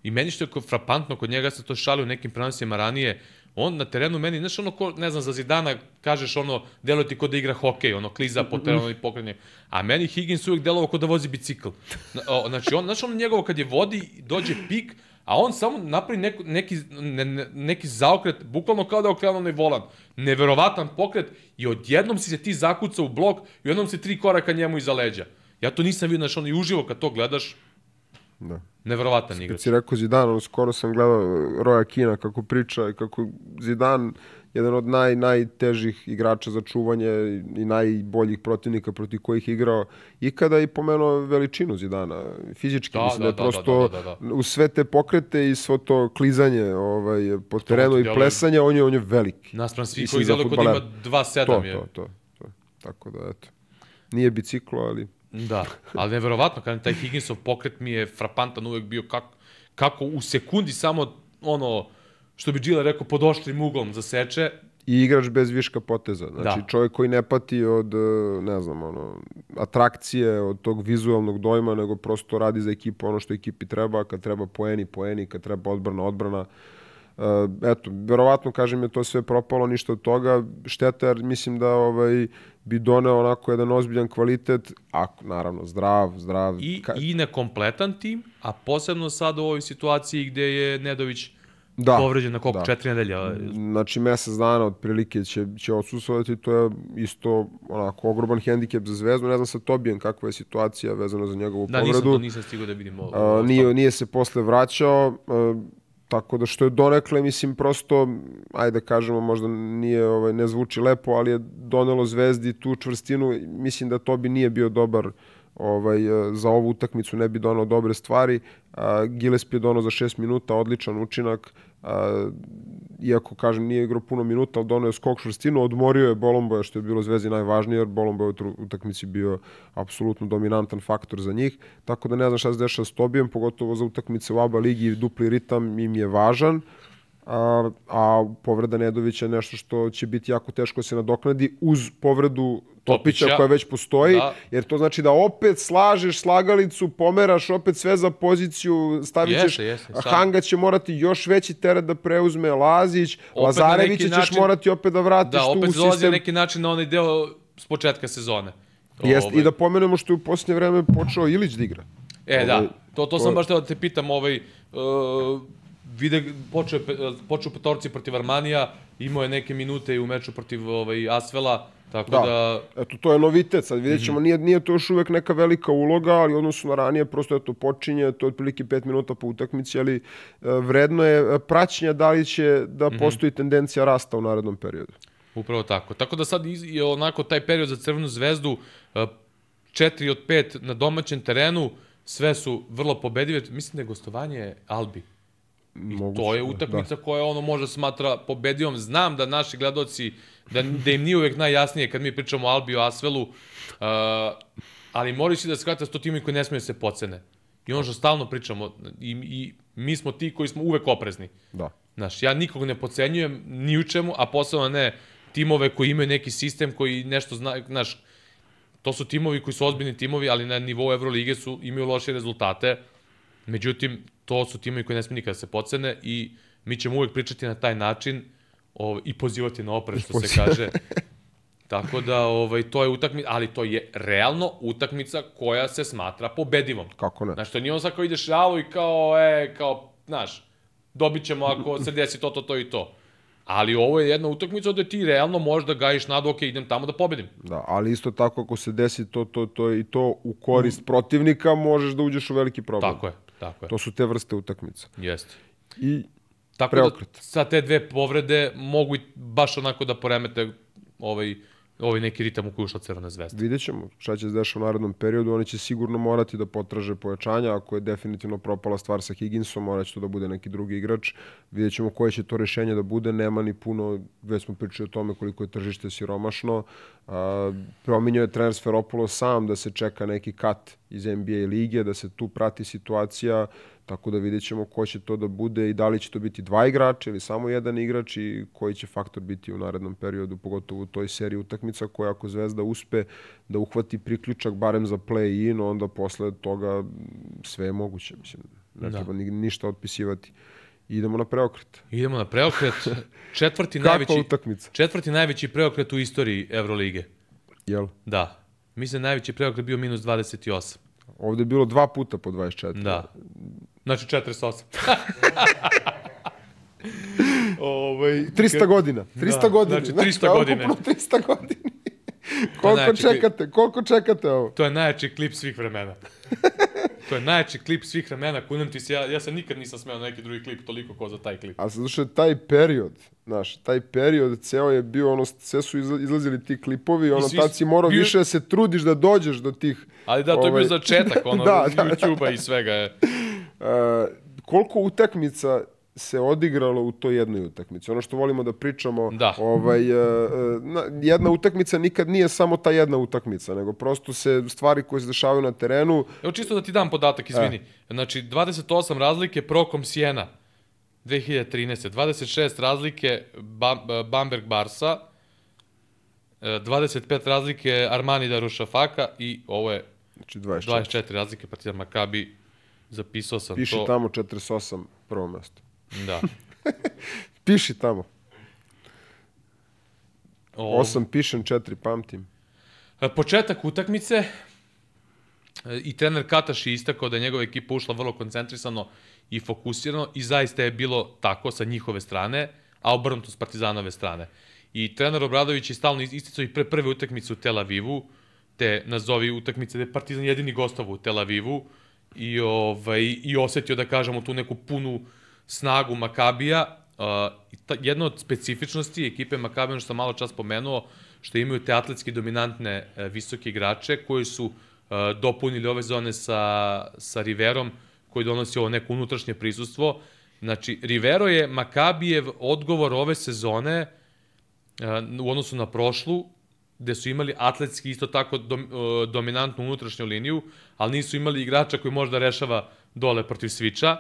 I meni što je frapantno kod njega, sam to šalio u nekim prenosima ranije, on na terenu meni, znaš ono ko, ne znam, za Zidana kažeš ono, deluje ti ko da igra hokej, ono, kliza po terenu i pokrenje. A meni Higgins uvijek delovao kao da vozi bicikl. Znači, on, znaš ono njegovo kad je vodi, dođe pik, a on samo napravi neko, neki, ne, ne, neki zaokret, bukvalno kao da je okrenuo onaj volan. Neverovatan pokret i odjednom si se ti zakuca u blok i odjednom si tri koraka njemu iza leđa. Ja to nisam vidio, znači ono i uživo kad to gledaš, Da. neverovatan igrač. Si rekao Zidane, ono, skoro sam gledao Roja Kina kako priča, i kako Zidan jedan od naj, najtežih igrača za čuvanje i najboljih protivnika protiv kojih je igrao ikada i pomenuo veličinu Zidana. Fizički, Da, mislim da, da, je da, prosto da, da, da, uz sve te pokrete i svo to klizanje ovaj, po terenu ti i plesanje, on je, on je veliki. Naspram svih koji djeluje kod ima fudbalera. 2-7 To, je. to, to, to. Tako da, eto. Nije biciklo, ali... Da, ali neverovatno, kada taj Higginsov pokret mi je frapantan uvek bio kako, kako u sekundi samo ono, što bi Gila rekao, pod oštrim uglom zaseče. I igrač bez viška poteza. Znači, Da. čovjek koji ne pati od, e, ne znam, ono, atrakcije, od tog vizualnog dojma, nego prosto radi za ekipu ono što ekipi treba, kad treba poeni, poeni, kad treba odbrana, odbrana. E, eto, verovatno, kažem, je to sve propalo, ništa od toga. Šteta, jer mislim da ovaj, bi doneo onako jedan ozbiljan kvalitet, ako, naravno, zdrav, zdrav. I, ka- I nekompletan tim, a posebno sad u ovoj situaciji gde je Nedović da, povređen na koliko? da. Četiri nedelje. Znači, mesec dana otprilike će, će odsustovati, to je isto onako ogroman hendikep za Zvezdu. Ne znam sa Tobijem kakva je situacija vezana za njegovu Da, nisam povredu. to nisam stigao da vidim. ovo- A, ovo nije, nije se posle vraćao, a, tako da što je donekle, mislim, prosto, ajde da kažemo, možda nije, ovaj, ne zvuči lepo, ali je donelo Zvezdi tu čvrstinu. Mislim da Tobi nije bio dobar ovaj, e, za ovu utakmicu, ne bi donao dobre stvari. Gillespie je donao za šest minuta, odličan učinak. Iako, kažem, nije igrao puno minuta, ali donao je skok čvrstinu, odmorio je Bolomboja, što je bilo Zvezdi najvažnije, jer Bolomboja u utakmici bio apsolutno dominantan faktor za njih. Tako da ne znam šta se dešava s Tobijem, pogotovo za utakmice u ABA ligi, dupli ritam im je važan. A, a povreda Nedovića je nešto što će biti jako teško da se nadoknadi uz povredu Topića, Topića. koja već postoji, Da. jer to znači da opet slažeš slagalicu, pomeraš opet sve za poziciju, stavit ćeš, Jeste, jeste, sad- Hanga će morati još veći teret da preuzme, Lazić, na Lazarevića ćeš način- morati opet da vratiš Da, tu opet u dolazi na sistem. neki način na onaj deo s početka sezone. Jest, Ovaj. I da pomenemo što je u posljednje vreme počeo Ilić da igra. E, da, Ovaj, to, to to- sam baš teo da te pitam, ovaj, uh, vide, počeo, počeo petorci protiv Armanija, imao je neke minute i u meču protiv ovaj, Asvela, Tako Da. da, Eto, to je novitet, sad vidjet ćemo, nije, nije to još uvek neka velika uloga, ali u odnosu na ranije, prosto eto, počinje, to je otprilike 5 minuta po utakmici, ali e, vredno je e, praćenja da li će da Mhm. postoji tendencija rasta u narednom periodu. Upravo tako. Tako da sad je onako taj period za Crvenu zvezdu, e, 4 od 5 na domaćem terenu, sve su vrlo pobedive. Mislim da je gostovanje Albi. Moguće, To je da. utakmica koja ono može smatra pobedijom. Znam da naši gledoci, da, da im nije uvek najjasnije kad mi pričamo o Albi o Asvelu, uh, ali moraju si da shvatite da su to timovi koji ne smiju da se pocene. I ono što stalno pričamo, i, i mi smo ti koji smo uvek oprezni. Da. Znaš, ja nikog ne pocenjujem ni u čemu, a posebno ne timove koji imaju neki sistem koji nešto zna, znaš, to su timovi koji su ozbiljni timovi, ali na nivou Evrolige su, imaju loše rezultate. Međutim, to su timovi koji ne smiju nikada da se pocene i mi ćemo uvek pričati na taj način ovaj, i pozivati na oprez, što se kaže. Tako da, ovaj, to je utakmica, ali to je realno utakmica koja se smatra pobedivom. Kako ne? Znaš, to nije on sad kao ideš realu i kao, e, kao, znaš, dobit ćemo ako se desi to, to, to i to. Ali ovo je jedna utakmica gde ti realno možeš da gajiš nadu, ok, idem tamo da pobedim. Da, ali isto tako ako se desi to, to, to i to u korist protivnika, možeš da uđeš u veliki problem. Tako je, tako je. To su te vrste utakmica. Jeste. I Tako Preokret. da sa te dve povrede mogu i baš onako da poremete ovaj, ovaj neki ritam u koji je ušla Crvena zvezda. vidjet ćemo šta će se dešava u narednom periodu. Oni će sigurno morati da potraže pojačanja. Ako je definitivno propala stvar sa Higginsom, morat će to da bude neki drugi igrač. Vidjet ćemo koje će to rešenje da bude. Nema ni puno, već smo pričali o tome koliko je tržište siromašno. A, prominjao je trener Sferopoulos sam da se čeka neki kat iz NBA lige, da se tu prati situacija, tako da vidjet ćemo ko će to da bude i da li će to biti dva igrača ili samo jedan igrač i koji će faktor biti u narednom periodu, pogotovo u toj seriji utakmica koja ako Zvezda uspe da uhvati priključak barem za play-in, onda posle toga sve je moguće. Mislim, ne Da. treba ni, ništa otpisivati. Idemo na preokret. Idemo na preokret. Četvrti najveći, utakmica? četvrti najveći preokret u istoriji Evrolige. Jel? Da. Mislim da najveći preokret bio minus 28. Ovde je bilo dva puta po 24. Da. Znači 48. ovaj, 300 godina. 300 Da, godina. znači Znaš 300 šta, godine. Ukupno 300 godina. koliko znači, čekate? Koliko čekate ovo? To je najjači klip svih vremena. to je najjači klip svih vremena, kunem ti se, ja, ja se nikad nisam smeo na neki drugi klip toliko ko za taj klip. A zato što je taj period, znaš, taj period ceo je bio, ono, sve su izla- izlazili ti klipovi, ono, tad si morao bio- više da se trudiš da dođeš do tih... Ali da, to je ovaj, bio začetak, ono, da, da, YouTube-a i svega je. Uh, koliko utakmica se odigralo u toj jednoj utakmici. Ono što volimo da pričamo, Da. ovaj, uh, na, jedna utakmica nikad nije samo ta jedna utakmica, nego prosto se stvari koje se dešavaju na terenu, Evo čisto da ti dam podatak, izvini. E. Znači, 28 razlike Prokom Siena 2013. 26 razlike Bam, Bamberg Barsa, e, 25 razlike Armani Darušafaka i ovo je znači 24. 24 razlike Partizan Makabi. Zapisao sam Piši to. tamo 48 prvo mesto. Da. Piši tamo. O, 8 pišem, 4 pamtim. E, Početak utakmice e, i trener Kataš je istakao da je njegova ekipa ušla vrlo koncentrisano i fokusirano i zaista je bilo tako sa njihove strane, a obrnuto s Partizanove strane. I trener Obradović je stalno isticao i pre prve utakmice u Tel Avivu, te nazovi utakmice da je Partizan jedini gostavo u Tel Avivu i, ovaj, i osetio, da kažemo, tu neku punu snagu Makabija. Uh, ta, jedna od specifičnosti ekipe Makabija, što sam malo čas pomenuo, što imaju te atletski dominantne uh, visoke igrače koji su uh, dopunili ove zone sa, sa Riverom, koji donosi ovo neko unutrašnje prisustvo. Znači, Rivero je Makabijev odgovor ove sezone uh, u odnosu na prošlu, gde su imali atletski isto tako dom, uh, dominantnu unutrašnju liniju, ali nisu imali igrača koji može da rešava dole protiv Sviča.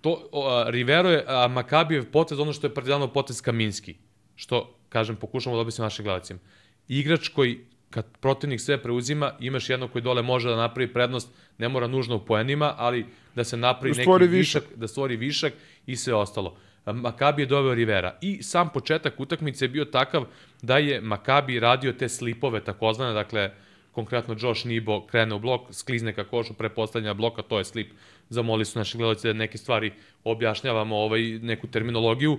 To, uh, Rivero je uh, Makabijev potez, ono što je Partizanov potez Kaminski, što, kažem, pokušamo da objasnimo našim gledacima. Igrač koji, kad protivnik sve preuzima, imaš jednog koji dole može da napravi prednost, ne mora nužno u poenima, ali da se napravi Da neki višak, višak. da stvori višak i sve ostalo. Makabi je doveo Rivera. I sam početak utakmice je bio takav da je Makabi radio te slipove takozvane, dakle, konkretno Josh Nibo krene u blok, sklizne ka košu, prepostavljanja bloka, to je slip. Zamoli su naši gledalci da neke stvari objašnjavamo ovaj, neku terminologiju.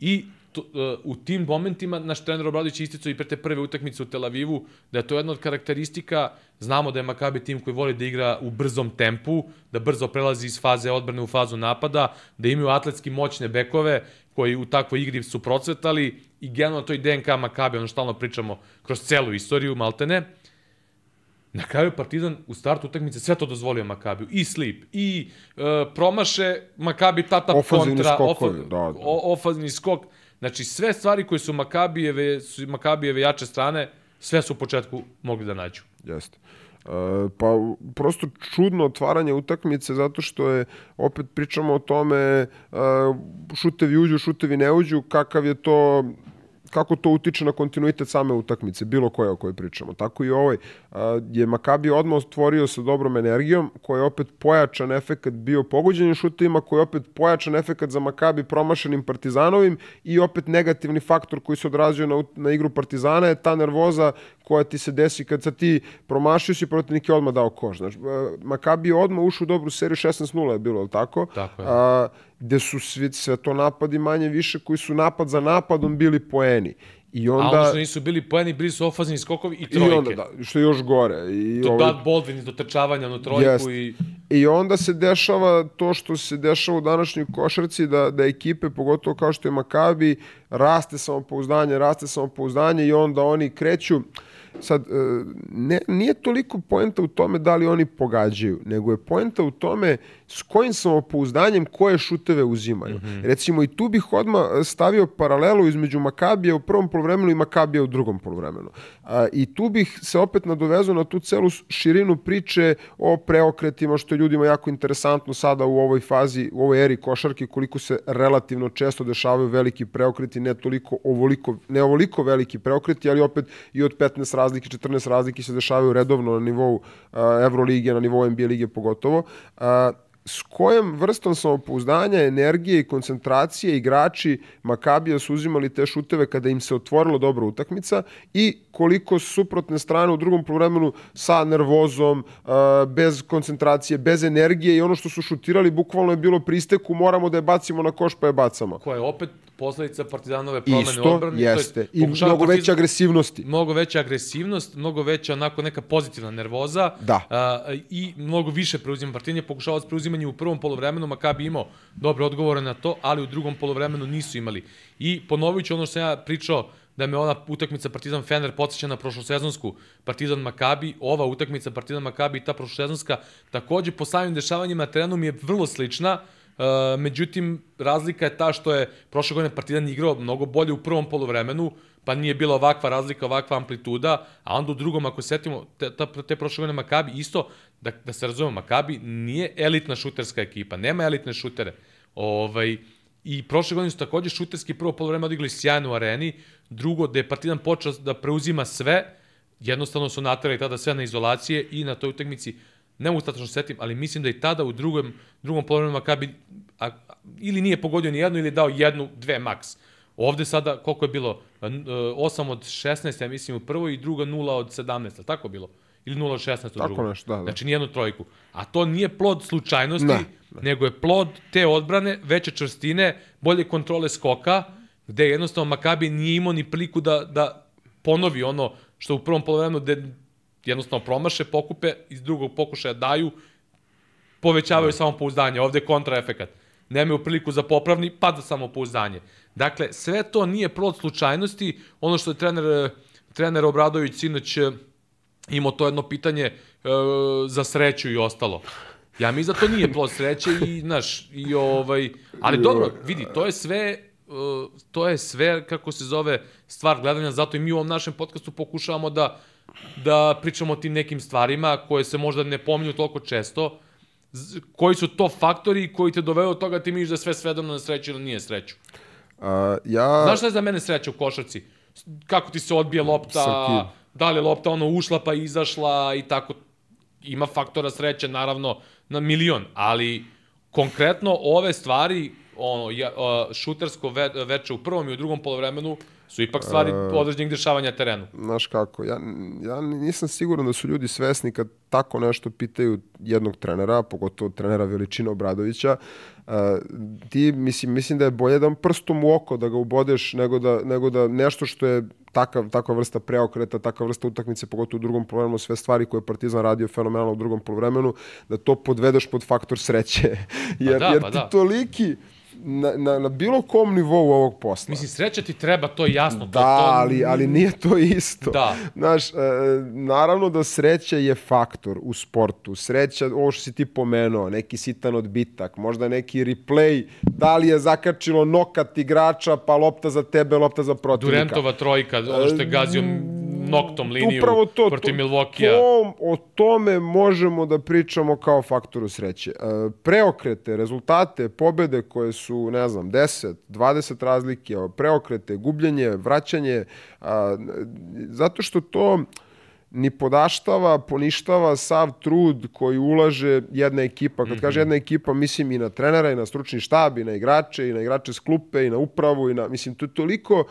I to, uh, u tim momentima naš trener Obradović je isticao i pre te prve utakmice u Tel Avivu, da je to jedna od karakteristika, znamo da je Makabi tim koji voli da igra u brzom tempu, da brzo prelazi iz faze odbrane u fazu napada, da imaju atletski moćne bekove koji u takvoj igri su procvetali i generalno to i DNK Makabi, ono što stalno pričamo kroz celu istoriju, maltene. Na kraju Partizan u startu utakmice sve to dozvolio Makabiju. I slip, i uh, promaše Makabi tata kontra, skokovi, ofa, da, da. o- ofanzivni skok. Znači sve stvari koje su Makabijeve, su Makabijeve jače strane, sve su u početku mogli da nađu. Jeste. E, pa prosto čudno otvaranje utakmice zato što je opet pričamo o tome e, šutevi uđu, šutevi ne uđu, kakav je to kako to utiče na kontinuitet same utakmice, bilo koje o kojoj pričamo. Tako i ovaj je Makabi odmah otvorio sa dobrom energijom, koji je opet pojačan efekat bio pogođenim šutovima, koji je opet pojačan efekat za Makabi promašenim Partizanovim i opet negativni faktor koji se odrazio na, na igru Partizana je ta nervoza koja ti se desi kad sad ti promašio si protivnik je odmah dao koš. Znači, e, Makabi je odmah ušao u dobru seriju 16-0 je bilo, je li tako? Tako je. A, gde su svi, sve to napadi manje više koji su napad za napadom bili poeni. I A onda... što nisu bili poeni, bili su ofanzivni skokovi i I trojke. onda, da, što je još gore. I, To ovaj, Dad Baldwin iz dotrčavanja na trojku Jest. i... I onda se dešava to što se dešava u današnjoj košarci, da, da ekipe, pogotovo kao što je Makabi, raste samopouzdanje, raste samopouzdanje i onda oni kreću. Sad, e, ne, nije toliko poenta u tome da li oni pogađaju, nego je poenta u tome s kojim samopouzdanjem koje šuteve uzimaju. Mm -hmm. Recimo, i tu bih odmah stavio paralelu između Makabija u prvom polovremenu i Makabija u drugom polovremenu. I tu bih se opet nadovezao na tu celu širinu priče o preokretima, što je ljudima jako interesantno sada u ovoj fazi, u ovoj eri košarke, koliko se relativno često dešavaju veliki preokreti, ne toliko ovoliko, ne ovoliko veliki preokreti, ali opet i od 15 razlike, 14 razlike se dešavaju redovno na nivou Evrolige, na nivou NBA lige pogotovo. S kojom vrstom samopouzdanja, energije i koncentracije igrači Makabija su uzimali te šuteve kada im se otvorila dobra utakmica i koliko su suprotne strane u drugom poluvremenu sa nervozom, uh, bez koncentracije, bez energije i ono što su šutirali bukvalno je bilo pristeku, moramo da je bacimo na koš pa je bacamo. Koja je opet posledica Partizanove promene Isto, odbrane. jeste. I mnogo Partizan- veće agresivnosti. mnogo veća agresivnost, mnogo veća onako neka pozitivna nervoza Da. a, i mnogo više preuzima Partizan je pokušavao s preuzimanjem u prvom polovremenu, Makabi imao dobre odgovore na to, ali u drugom polovremenu nisu imali. I ponovit ću ono što sam ja pričao, da me ona utakmica Partizan Fener podsjeća na prošlosezonsku Partizan Makabi, ova utakmica Partizan Makabi i ta prošlosezonska takođe po samim dešavanjima na terenu mi je vrlo slična, Uh, međutim, razlika je ta što je prošle godine Partizan igrao mnogo bolje u prvom polovremenu, pa nije bila ovakva razlika, ovakva amplituda, a onda u drugom, ako se setimo, te, te, te prošle godine Makabi isto, da, da se razumemo, Makabi nije elitna šuterska ekipa, nema elitne šutere. Ovaj, I prošle godine su takođe šuterski prvo polovreme odigrali sjajno u areni, drugo, da je Partizan počeo da preuzima sve, jednostavno su naterali tada sve na izolacije i na toj utakmici ne mogu tačno setim, ali mislim da i tada u drugom, drugom polovremenu Makabi a, ili nije pogodio ni jednu ili dao jednu, dve maks. Ovde sada, koliko je bilo? 8 od 16, ja mislim, u prvoj i druga 0 od 17, ali tako bilo? Ili 0 od 16 u Tako drugom. nešto, da, da. Znači nijednu trojku. A to nije plod slučajnosti, Ne, nego je plod te odbrane, veće čvrstine, bolje kontrole skoka, gde jednostavno Makabi nije imao ni priliku da, da ponovi ono što u prvom polovremenu jednostavno promaše, pokupe, iz drugog pokušaja daju, povećavaju samopouzdanje. Ovde je kontraefekat. Nemaju priliku za popravni, pada samopouzdanje. Dakle, sve to nije plod slučajnosti. Ono što je trener, trener Obradović sinoć eh, imao to jedno pitanje e, za sreću i ostalo. Ja mi za to nije plod sreće i, znaš, i ovaj, ali dobro, vidi, to je sve, uh, to je sve, kako se zove, stvar gledanja, zato i mi u ovom našem podcastu pokušavamo da, da pričamo o tim nekim stvarima koje se možda ne pominju toliko često, koji su to faktori koji te dovedu do toga da ti misliš da sve svedeno na sreću ili nije sreću. A, ja... Znaš šta je za mene sreća u košarci? Kako ti se odbije lopta, Sa kim? da li je lopta ono ušla pa izašla i tako. Ima faktora sreće, naravno, na milion, ali konkretno ove stvari, ono, ja, šutersko ve, veče u prvom i u drugom polovremenu, su ipak stvari određenih dešavanja terenu. Znaš kako, ja, ja nisam siguran da su ljudi svesni kad tako nešto pitaju jednog trenera, pogotovo trenera veličina Obradovića, uh, ti, mislim, mislim da je bolje da prstom u oko da ga ubodeš nego da, nego da nešto što je takav, takva vrsta preokreta, takva vrsta utakmice, pogotovo u drugom polovremenu, sve stvari koje je Partizan radio fenomenalno u drugom polovremenu, da to podvedeš pod faktor sreće. jer, da, jer pa ti da. toliki, na, na, na bilo kom nivou ovog posla. Mislim, sreća ti treba, to je jasno. to, Da, to, ali, ali nije to isto. Da. Znaš, e, naravno da sreća je faktor u sportu. Sreća, ovo što si ti pomenuo, neki sitan odbitak, možda neki replay, da li je zakačilo nokat igrača, pa lopta za tebe, lopta za protivnika. Durentova trojka, ono što je gazio noktom liniju Upravo to, protiv to, Milvokija. To, o tome možemo da pričamo kao faktoru sreće. E, preokrete, rezultate, pobede koje su, ne znam, 10, 20 razlike, preokrete, gubljenje, vraćanje, a, zato što to ni podaštava, poništava sav trud koji ulaže jedna ekipa. Kad mm -hmm. kaže jedna ekipa, mislim i na trenera, i na stručni štab, i na igrače, i na igrače s klupe, i na upravu, i na, mislim, to je toliko uh,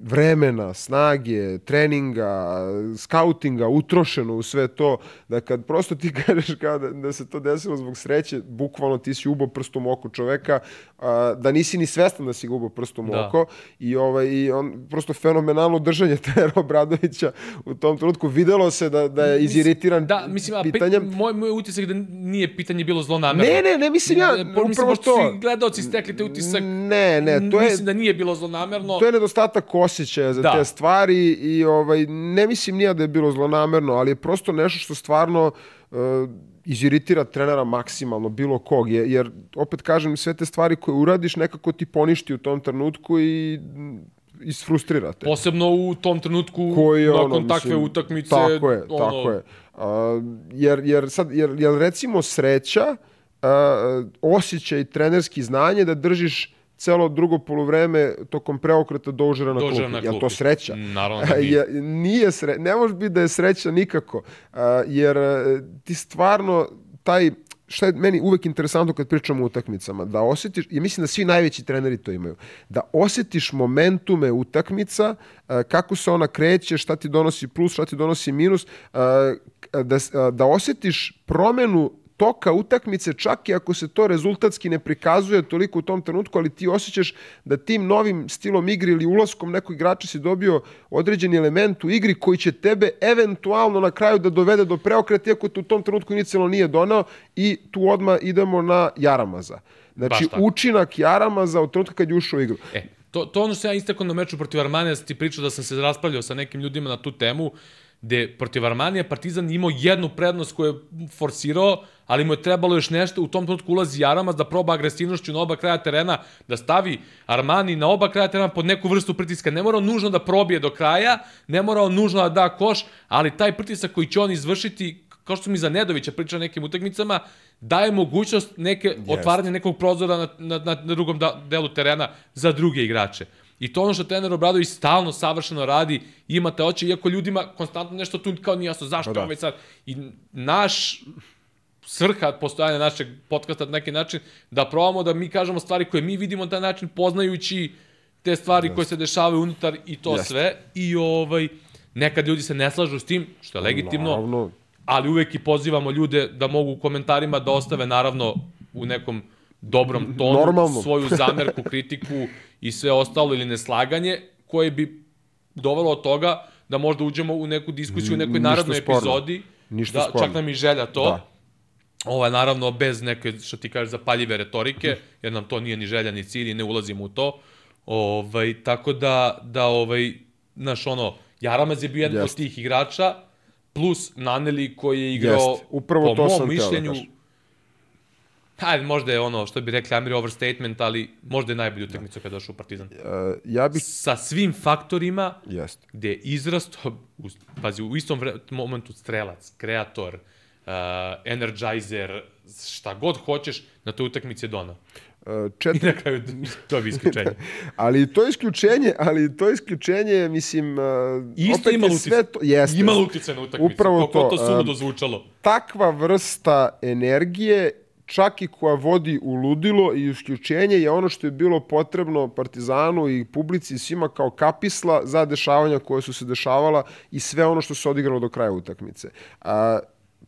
vremena, snage, treninga, skautinga utrošeno u sve to, da kad prosto ti kažeš kao da, da se to desilo zbog sreće, bukvalno ti si ubo prstom oko čoveka, uh, da nisi ni svestan da si ga ubo prstom Da. oko i, ovaj, i on prosto fenomenalno držanje trenera Obradovića u tom trenutku. Videlo se da, da je iziritiran Da, mislim, a pe, pitanjem. moj, moj utisak da nije pitanje bilo zlonamerno. Ne, ne, ne, mislim ja, Ne, mislim, upravo možda to. svi gledaoci stekli te utisak. Ne, ne, to je, Mislim da nije bilo zlonamerno. To je nedostatak osjećaja za Da. te stvari i ovaj, ne mislim nija da je bilo zlonamerno, ali je prosto nešto što stvarno uh, iziritira trenera maksimalno, bilo kog, je, jer opet kažem, sve te stvari koje uradiš nekako ti poništi u tom trenutku i mm, isfrustrirate. Posebno u tom trenutku, koji je nakon ono, takve mislim, utakmice. Tako je, ono, tako je. A, jer, jer, sad, jer, jer recimo sreća, a, osjećaj trenerski znanje da držiš celo drugo poluvreme tokom preokreta dožera na Dožera klupi. na Jel to klupi? sreća? Naravno da nije. Je, nije sre, ne može biti da je sreća nikako, jer a, ti stvarno taj šta je meni uvek interesantno kad pričamo o utakmicama, da osjetiš, i mislim da svi najveći treneri to imaju, da osjetiš momentume utakmica, a, kako se ona kreće, šta ti donosi plus, šta ti donosi minus, a, da, da osjetiš promenu toka utakmice, čak i ako se to rezultatski ne prikazuje toliko u tom trenutku, ali ti osjećaš da tim novim stilom igre ili ulaskom nekog igrača si dobio određeni element u igri koji će tebe eventualno na kraju da dovede do preokreta, iako te u tom trenutku inicijalno nije donao i tu odmah idemo na Jaramaza. Znači, učinak Jaramaza od trenutka kad je ušao u igru. E, to, to ono što ja istakao na meču protiv Armanija, da ti pričao da sam se raspravljao sa nekim ljudima na tu temu, gde protiv Armanija Partizan imao jednu prednost koju je forsirao, ali mu je trebalo još nešto, u tom trenutku ulazi Jaramaz da proba agresivnošću na oba kraja terena, da stavi Armani na oba kraja terena pod neku vrstu pritiska. Ne mora on nužno da probije do kraja, ne mora on nužno da da koš, ali taj pritisak koji će on izvršiti, kao što mi za Nedovića priča na nekim utakmicama, daje mogućnost neke, otvaranje nekog prozora na, na, na, na drugom da, delu terena za druge igrače. I to ono što trener Obradović stalno savršeno radi, imate oči, iako ljudima konstantno nešto tu kao nije jasno, zašto Pa da. ovaj sad? I naš svrha postojanja našeg podcasta na neki način, da probamo da mi kažemo stvari koje mi vidimo na taj način, poznajući te stvari koje se dešavaju unutar i to Jeste. sve. I ovaj, nekad ljudi se ne slažu s tim, što je legitimno, Naravno, ali uvek i pozivamo ljude da mogu u komentarima da ostave naravno u nekom dobrom tonu Normalno. svoju zamerku, kritiku i sve ostalo ili neslaganje koje bi dovelo od toga da možda uđemo u neku diskusiju u nekoj sporno. epizodi. Ništa da, sporno. Čak nam i želja to. Da. Ovo je naravno bez neke, što ti kažeš, zapaljive retorike, jer nam to nije ni želja ni cilj i ne ulazimo u to. Ovaj, tako da, da ovaj, znaš, ono, Jaramaz je bio jedan Jeste. od tih igrača, plus Naneli koji je igrao, Jeste. Upravo po to mom sam teo da Hajde, možda je ono, što bi rekli Amiri, overstatement, ali možda je najbolji utakmica kada je došao u Partizan. e, ja bih... Sa svim faktorima, Jeste. gde je izrasto, u, pazi, u istom vre, momentu strelac, kreator, uh, energizer, šta god hoćeš, na toj utakmici je donao. E, I četiri, na kraju to je isključenje. ali to isključenje, ali to isključenje, mislim, uh, Isto opet ima je uticaj. sve to, jeste, Ima utice na utakmicu. Upravo Koliko to, to suludo um, zvučalo. takva vrsta energije čak i koja vodi u ludilo i isključenje je ono što je bilo potrebno Partizanu i publici i svima kao kapisla za dešavanja koje su se dešavala i sve ono što se odigralo do kraja utakmice. A,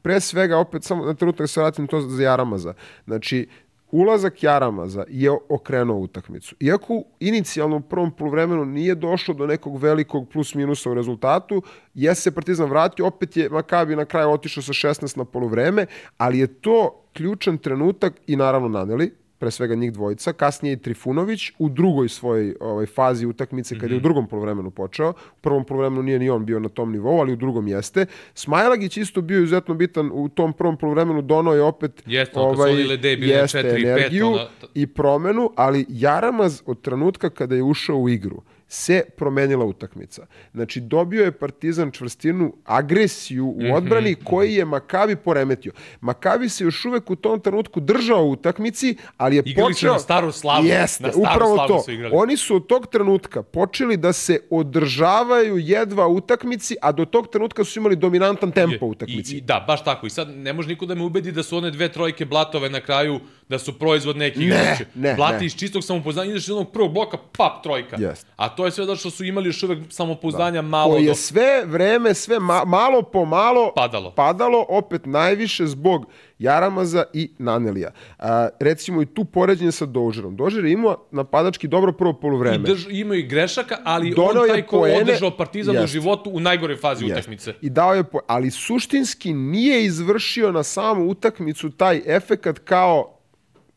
pre svega, opet samo na trenutak se vratim to za Jaramaza. Znači, ulazak Jaramaza je okrenuo utakmicu. Iako inicijalno u prvom polovremenu nije došlo do nekog velikog plus minusa u rezultatu, je se Partizan vratio, opet je Makabi na kraju otišao sa 16 na polovreme, ali je to ključan trenutak i naravno naneli, pre svega njih dvojica, kasnije i Trifunović u drugoj svojoj ovaj, fazi utakmice kad mm -hmm. je u mhm. drugom polovremenu počeo. U prvom polovremenu nije ni on bio na tom nivou, ali u drugom jeste. Smajlagić isto bio izuzetno bitan u tom prvom polovremenu, donao je opet jeste, ovaj, jeste 4, energiju 5, ona... i promenu, ali Jaramaz od trenutka kada je ušao u igru, se promenila utakmica. Znači, dobio je Partizan čvrstinu, agresiju u mhm, odbrani mm -hmm. koji je Makabi poremetio. Makabi se još uvek u tom trenutku držao u utakmici, ali je igrali počeo... Igrali su na staru slavu. Jeste, na staru upravo slavu to. Su igrali. Oni su od tog trenutka počeli da se održavaju jedva utakmici, a do tog trenutka su imali dominantan tempo u utakmici. I, i, da, baš tako. I sad ne može niko da me ubedi da su one dve trojke blatove na kraju da su proizvod neki igrači. Ne, Blati ne. iz čistog samopouzdanja, ideš iz onog prvog bloka, pap, trojka. Yes. A to je sve zato što su imali još uvek samopouzdanja da. malo Koje je do... sve vreme, sve ma, malo po malo Padalo. padalo, opet najviše zbog Jaramaza i Nanelija. A, recimo i tu poređenje sa Dožerom. Dožer je imao napadački dobro prvo polovreme. I drž, imao i grešaka, ali Donao on taj ko poene- održao Partizan Jest. u životu u najgore fazi Jeste. utakmice. I dao je, po, ali suštinski nije izvršio na samu utakmicu taj efekat kao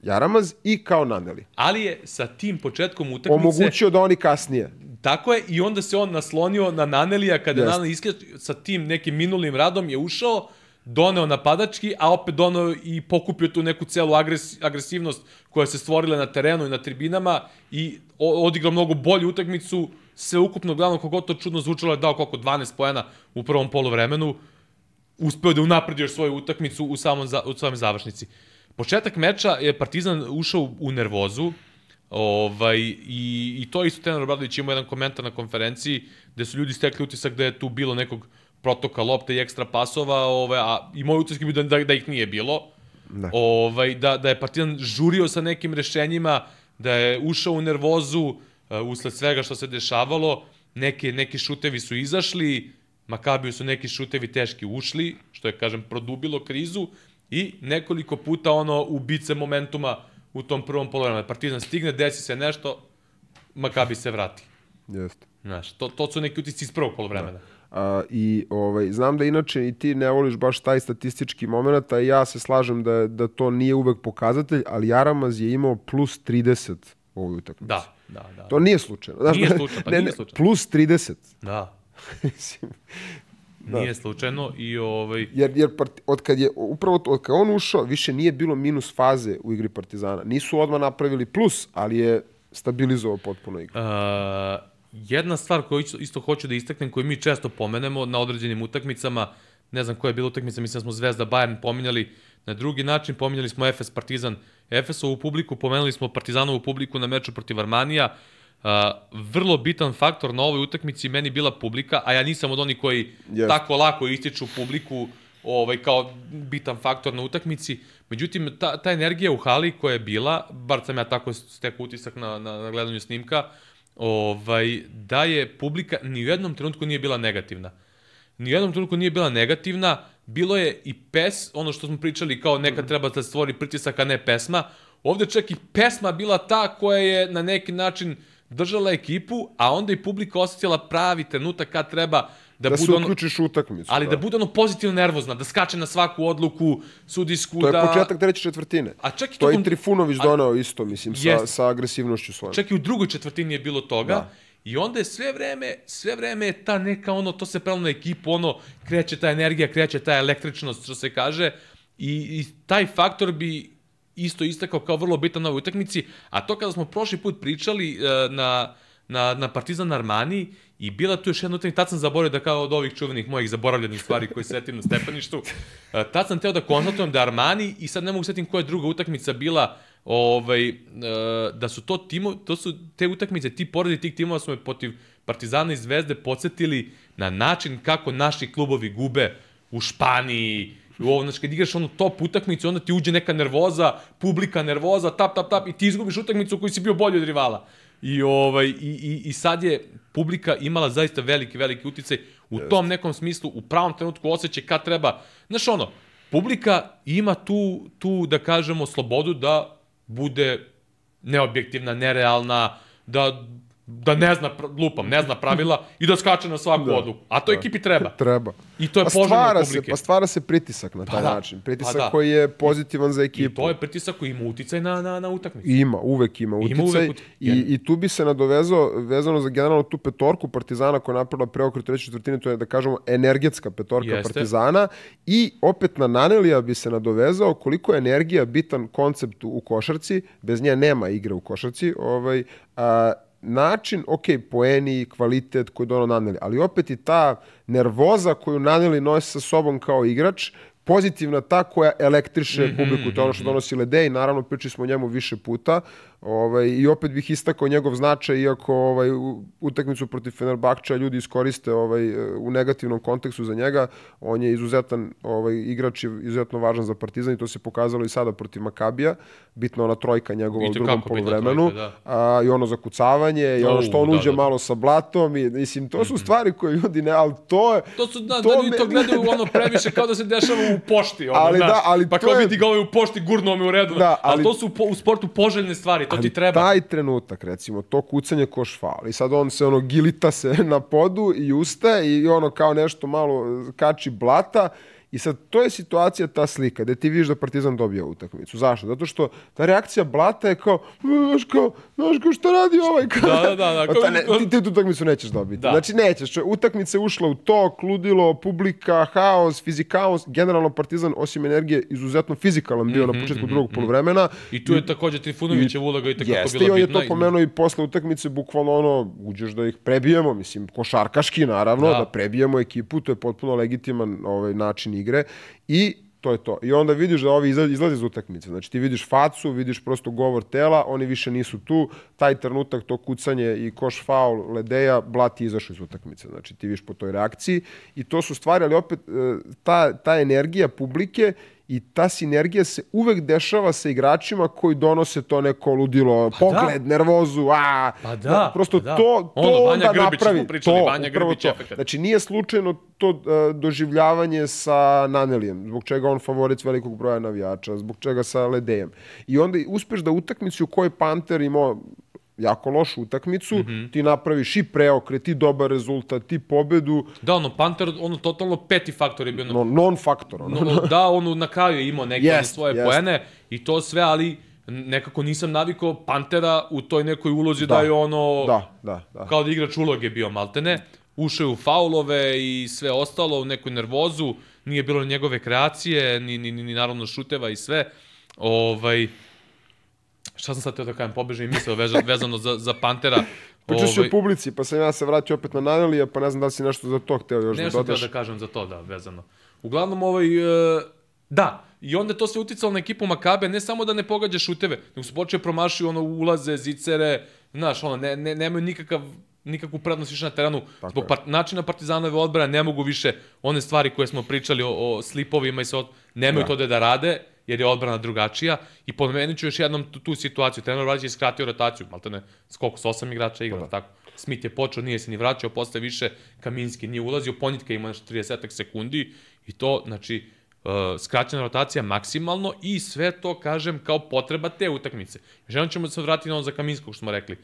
Jaramaz i kao Naneli. Ali je sa tim početkom utakmice Omogućio da oni kasnije. Tako je, i onda se on naslonio na Nanelija, kada Jeste. Naneli sa tim nekim minulim radom je ušao, doneo napadački, a opet doneo i pokupio tu neku celu agres, agresivnost koja se stvorila na terenu i na tribinama i odigrao mnogo bolju utakmicu, sve ukupno glavno kogod to čudno zvučalo je dao koliko 12 poena u prvom polovremenu, uspeo da unapredi još svoju utakmicu u samom za, u samoj završnici. Početak meča je Partizan ušao u, nervozu, Ovaj, i, I to isto Tenar Obradović imao jedan komentar na konferenciji gde su ljudi stekli utisak da je tu bilo nekog protoka lopte i ekstra pasova, ovaj, a i moj utisak je da, da, da ih nije bilo. Da. Ovaj, da, da je Partizan žurio sa nekim rešenjima, da je ušao u nervozu uh, usled svega što se dešavalo. Neke, neki šutevi su izašli, Makabiju su neki šutevi teški ušli, što je, kažem, produbilo krizu i nekoliko puta ono ubice momentuma u tom prvom polovremenu. Partizan stigne, desi se nešto, Makabi se vrati. Jeste. Znaš, to, to su neki utisci iz prvog polovremena. A, I ovaj, znam da inače i ti ne voliš baš taj statistički moment, a ja se slažem da, da to nije uvek pokazatelj, ali Jaramaz je imao plus 30 u ovoj utakmici. Da, da, da. To nije slučajno. Znaš, Nije slučajno, pa ne, nije slučajno. Plus 30. Da, Mislim, nije slučajno i ovaj... jer, jer part, od kad je, upravo to, od kad on ušao, više nije bilo minus faze u igri Partizana. Nisu odmah napravili plus, ali je stabilizovao potpuno igru. Uh, jedna stvar koju isto, isto hoću da istaknem, koju mi često pomenemo na određenim utakmicama, ne znam koja je bila utakmica, mislim da smo Zvezda Bayern pominjali na drugi način, pominjali smo Efes Partizan, Efesovu publiku, pomenuli smo Partizanovu publiku na meču protiv Armanija, Uh, vrlo bitan faktor na ovoj utakmici meni bila publika, a ja nisam od onih koji Jest. tako lako ističu publiku ovaj, kao bitan faktor na utakmici. Međutim, ta, ta energija u hali koja je bila, bar sam ja tako stekao utisak na, na, na gledanju snimka, ovaj, da je publika ni u jednom trenutku nije bila negativna. Ni u jednom trenutku nije bila negativna, bilo je i pes, ono što smo pričali kao nekad treba da stvori pritisak, a ne pesma. Ovde čak i pesma bila ta koja je na neki način držala ekipu, a onda i publika osjetila pravi trenutak kad treba da, Da, bude ono, uključiš u utakmicu. ali da bude ono pozitivno nervozna, da skače na svaku odluku, sudijsku, To je da... početak treće četvrtine. A čak i To je tokom- i Trifunović a- donao isto, mislim, sa, Jeste. sa agresivnošću svojom. Čak i u drugoj četvrtini je bilo toga. Da. Da. I onda je sve vreme, sve vreme je ta neka ono, to se prelo na ekipu, ono, kreće ta energija, kreće ta električnost, što se kaže. I, i taj faktor bi isto istakao kao vrlo bitan na ovoj utakmici. A to kada smo prošli put pričali e, na, na, na Partizan Armani i bila tu još jedna utakmica, tad sam zaboravio da kao od ovih čuvenih mojih zaboravljenih stvari koje setim na stepeništu, e, tad sam teo da konstatujem da Armani, i sad ne mogu setim koja je druga utakmica bila, ovaj, e, da su to timo, to su te utakmice, ti poredi tih timova su me protiv Partizana i Zvezde podsjetili na način kako naši klubovi gube u Španiji U ovo, znači, kad igraš ono top utakmicu, onda ti uđe neka nervoza, publika nervoza, tap, tap, tap, i ti izgubiš utakmicu u kojoj si bio bolji od rivala. I, ovaj, i, i, I sad je publika imala zaista veliki, veliki uticaj u tom nekom smislu, u pravom trenutku osjećaj kad treba. Znaš ono, publika ima tu, tu da kažemo, slobodu da bude neobjektivna, nerealna, da da ne zna, lupam, ne zna pravila i da skače na svaku da, odluku. A to da. ekipi treba. Treba. I to je pa poželjno publike. se, pa stvara se pritisak na taj Pa da, način. Pritisak pa da. koji je pozitivan za I ekipu. to je pritisak koji ima uticaj na, na, na utakmicu. Ima, uvek ima uticaj. uvek uticaj. I, I tu bi se nadovezao, vezano za generalno tu petorku Partizana koja je napravila preokret u trećoj četvrtini, to je da kažemo energetska petorka Jeste. Partizana. I opet na Nanelija bi se nadovezao koliko je energija bitan koncept u košarci, bez nje nema igre u košarci, ovaj, a, način, ok, poeni, kvalitet koji dono Naneli, ali opet i ta nervoza koju Naneli nosi sa sobom kao igrač, pozitivna ta koja elektriše mm -hmm, publiku, to je ono što donosi Ledej, naravno pričali smo o njemu više puta, ovaj, i opet bih istakao njegov značaj, iako ovaj, utakmicu protiv Fenerbahča ljudi iskoriste ovaj, u negativnom kontekstu za njega, on je izuzetan ovaj, igrač, je izuzetno važan za Partizan i to se pokazalo i sada protiv Makabija, bitno ona trojka njegova u drugom bitna polovremenu, trojka, a, i ono zakucavanje, i ono što on da, uđe da, da. malo sa blatom, i, mislim, to su stvari koje ljudi ne, ali to je, To su, da, To da ljudi me- to gledaju ono previše kao da se dešava u pošti. Ono, Ali znaš. da, ali pa kao je- vidi ga ovaj u pošti, gurnuo me u redu. Da, ali, ali- to su po, u sportu poželjne stvari, to ti treba. taj trenutak, recimo, to kucanje koš faul. I sad on se ono gilita se na podu i ustaje i ono kao nešto malo kači blata I sad, to je situacija, ta slika, gde ti vidiš da Partizan dobija utakmicu. Zašto? Zato što ta reakcija blata je kao, znaš kao, znaš kao, šta radi ovaj? Kao, Da, da, da, da, Pa kao- ta ne, ti, ti tu utakmicu nećeš dobiti. Da. Znači, nećeš. Čo- Utakmica je ušla u tok, ludilo, publika, haos, fizikaos. Generalno, Partizan, osim energije, izuzetno fizikalan bio na početku drugog polovremena. I tu je takođe Trifunovićev uloga i tako Jeste, bila i on je bitna. to pomenuo i posle utakmice, bukvalno ono, uđeš da ih prebijemo, mislim, košarkaški naravno, da, da prebijemo ekipu, to je potpuno legitiman ovaj, način igre i to je to. I onda vidiš da ovi izlaze, iz utakmice. Znači ti vidiš facu, vidiš prosto govor tela, oni više nisu tu, taj trenutak, to kucanje i koš faul Ledeja, Blat je izašao iz utakmice. Znači ti vidiš po toj reakciji i to su stvari, ali opet e, ta, ta energija publike i ta sinergija se uvek dešava sa igračima koji donose to neko ludilo, pogled, nervozu, a, Pa da, prosto pa da. to, to Ono, onda Grbić, napravi. pričali, to, Vanja Grbić to. Znači nije slučajno to uh, doživljavanje sa Nanelijem, zbog čega on favorit velikog broja navijača, zbog čega sa Ledejem. I onda uspeš da utakmici u kojoj Panter imao jako lošu utakmicu, mm. -hmm. ti napraviš i preokret, i dobar rezultat, i pobedu, Da, ono, Panter, ono, totalno peti faktor je bio. no, non-faktor. Ono. No, da, ono, na kraju je imao neke Jest, svoje jest. poene i to sve, ali nekako nisam navikao Pantera u toj nekoj ulozi da, Da. je ono... Da, da, da. kao da igrač uloge bio maltene, ušao je u faulove i sve ostalo, u neku nervozu, nije bilo njegove kreacije, ni, ni, ni, ni naravno šuteva i sve. Ovaj, šta sam sad teo da kažem, pobeže i misao vezano, vezano za, za Pantera. Pričaš ovaj... o publici, pa sam ja se vratio opet na Nanelija, pa ne znam da li si nešto za to hteo još da Nešto teo dodaš. da kažem za to, da, vezano. Uglavnom, ovaj, e, da, i onda to sve uticalo na ekipu Makabe, ne samo da ne pogađa šuteve, nego su počeli promašuju ono ulaze, zicere, znaš, ono, ne, ne, nemaju nikakav nikakvu prednost više na terenu. Tako Zbog part, načina Partizanove odbrane ne mogu više one stvari koje smo pričali o, o slipovima i sve, od- nemaju Da. to da, da rade, jer je odbrana drugačija. I pomenut ću još jednom tu, tu situaciju. Trener Radić je skratio rotaciju, malte ne, skoliko, s osam igrača igra, tako. Smith je počeo, nije se ni vraćao, posle više Kaminski nije ulazio, Ponjitka ima nešto 30 sekundi i to, znači, uh, skraćena rotacija maksimalno i sve to, kažem, kao potreba te utakmice. Želim ćemo da se vratiti na ono za Kaminskog, što smo rekli.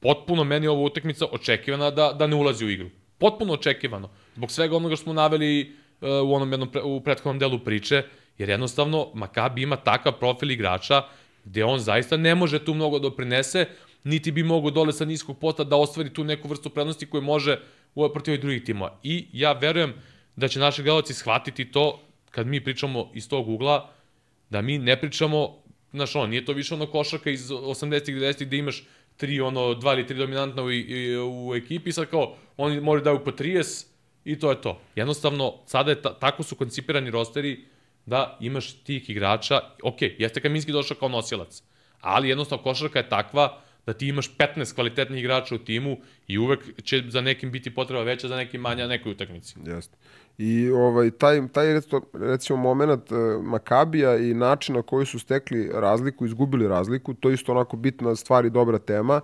Potpuno meni ova utakmica očekivana da, da ne ulazi u igru. Potpuno očekivano. Zbog svega onoga što smo naveli uh, u onom jednom pre, u prethodnom delu priče, jer jednostavno Makabi ima takav profil igrača gde on zaista ne može tu mnogo doprinese, niti bi mogo dole sa niskog posta da ostvari tu neku vrstu prednosti koju može u protiv drugih timova. I ja verujem da će naši gledalci shvatiti to kad mi pričamo iz tog ugla, da mi ne pričamo, znaš ono, nije to više ono košarka iz 80-ih, 90-ih gde imaš tri, ono, dva ili tri dominantna u, u ekipi, sad kao, oni moraju daju po 30 i to je to. Jednostavno, sada je ta, tako su koncipirani rosteri da imaš tih igrača, ok, jeste Kaminski došao kao nosilac, ali jednostavno košarka je takva da ti imaš 15 kvalitetnih igrača u timu i uvek će za nekim biti potreba veća, za nekim manja nekoj utakmici. Jeste. I ovaj, taj, taj recimo moment uh, Makabija i način na koji su stekli razliku, izgubili razliku, to je isto onako bitna stvar i dobra tema,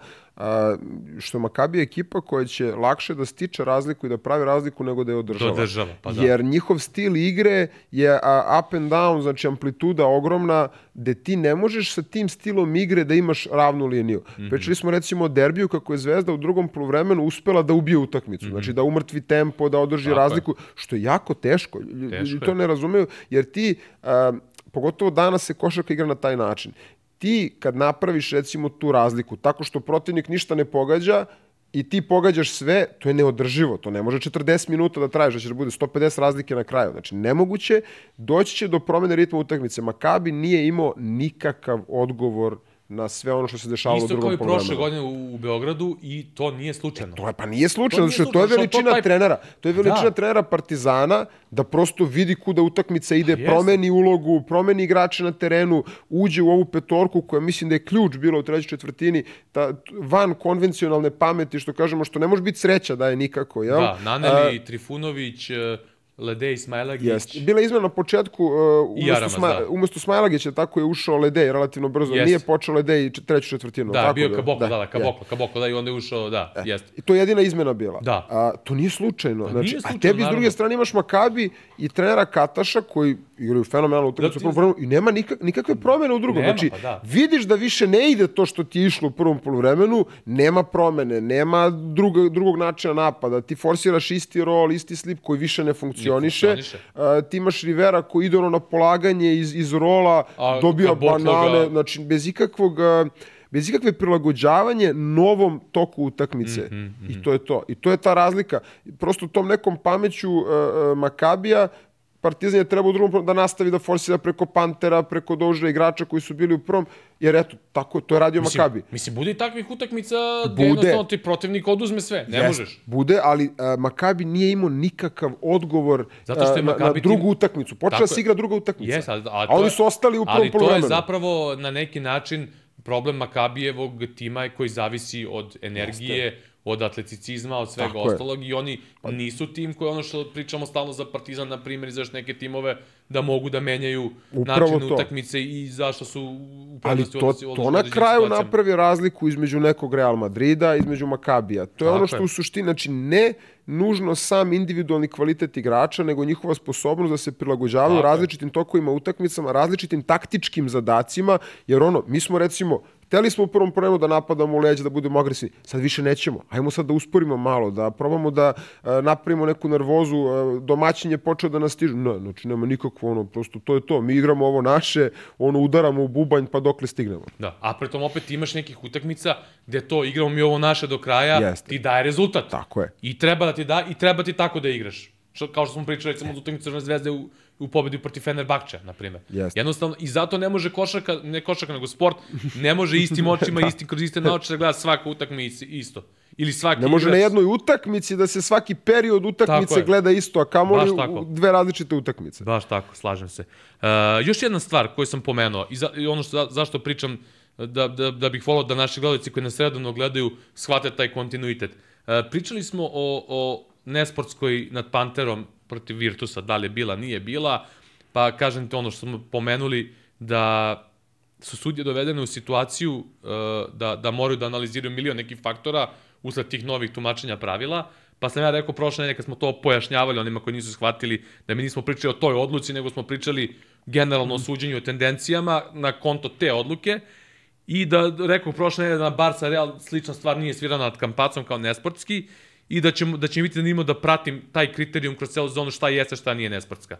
što Makabi je ekipa koja će lakše da stiče razliku i da pravi razliku nego da je održava. Da održava, pa da. Jer njihov stil igre je up and down, znači amplituda ogromna, gde ti ne možeš sa tim stilom igre da imaš ravnu liniju. Mm -hmm. Pričali smo recimo o derbiju kako je Zvezda u drugom poluvremenu uspela da ubije utakmicu, mm -hmm. znači da umrtvi tempo, da održi Tako razliku, je. što je jako teško. Ljudi to ne razumeju, jer ti... A, pogotovo danas se košarka igra na taj način ti kad napraviš recimo tu razliku tako što protivnik ništa ne pogađa i ti pogađaš sve, to je neodrživo, to ne može 40 minuta da traješ, da će da bude 150 razlike na kraju. Znači, nemoguće, doći će do promene ritma utakmice. Makabi nije imao nikakav odgovor na sve ono što se dešavalo u drugom poluvremenu. Isto kao i prošle godine u, Beogradu i to nije slučajno. E, to je, pa nije slučajno, to, nije to je veličina to taj... trenera. To je veličina da. trenera Partizana da prosto vidi kuda utakmica ide, pa promeni ulogu, promeni igrače na terenu, uđe u ovu petorku koja mislim da je ključ bila u trećoj četvrtini, ta, van konvencionalne pameti, što kažemo, što ne može biti sreća da je nikako. Jel? Da, Naneli, A, Trifunović, Ledej Smajlagić. Jeste. Bila je izmena na početku, uh, umesto, Sma, da. umesto Smajlagića, tako je ušao Ledej relativno brzo. Jest. Nije počeo Ledej treću četvrtinu. Da, tako bio Kaboko, da, da, Kaboko, je. Kaboko, da, i onda je ušao, da, e. jeste. I to je jedina izmena bila. Da. A, to nije slučajno. Pa znači, nije slučajno, a tebi s druge strane imaš Makabi i trenera Kataša, koji igraju fenomenalnu utakmicu da, u prvom i nema nikak, nikakve promene u drugom. Nema, znači, pa da. vidiš da više ne ide to što ti je išlo u prvom poluvremenu, nema promene, nema druga, drugog načina napada, ti forsiraš isti rol, isti slip koji više ne funkcioniše. Ne funkcioniše. Uh, ti imaš Rivera koji ide ono na polaganje iz, iz rola, A, dobija banane, ga... znači bez ikakvog... Uh, bez ikakve prilagođavanje novom toku utakmice. Mm -hmm, mm -hmm. I to je to. I to je ta razlika. Prosto tom nekom pameću uh, Makabija Partizan je trebao u drugom da nastavi da forsira preko Pantera, preko dožra igrača koji su bili u prvom, jer eto, tako, to je radio mislim, Makabi. Mislim, bude i takvih utakmica gde jednostavno ti protivnik oduzme sve, ne yes, možeš. Bude, ali uh, Makabi nije imao nikakav odgovor Zato što je uh, na, na drugu tim... utakmicu. Počela se igra druga utakmica. Yes, a, a, a oni su ostali u prvom poluvremenu. Ali to je zapravo na neki način problem Makabijevog tima koji zavisi od energije, Jeste od atleticizma, od svega Tako ostalog je. i oni pa... nisu tim koji ono što pričamo stalno za Partizan, na primjer, za neke timove da mogu da menjaju Upravo način to. utakmice i zašto su u prednosti Ali to, to na kraju situacijama. napravi razliku između nekog Real Madrida, između Makabija. To je Tako ono što je. u suštini, znači ne nužno sam individualni kvalitet igrača, nego njihova sposobnost da se prilagođavaju različitim tokovima utakmicama, različitim taktičkim zadacima, jer ono, mi smo recimo Hteli smo u prvom problemu da napadamo u leđa, da budemo agresivni. Sad više nećemo. Ajmo sad da usporimo malo, da probamo da uh, napravimo neku nervozu. Uh, domaćin je počeo da nas stižu. Ne, znači nema nikakvo ono, prosto to je to. Mi igramo ovo naše, ono udaramo u bubanj pa dokle stignemo. Da, a pritom opet imaš nekih utakmica gde to igramo mi ovo naše do kraja, Jeste. ti daje rezultat. Tako je. I treba da ti da, i treba ti tako da igraš. Što, kao što smo pričali recimo od utakmice Crvene zvezde u, u pobedi protiv Fenerbahče, na primjer. Yes. Jednostavno, i zato ne može košarka, ne košarka, nego sport, ne može istim očima, isti, kroz iste naoče da gleda svaku utakmicu isto. Ili svaki Ne može igrac... na jednoj utakmici da se svaki period utakmice gleda isto, a kamoli u dve različite utakmice. Baš tako, slažem se. Uh, još jedna stvar koju sam pomenuo, i, za, i ono što, zašto pričam, da, da, da bih volao da naši gledalci koji nas redovno gledaju shvate taj kontinuitet. Uh, pričali smo o, o nesportskoj nad Panterom protiv Virtusa, da li je bila, nije bila, pa kažem ti ono što smo pomenuli, da su sudje dovedene u situaciju uh, da, da moraju da analiziraju milion nekih faktora usled tih novih tumačenja pravila, pa sam ja rekao prošle nedelje kad smo to pojašnjavali onima koji nisu shvatili da mi nismo pričali o toj odluci, nego smo pričali generalno o suđenju o tendencijama na konto te odluke. I da rekao prošle nedelje da na Barca Real slična stvar nije svirana nad Kampacom kao nesportski i da, ćemo, da će mi biti zanimljivo da pratim taj kriterijum kroz celu zonu šta jeste, šta nije nesportska.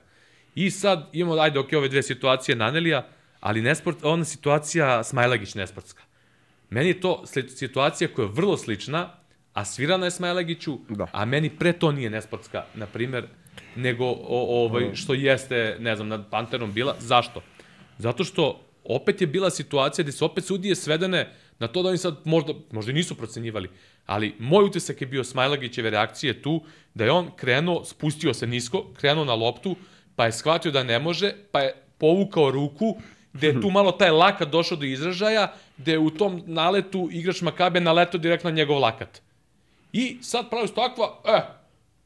I sad imamo, ajde, ok, ove dve situacije Nanelija, ali nesport, ona situacija Smajlagić nesportska. Meni je to situacija koja je vrlo slična, a svirana je Smajlagiću, da. a meni pre to nije nesportska, na primer, nego o, ovaj, što jeste, ne znam, nad Panterom bila. Zašto? Zato što opet je bila situacija gde su opet sudije svedene na to da oni sad možda, možda nisu procenjivali, ali moj utisak je bio Smajlagićeve reakcije tu, da je on krenuo, spustio se nisko, krenuo na loptu, pa je shvatio da ne može, pa je povukao ruku, gde je tu malo taj lakat došao do izražaja, gde je u tom naletu igrač Makabe naletao direktno na njegov lakat. I sad pravi takva, eh,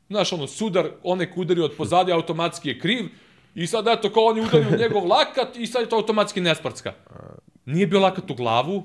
znaš, ono, sudar, onaj ko udari od pozadi, automatski je kriv, i sad, eto, kao on je udario njegov lakat, i sad je to automatski nesportska. Nije bio lakat u glavu,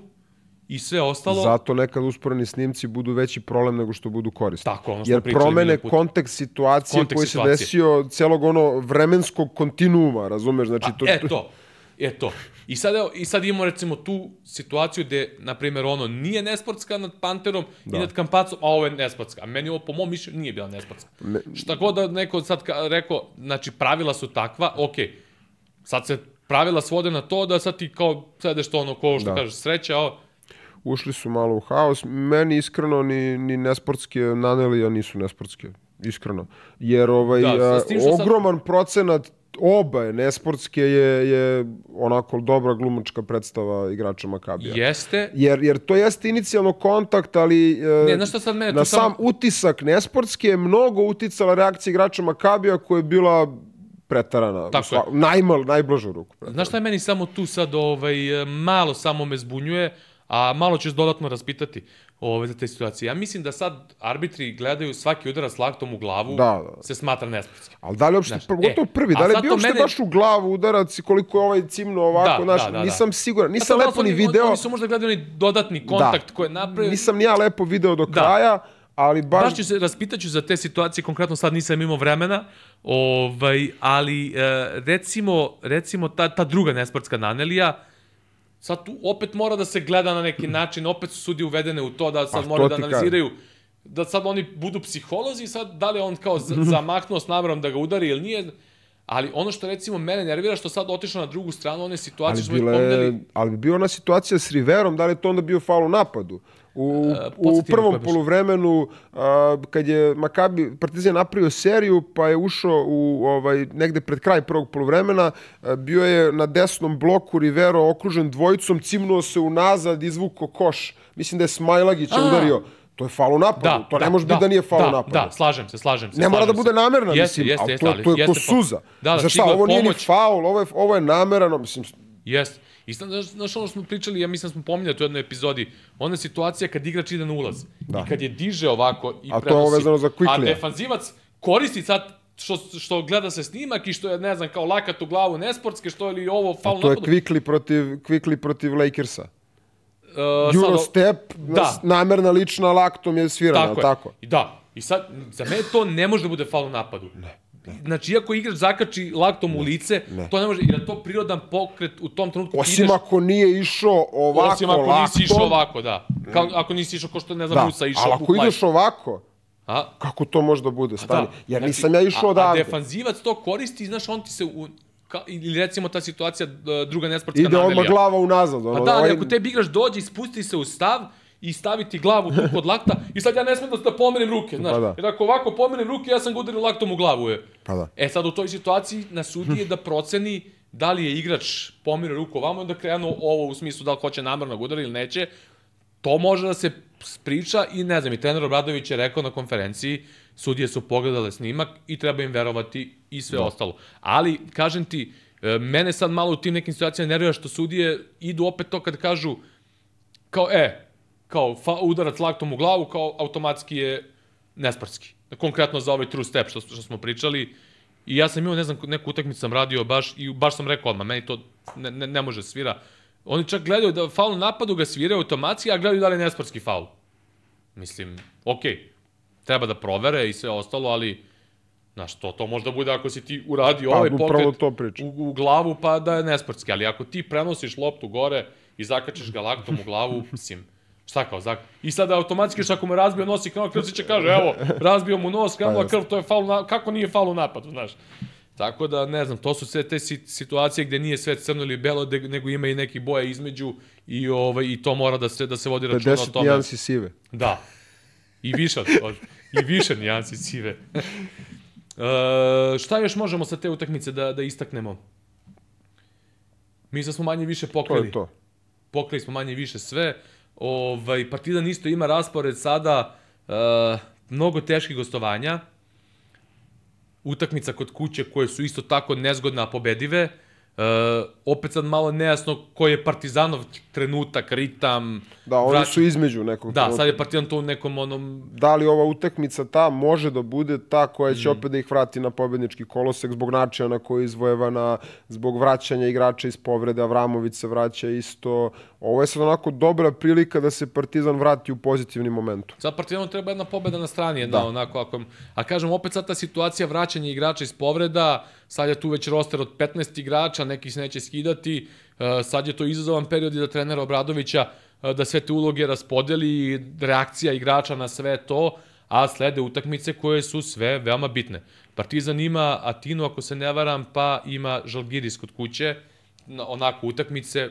i sve ostalo. Zato nekad usporeni snimci budu veći problem nego što budu korisni. Tako, ono što Jer promene kontekst situacije Kontekst koji situacije. se desio celog ono vremenskog kontinuuma, razumeš? Znači, to, E to, e to. I sad, evo, I sad imamo recimo tu situaciju gde, na primjer, ono nije nesportska nad Panterom da. i nad Kampacom, a ovo je nesportska. A meni ovo, po mom mišljenju, nije bila nesportska. Ne- Šta god da neko sad ka, rekao, znači pravila su takva, okej, sad se pravila svode na to da sad ti kao sedeš to ono, ko što Da. kažeš, sreća, o, ušli su malo u haos. Meni iskreno ni, ni nesportske nanelija nisu nesportske. Iskreno. Jer ovaj, Da, a, što sad- ogroman procenat oba je nesportske je, je onako dobra glumačka predstava igrača Makabija. jeste, Jer, jer to jeste inicijalno kontakt, ali e, Ne, znaš šta sad mene tu na samo- sam utisak nesportske je mnogo uticala reakcija igrača Makabija koja je bila pretarana. Tako sva- Najmal, najblažu ruku. pretarana. Znaš šta je meni samo tu sad ovaj, malo samo me zbunjuje, a malo ću se dodatno raspitati ove, za te situacije. Ja mislim da sad arbitri gledaju svaki udarac laktom u glavu, Da, da. se smatra nesportskim. Ali da li uopšte, Znaš, pogotovo e, prvi, da li je bio uopšte mene- baš u glavu udarac i koliko je ovaj cimno ovako, Da, znaš, da, da, da. nisam siguran, nisam da lepo ni video, Oni su možda gledali dodatni kontakt koji je napravio. nisam ni ja lepo video do kraja, ali baš, Baš ću se, raspitaću za te situacije, konkretno sad nisam imao vremena, ovaj, ali e, recimo, recimo ta, ta druga nesportska nanelija, sad tu opet mora da se gleda na neki način, opet su sudije uvedene u to da sad to moraju da analiziraju, da sad oni budu psiholozi, sad da li on kao z- zamahnuo s namerom da ga udari ili nije, ali ono što recimo mene nervira što sad otišao na drugu stranu, one situacije ali, što smo bile, pominjali, ali bi bio ona situacija s Riverom, da li je to onda bio faul u napadu? U, u me ko prvom poluvremenu, a, kad je Makabi, Partizan napravio seriju, pa je ušao u, ovaj, negde pred kraj prvog poluvremena, a, bio je na desnom bloku Rivero okružen dvojicom, cimnuo se unazad, izvuko koš. Mislim da je Smajlagić A. udario. To je faul u napadu. Da, to ne da, može da, biti da nije faul da, u napadu. Da, slažem se, slažem se. Ne mora da bude namerna, jeste, mislim, jeste, ali jeste, to, ali to je ko pa- suza. Da, da, Znaš šta, ovo nije ni faul, ovo je, ovo je namerano, mislim, Jeste. I sad, znaš, znaš ono što smo pričali, ja mislim da smo pominjali u jednoj epizodi, ona situacija kad igrač ide na ulaz da. i kad je diže ovako i A to je prenosi. vezano za Quicklija. A defanzivac koristi sad što, što gleda se snimak i što je, ne znam, kao lakat u glavu nesportske, što je li ovo faul to je napadu. Quickly protiv, Quickly protiv Lakersa. Uh, Eurostep, Da. namerna lična laktom je svirana, Tako tako? je. I da. I sad, za mene to ne može da bude faul napadu. Ne. Znači, iako igrač zakači laktom u lice, to ne može, jer je to prirodan pokret u tom trenutku. Osim ideš- ako nije išao ovako Osim ako laktom. nisi išao ovako, da. Kao, ako nisi išao ko što ne znam, Da, Musa išao ali ako ideš ovako, A? kako to može da bude? Stani. Da. Jer Znači, nisam ja išao a, odavde. A defanzivac to koristi, znaš, on ti se... U, ka, ili recimo ta situacija, druga nesportska Ide odmah namelija. glava unazad. Ono, Pa da, ali ovaj- ako tebi igrač dođe i spusti se u stav i stavi ti glavu tu kod lakta i sad ja ne smem da, da pomenem ruke, znaš. Pa da. Jer ako ovako pomenem ruke, ja sam ga udario laktom u glavu. Je. Pa da. E sad u toj situaciji na sudiji je da proceni da li je igrač pomerio ruku ovamo i onda krenu ovo u smislu da li hoće namerno da ga udari ili neće. To može da se priča i ne znam, i trener Obradović je rekao na konferenciji, sudije su pogledale snimak i treba im verovati i sve da. ostalo. Ali, kažem ti, e, mene sad malo u tim nekim situacijama nervira što sudije idu opet to kad kažu kao, e, kao fa, udarac laktom u glavu, kao automatski je nesportski. Konkretno za ovaj true step što, što smo pričali. I ja sam imao, ne znam, neku utakmicu sam radio baš i baš sam rekao odmah, meni to ne, ne, ne može da svira. Oni čak gledaju da faul na napadu ga sviraju automatski, a gledaju da li je nesportski faul. Mislim, okej, okay, treba da provere i sve ostalo, ali Znaš, to, to možda bude ako si ti uradio Pa, ovaj pokret to pričam. u, u glavu, pa da je nesportski. Ali ako ti prenosiš loptu gore i zakačiš ga laktom u glavu, mislim, šta kao zak... I sada automatski što ako mu razbio nos i krenuo krv, će kaže, evo, razbio mu nos, krenula Pa krv, to je faul, na... kako nije faul u napadu, znaš. Tako da, ne znam, to su sve te si- situacije gde nije sve crno ili belo, nego ima i neki boja između i, ovaj, i to mora da se, da se vodi računa o 50 tome. nijansi sive. Da. I više od, i više nijansi sive. e, šta još možemo sa te utakmice da, da istaknemo? Mi smo manje više To pokrili. je to. Pokrili smo manje više sve. Ovaj, Partizan isto ima raspored sada e, mnogo teških gostovanja. Utakmica kod kuće koje su isto tako nezgodne, a pobedive. opet sad malo nejasno koji je Partizanov trenutak, ritam. Da, oni vrać- su između nekog Da, trenutka. sad je Partizan tu u nekom onom... da li ova utakmica ta može da bude ta koja će opet da ih vrati na pobednički kolosek zbog načina na koji je izvojevana, zbog vraćanja igrača iz povrede, Avramović se vraća isto. Ovo je sad onako dobra prilika da se Partizan vrati u pozitivni momentu. Sad Partizanu treba jedna pobeda na strani, jedna Da. onako, ako, a kažem, opet sad ta situacija vraćanja igrača iz povreda, sad je tu već roster od 15 igrača, neki se neće skidati, e, sad je to izazovan period i za trenera Obradovića e, da sve te uloge raspodeli, reakcija igrača na sve to, a slede utakmice koje su sve veoma bitne. Partizan ima Atinu, ako se ne varam, pa ima Žalgiris kod kuće, na- onako utakmice,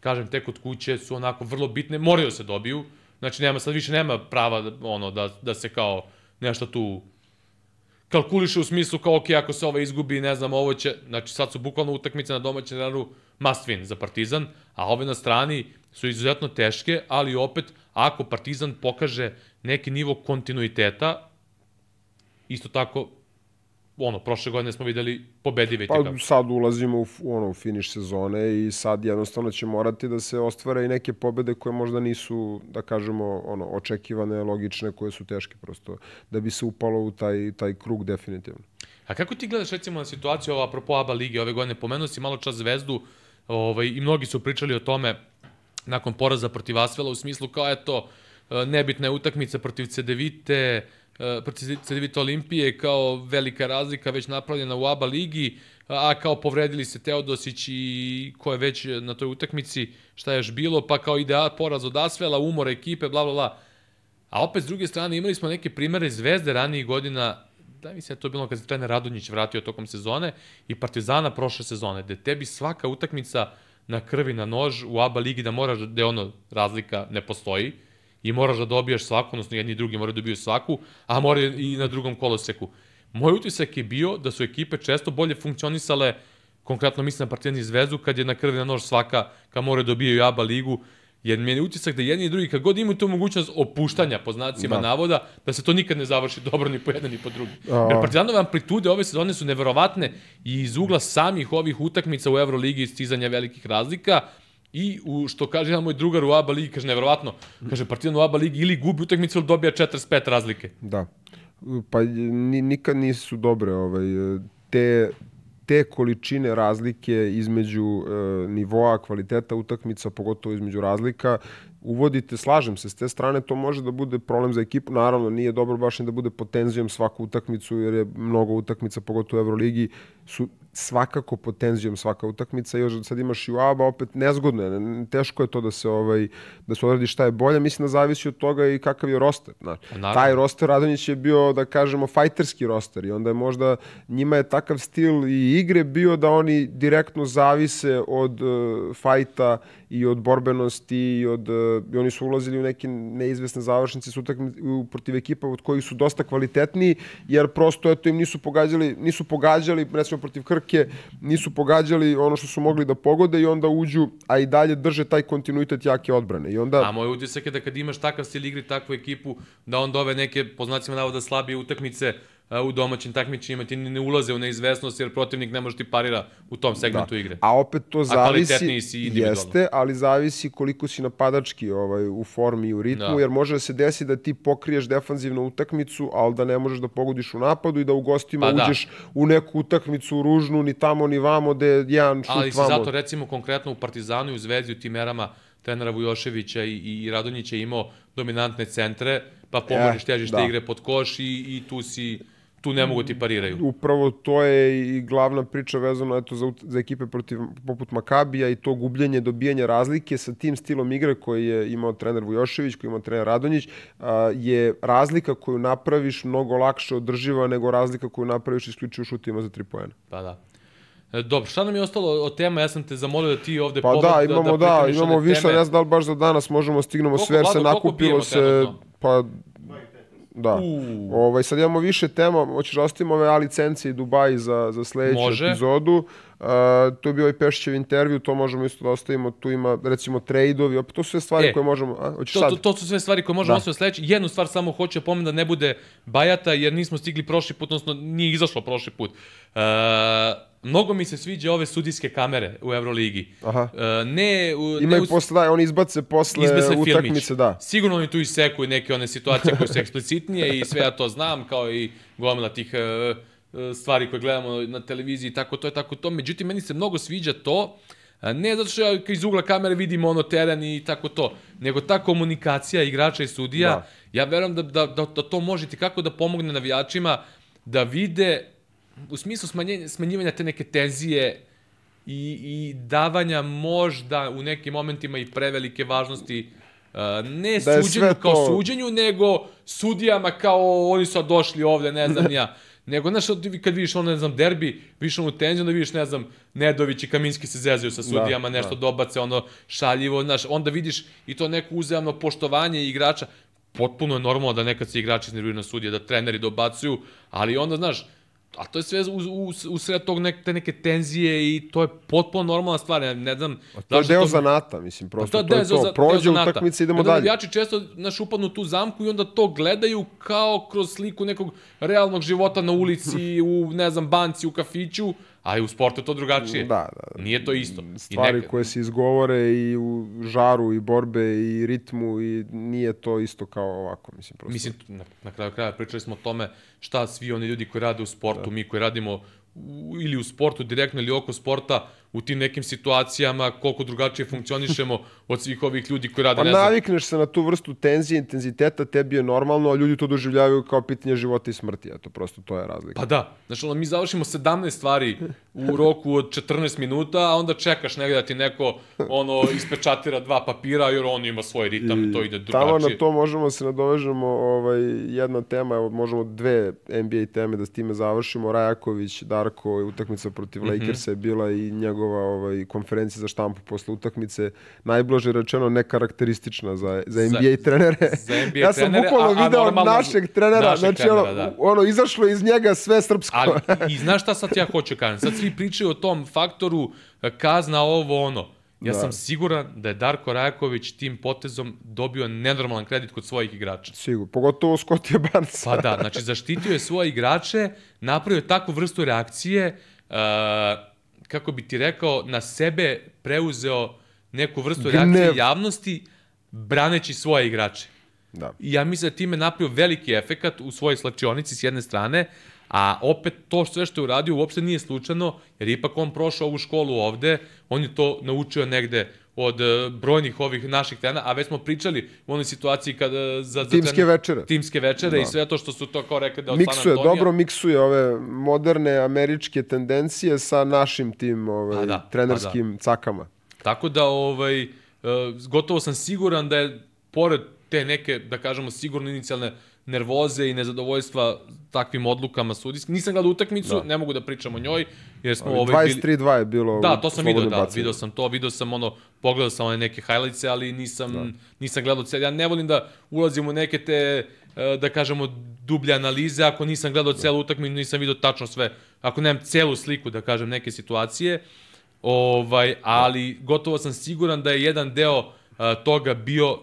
kažem, te kod kuće su onako vrlo bitne, moraju da se dobiju, znači nema, sad više nema prava da, ono, da, da se kao nešto tu kalkuliše u smislu kao, ok, ako se ovo izgubi, ne znam, ovo će, znači sad su bukvalno utakmice na domaćem terenu must win za Partizan, a ove na strani su izuzetno teške, ali opet, ako Partizan pokaže neki nivo kontinuiteta, isto tako, ono, prošle godine smo videli pobedive Pa pa, sad ulazimo u, ono, u finiš sezone i sad jednostavno će morati da se ostvare i neke pobede koje možda nisu, da kažemo, ono, očekivane, logične, koje su teške prosto, da bi se upalo u taj, taj krug definitivno. A kako ti gledaš recimo na situaciju ovo apropo ABA lige ove godine? Pomenuo si malo čas Zvezdu ovaj, i mnogi su pričali o tome nakon poraza protiv Asvela u smislu kao eto nebitna je utakmica protiv Cedevite, e, protiv Cedevite Olimpije kao velika razlika već napravljena u ABA ligi, a kao povredili se Teodosić i ko je već na toj utakmici, šta je još bilo, pa kao ide poraz od Asvela, umor ekipe, bla bla bla. A opet, s druge strane, imali smo neke primere zvezde ranijih godina, da mi se to bilo kad se trener Radonjić vratio tokom sezone i Partizana prošle sezone, gde tebi svaka utakmica na krvi, na nož u ABA ligi da moraš, da ono razlika ne postoji i moraš da dobijaš svaku, odnosno jedni i drugi moraju da dobiju svaku, a moraju i na drugom koloseku. Moj utisak je bio da su ekipe često bolje funkcionisale, konkretno mislim na Partizan i Zvezdu, kad je na krvi na nož svaka, kad moraju da dobijaju ABA ligu, jer mi je utisak da jedni i drugi, kad god imaju tu mogućnost opuštanja, po znacima Da. da. navoda, da se to nikad ne završi dobro ni po jedan ni po drugi. A. Jer Partizanove amplitude ove sezone su neverovatne i iz ugla samih ovih utakmica u Euroligi i stizanja velikih razlika, I u, što kaže jedan moj drugar u ABA ligi, kaže, neverovatno, kaže, Partizan u ABA ligi ili gubi utakmicu ili dobija 45 razlike. Da. Pa ni, nikad nisu dobre ovaj, te, te količine razlike između e, nivoa kvaliteta utakmica, pogotovo između razlika, uvodite, slažem se, s te strane to može da bude problem za ekipu. Naravno, nije dobro baš ni da bude pod tenzijom svaku utakmicu, jer je mnogo utakmica, pogotovo u Euroligi, su svakako pod tenzijom svaka utakmica. Još sad imaš i u ABA, opet nezgodno je, teško je to da se ovaj da se odradi šta je bolje. Mislim da zavisi od toga i kakav je roster. Znači, taj roster Radonjić je bio, da kažemo, fajterski roster i onda je možda njima je takav stil i igre bio da oni direktno zavise od uh, fajta i od borbenosti i od uh, i oni su ulazili u neke neizvesne završnice su utakmice protiv ekipa od kojih su dosta kvalitetniji jer prosto eto im nisu pogađali nisu pogađali recimo protiv Krke nisu pogađali ono što su mogli da pogode i onda uđu a i dalje drže taj kontinuitet jake odbrane. I onda A moj utisak je da kad imaš takav stil igri, takvu ekipu, da onda ove neke, po znacima navoda, slabije utakmice u domaćim takmičenjima ti ne ulaze u neizvesnost jer protivnik ne može ti parira u tom segmentu Da. igre. A opet to zavisi, si jeste, ali zavisi koliko si napadački ovaj, u formi i u ritmu, Da. jer može da se desi da ti pokriješ defanzivnu utakmicu, ali da ne možeš da pogodiš u napadu i da u gostima Pa da. uđeš u neku utakmicu ružnu, ni tamo ni vamo, da je jedan šut Ali vamo. zato recimo konkretno u Partizanu i u Zvezdi u tim erama trenera Vujoševića i, i Radonjića imao dominantne centre, pa pomoriš Eh, težište da. igre pod koš i, i tu si tu ne mogu ti pariraju. Upravo to je i glavna priča vezana eto, za, za ekipe protiv, poput Makabija i to gubljenje, dobijanje razlike sa tim stilom igre koji je imao trener Vujošević, koji je imao trener Radonjić, a, je razlika koju napraviš mnogo lakše održiva nego razlika koju napraviš isključivo šutima za tri poena. Pa da. E, Dobro, šta nam je ostalo od tema? Ja sam te zamolio da ti ovde Pa da, imamo da, pripremiš imamo one više, teme. ne znam da li baš za danas možemo stignemo Koliko, sve, jer se nakupilo se, pa Da. Uuu. Ovaj, sad imamo više tema, hoćeš da ostavimo ove A licence i Dubai za, za sledeću Može. epizodu. Uh, tu je bio i Pešićev intervju, to možemo isto da ostavimo, tu ima recimo trade-ovi, opet to su sve stvari E, koje možemo, a, hoćeš To, sad? to, to su sve stvari koje možemo Da. ostaviti sledeći. Jednu stvar samo hoću da pomenem da ne bude bajata, jer nismo stigli prošli put, odnosno nije izašlo prošli put. E, mnogo mi se sviđa ove sudijske kamere u Euroligi. Aha. E, ne, u, Imaju ne posle, da, oni izbace posle izbe se utakmice, filmić. da. Sigurno oni tu isekuju neke one situacije koje su eksplicitnije i sve ja to znam, kao i gomila tih e, stvari koje gledamo na televiziji, tako to je tako to. Međutim, meni se mnogo sviđa to, ne zato što ja iz ugla kamere vidim ono teren i tako to, nego ta komunikacija igrača i sudija, Da. ja verujem da, da, da, da to može ti kako da pomogne navijačima da vide u smislu smanjenja, smanjivanja te neke tenzije i, i davanja možda u nekim momentima i prevelike važnosti uh, ne Da suđenju sve kao to- suđenju, nego sudijama kao oni su došli ovde, ne znam ja. Nego, znaš, kad vidiš ono, ne znam, derbi, vidiš onu tenziju, onda vidiš, ne znam, Nedović i Kaminski se zezaju sa sudijama, Da, nešto da. dobace, ono, šaljivo, znaš, onda vidiš i to neko uzajamno poštovanje igrača. Potpuno je normalno da nekad se igrači iznerviraju na sudije, da treneri dobacuju, ali onda, znaš, a to je sve u, u, u sred tog nek, te neke tenzije i to je potpuno normalna stvar. Ja ne znam... To je zašto deo zanata, mislim, prosto to je deo to. Prođe utakmica, idemo Onda dalje. Navijači često naš upadnu tu zamku i onda to gledaju kao kroz sliku nekog realnog života na ulici, u, ne znam, banci, u kafiću, a i u sportu to drugačije. Da, da, da. Nije to isto. Stvari I neka- koje se izgovore i u žaru i borbe i ritmu i nije to isto kao ovako, mislim, prosto. Mislim, na, na kraju kraja pričali smo o tome šta svi oni ljudi koji rade u sportu, mi koji radimo u, ili u sportu direktno ili oko sporta, u tim nekim situacijama, koliko drugačije funkcionišemo od svih ovih ljudi koji rade, Pa ne znam, navikneš se na tu vrstu tenzije, intenziteta, tebi je normalno, a ljudi to doživljavaju kao pitanje života i smrti, eto, prosto to je razlika. Pa da, znači ono, mi završimo 17 stvari u roku od 14 minuta, a onda čekaš negde da ti neko ono, ispečatira dva papira, jer on ima svoj ritam i to ide Tamo drugačije. na to možemo se nadovežemo, ovaj, jedna tema, evo, možemo dve NBA teme da s time završimo. Rajaković, Darko, utakmica protiv Mhm. Lakersa je bila i njegova ovaj, konferencija za štampu posle utakmice, najblaže rečeno nekarakteristična za, za Za- NBA trenere. za NBA ja sam trenere, bukvalno video normalno našeg trenera, našeg znači trenera, ono, da. ono, izašlo iz njega sve srpsko. Ali, i, znaš šta sad ja hoću kažem? Sad svi pričaju o tom faktoru e, kazna ovo ono. Ja Da. sam siguran da je Darko Rajaković tim potezom dobio nenormalan kredit kod svojih igrača. Sigurno, pogotovo Scottija Barnesa. Pa da, znači zaštitio je svoje igrače, napravio je takvu vrstu reakcije, uh, kako bi ti rekao, na sebe preuzeo neku vrstu Gnev. reakcije javnosti, braneći svoje igrače. Da. I ja mislim da time napravio veliki efekat u svojoj slačionici s jedne strane, a opet to sve što je uradio uopšte nije slučajno, jer je ipak on prošao ovu školu ovde, on je to naučio negde od e, brojnih ovih naših trena, a već smo pričali u onoj situaciji kada za, za Timske trener- večere. Timske večere Da. i sve to što su to kao rekli da od Miksuje, San Antonija. dobro miksuje ove moderne američke tendencije sa našim tim ovaj, da, trenerskim cakama. Tako da, ovaj, e, gotovo sam siguran da je, pored te neke, da kažemo, sigurno inicijalne nervoze i nezadovoljstva takvim odlukama sudijskim. Nisam gledao utakmicu, Da. ne mogu da pričam o njoj, jer smo ovaj, bili... 23-2 je bilo Da, to sam video, da, video sam to, video sam ono, pogledao sam one neke highlights, ali nisam, da. nisam gledao cel. Ja ne volim da ulazim u neke te, e, da kažemo, dublje analize, ako nisam gledao celu utakmicu, nisam video tačno sve, ako nemam celu sliku, da kažem, neke situacije, ovaj, ali gotovo sam siguran da je jedan deo e, toga bio e,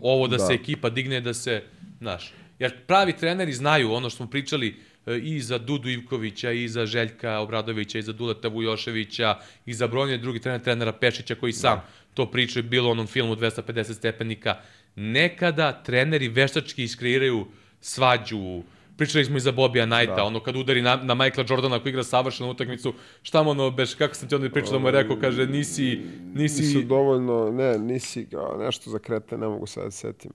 ovo da, Da. se ekipa digne, da se, znaš, jer pravi treneri znaju ono što smo pričali e, i za Dudu Ivkovića, i za Željka Obradovića, i za Duleta Vujoševića, i za brojne drugi trener, trenera Pešića koji sam Da. to pričao, bilo u onom filmu 250 stepenika. Nekada treneri veštački iskreiraju svađu, pričali smo i za Bobija Knighta, da. ono kad udari na, na Michaela Jordana koji igra savršenu utakmicu, šta mu ono beš, kako sam ti onda pričao da mu je rekao, kaže nisi, nisi, Nisu dovoljno, ne, nisi kao nešto za krete, ne mogu sad da se setim.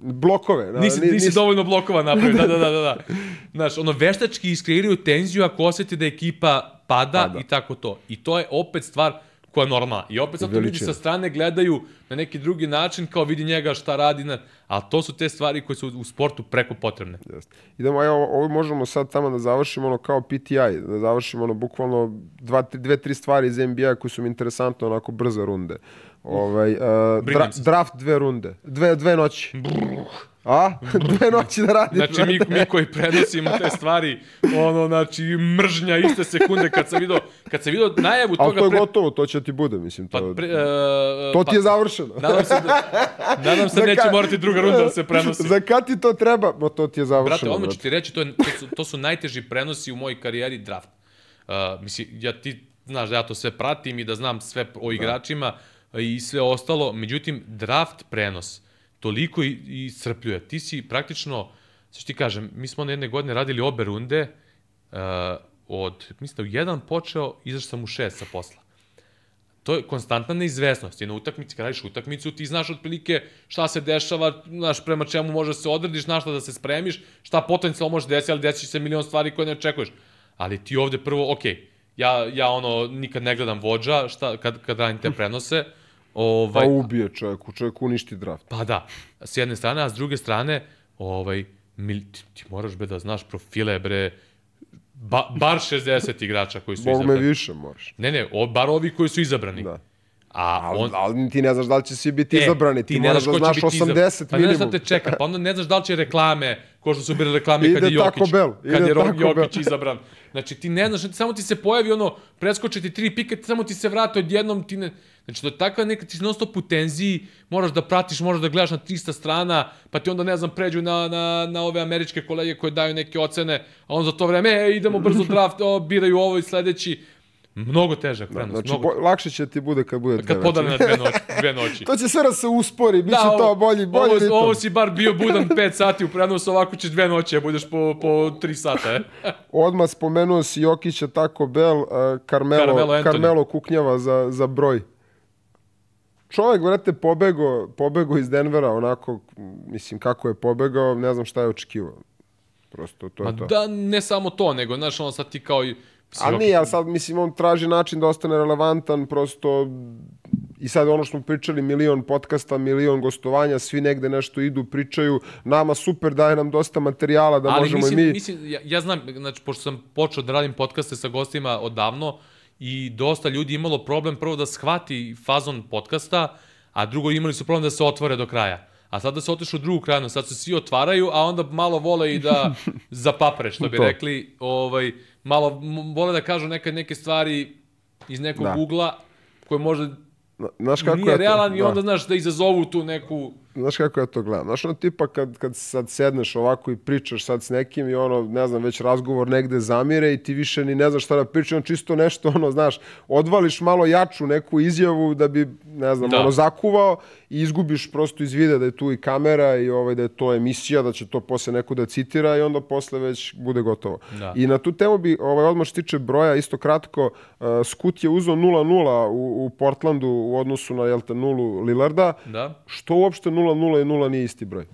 Blokove. Da, Nisi, ni- nisi dovoljno blokova napravio, da, da, da, da. da. Znaš, ono, veštački iskreiraju tenziju ako osjeti da ekipa pada, Pada. i tako to. I to je opet stvar koja je normalna. I opet sad to ljudi sa strane gledaju na neki drugi način, kao vidi njega šta radi, na... ali to su te stvari koje su u sportu preko potrebne. Jeste. Idemo, evo, ovo možemo sad tamo da završimo ono kao PTI, da završimo ono bukvalno dva, tri, dve, tri stvari iz NBA koje su mi interesantne, onako brze runde. Ovaj, uh, dra, draft dve runde, dve, dve noći. A? dve noći da radiš. Znači, mi, mi koji prenosimo te stvari, ono, znači, mržnja iste sekunde kad sam video, kad sam video najavu Ali toga to je pre... gotovo, to će ti bude, mislim. Pa, To, pre, uh, to ti je završeno. Nadam se da, nadam se neće ka- morati druga runda da se prenosi. Za kad ti to treba? Ma to ti je Brate, završeno. odmah ću brate. ti reći, to, je, to, su, to su najteži prenosi u mojoj karijeri draft. Uh, mislim, ja ti znaš da ja to sve pratim i da znam sve o igračima da. I sve ostalo, međutim, draft prenos toliko i, srpljuje. Ti si praktično, što ti kažem, mi smo na jedne godine radili obe runde, uh, od, mislim da u jedan počeo, izašao sam u šest sa posla to je konstantna neizvesnost. I na utakmici, radiš utakmicu, ti znaš otprilike šta se dešava, znaš prema čemu može se odrediš, znaš šta da se spremiš, šta potencijalno može desiti, ali desi se milion stvari koje ne očekuješ. Ali ti ovde prvo, ok, ja, ja ono nikad ne gledam vođa šta, kad, kad radim te prenose, Ovaj, pa ubije čovjek, čovjek uništi draft. Pa da, s jedne strane, a s druge strane, ovaj, mil, ti, ti moraš be da znaš profile, bre, Ba, bar 60 igrača koji su Bog izabrani. me više moraš. Ne, ne, o, bar ovi koji su izabrani. Da. A on... Ali, ali ti ne znaš da li će svi biti e, izabrani, ti, ti moraš da znaš 80 pa minimum. Pa ne znaš šta te čeka, pa onda ne znaš da li će reklame, ko što su bile reklame kad je Jokić, kad je Jokić izabran. Znači ti ne znaš, samo ti se pojavi ono, preskoče ti tri pika, samo ti se vrate odjednom, ti ne... Znači, to je takva neka, ti non stop u tenziji, moraš da pratiš, moraš da gledaš na 300 strana, pa ti onda, ne znam, pređu na, na, na ove američke kolege koje daju neke ocene, a on za to vreme, e, idemo brzo draft, o, biraju ovo i sledeći. Mnogo težak prenos. Da, znači, mnogo... Bo, lakše će ti bude kad bude dve Kad podane na dve noći. Dve noći. to će sve da se uspori, bit će da, to bolji, bolji ovo, ritam. Ovo si bar bio budan 5 sati u prenosu, ovako ćeš dve noći, a budeš po, po 3 sata. E? Odmah spomenuo si Jokića, Taco Bell, uh, Carmelo, Carmelo, Carmelo kuknjava za, za broj čovjek, vrate, pobego, pobego iz Denvera, onako, mislim, kako je pobegao, ne znam šta je očekivao. Prosto, to Ma je to. da, ne samo to, nego, znaš, ono sad ti kao i... Ali nije, ali sad, mislim, on traži način da ostane relevantan, prosto, i sad ono što smo pričali, milion podcasta, milion gostovanja, svi negde nešto idu, pričaju, nama super, daje nam dosta materijala da ali možemo mislim, i mi... Mislim, ja, ja znam, znači, pošto sam počeo da radim podcaste sa gostima odavno, i dosta ljudi imalo problem prvo da shvati fazon podcasta, a drugo imali su problem da se otvore do kraja. A sada se otišu u drugu krajinu, sad se svi otvaraju, a onda malo vole i da zapapre, što bi rekli, ovaj, malo vole da kažu neke, neke stvari iz nekog da. ugla koje možda Znaš kako nije realan i onda, da. znaš, da izazovu tu neku znaš kako ja to gledam. Znaš ono tipa kad, kad sad sedneš ovako i pričaš sad s nekim i ono, ne znam, već razgovor negde zamire i ti više ni ne znaš šta da pričaš, on čisto nešto, ono, znaš, odvališ malo jaču neku izjavu da bi, ne znam, da. ono, zakuvao i izgubiš prosto iz vida da je tu i kamera i ovaj, da je to emisija, da će to posle neko da citira i onda posle već bude gotovo. Da. I na tu temu bi, ovaj, odmah što tiče broja, isto kratko, uh, Skut je uzao 0-0 u, u Portlandu u odnosu na, jel te, nulu Lillarda, da. što uopšte 0-0 i 0 nije isti broj.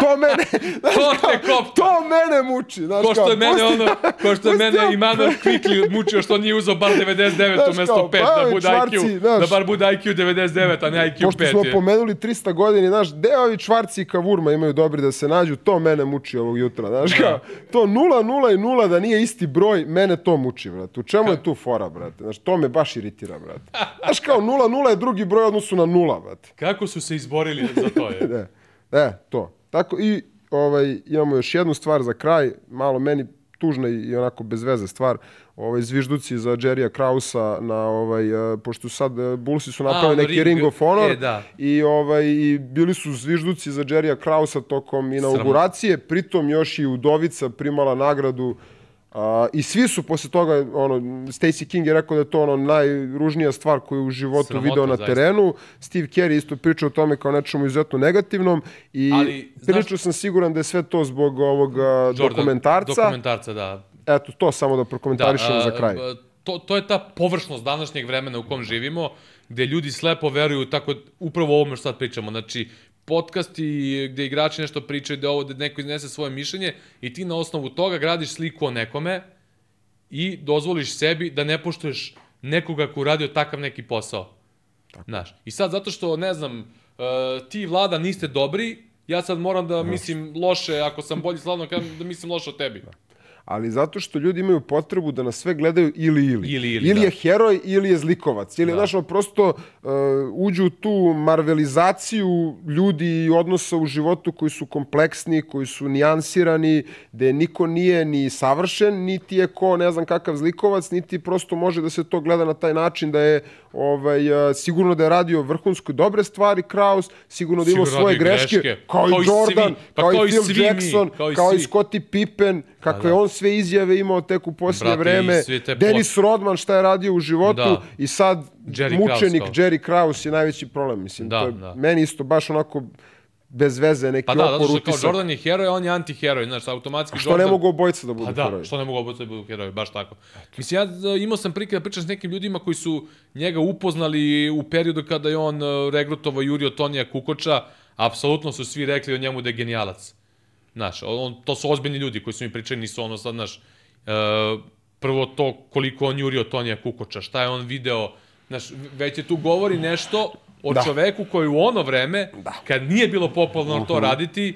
To mene, znaš, to te kopta. To mene muči, znaš ko što je mene ono, ko što je mene Imano Kvikli mučio što nije uzeo bar 99 umesto 5 pa, da bude čvarci, IQ, znaš, da bar bude IQ 99, a ne IQ 5. Pošto smo je. pomenuli 300 godina, znaš, gde ovi čvarci i kavurma imaju dobri da se nađu, to mene muči ovog jutra, znaš, da. kao, to 0, 0 i 0 da nije isti broj, mene to muči, brate. U čemu je tu fora, brate? Znaš, to me baš iritira, brate. Znaš, kao 0, 0 je drugi broj odnosu na 0, brate. Kako su se izborili za to, je? da. E, to. Tako i ovaj, imamo još jednu stvar za kraj, malo meni tužna i onako bez veze stvar, ovaj zvižduci za Jerrya Krausa na ovaj uh, pošto sad uh, Bullsi su napravili neki ring, ring of honor e, da. i ovaj i bili su zvižduci za Jerrya Krausa tokom inauguracije, pritom još i Udovica primala nagradu A, I svi su posle toga, ono, Stacey King je rekao da je to ono najružnija stvar koju u životu Sramota, video na zaista. terenu. Steve Kerr isto pričao o tome kao nečemu izuzetno negativnom i Ali, pričao znaš, sam siguran da je sve to zbog ovog Jordan, dokumentarca. Dokumentarca, da. Eto, to samo da prokomentarišemo da, za kraj. To, to je ta površnost današnjeg vremena u kom živimo, gde ljudi slepo veruju tako upravo ovome što sad pričamo. Znači, podcasti gde igrači nešto pričaju, da ovo da neko iznese svoje mišljenje i ti na osnovu toga gradiš sliku o nekome i dozvoliš sebi da ne poštuješ nekoga ko uradio takav neki posao. Tako. Znaš, i sad zato što, ne znam, uh, ti vlada niste dobri, ja sad moram da mislim loše, ako sam bolji slavno, da mislim loše o tebi. Da ali zato što ljudi imaju potrebu da na sve gledaju ili ili. Ili, ili, ili da. je heroj ili je zlikovac. Ili, da. znaš, prosto uh, uđu u tu marvelizaciju ljudi i odnosa u životu koji su kompleksni, koji su nijansirani, gde niko nije ni savršen, niti je ko ne znam kakav zlikovac, niti prosto može da se to gleda na taj način da je ovaj, uh, sigurno da je radio vrhunsko dobre stvari Kraus, sigurno da ima svoje greške, greške, kao, kao i Jordan, svi, pa kao, kao, i Phil Jackson, mi, kao, kao i Scottie Pippen, kako da, da. on sve izjave imao tek u posljednje vreme. Denis Rodman šta je radio u životu Da. i sad Jerry mučenik Krause kao. Jerry Krause je najveći problem. Mislim, Da, to je da. meni isto baš onako bez veze neki Pa da, zato opor što kao utisak. Jordan je heroj, a on je anti-heroj, znaš, automatski Što Jordan... ne mogu obojica da budu Pa da, heroji? što ne mogu obojica da budu heroji, baš tako. Mislim, ja e, imao sam prilike da pričam s nekim ljudima koji su njega upoznali u periodu kada je on e, regrutovao Jurio Tonija Kukoča, apsolutno su svi rekli o njemu da je genijalac. Znaš, on, to su ozbiljni ljudi koji su mi pričali, nisu ono sad, znaš, e, prvo to koliko on jurio Tonija Kukoča, šta je on video, znaš, već je tu govori nešto o Da. da. čoveku koji u ono vreme, da. kad nije bilo popularno to raditi,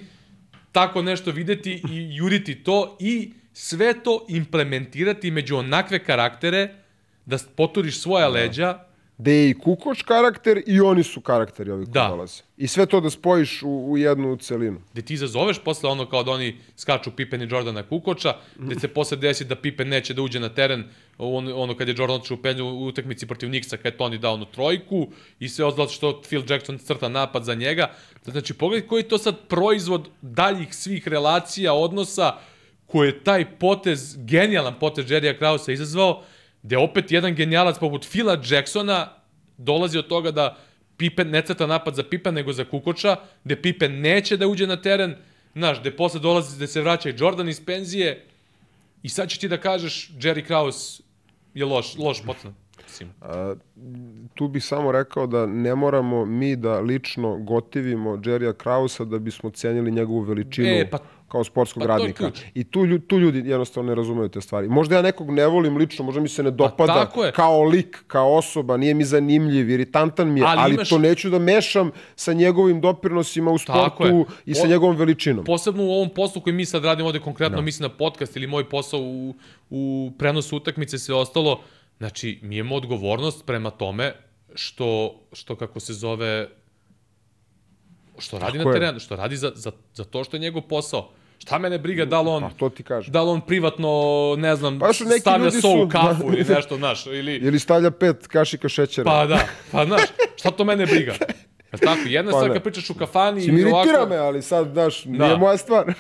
tako nešto videti i juriti to i sve to implementirati među onakve karaktere da poturiš svoja leđa, Gde je i Kukoč karakter i oni su karakteri ovi koji Da. dolaze. I sve to da spojiš u, u jednu celinu. gde ti izazoveš posle ono kao da oni skaču Pippen i Jordana Kukoča, gde se posle desi da Pippen neće da uđe na teren, on, ono kad je Jordan otišao u penju u utakmici protiv Nixa, kad je Tony dao onu trojku i sve ostalo što Phil Jackson crta napad za njega. Znači, pogledaj koji je to sad proizvod daljih svih relacija, odnosa, koje je taj potez, genijalan potez Jerrya Krausa izazvao, gde opet jedan genijalac poput Phila Jacksona dolazi od toga da Pippen ne crta napad za Pippen, nego za Kukoča, gde Pippen neće da uđe na teren, znaš, gde posle dolazi da se vraća i Jordan iz penzije, i sad ćeš ti da kažeš Jerry Krause je loš, loš. Mislim, A, tu bih samo rekao da ne moramo mi da lično gotivimo Jerrya Krausa da bismo cenili njegovu veličinu E, pa- kao sportskog pa radnika. I tu, tu ljudi jednostavno ne razumeju te stvari. Možda ja nekog ne volim lično, možda mi se ne dopada Pa tako je. kao lik, kao osoba, nije mi zanimljiv, iritantan mi je, ali, Ali imaš- to neću da mešam sa njegovim doprinosima u sportu i sa O- njegovom veličinom. posebno u ovom poslu koji mi sad radimo ovde konkretno, no. mislim na podcast ili moj posao u, u prenosu utakmice i sve ostalo, znači mi imamo odgovornost prema tome što, što kako se zove, što radi Tako na je. terenu, što radi za, za, za to što je njegov posao. Šta mene briga da li on, Pa to ti kažem. da li on privatno, ne znam, Pa što neki stavlja so u kafu ili nešto, znaš, ili... Ili stavlja pet kašika šećera. Pa da, pa znaš, šta to mene briga? Jel tako, jedna Pa stvar kad pričaš u kafani i iritira ovako... me, ali sad, znaš, nije Da. moja stvar.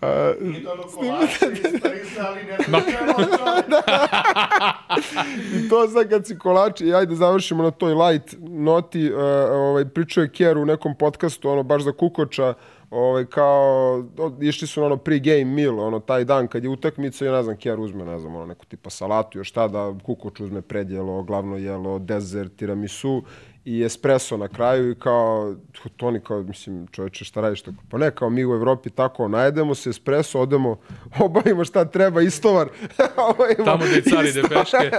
A, Nije ono kolače ali ne čovjek. I to sad kad si kolači, ajde završimo na toj light noti, uh, ovaj, pričao je Kjer u nekom podcastu, ono, baš za Kukoča, ovaj, kao, išli su na ono pre-game meal, ono, taj dan kad je utakmica i ne znam, Kjer uzme, ne znam, ono, neku tipa salatu, još tada, Kukoč uzme predjelo, glavno jelo, dezert, tiramisu i espresso na kraju i kao, Toni kao, mislim, čovječe, šta radiš tako? Pa ne, kao mi u Evropi tako, najedemo se espresso, odemo, obavimo šta treba, istovar. obavimo Tamo gde je car ide istovar- peške.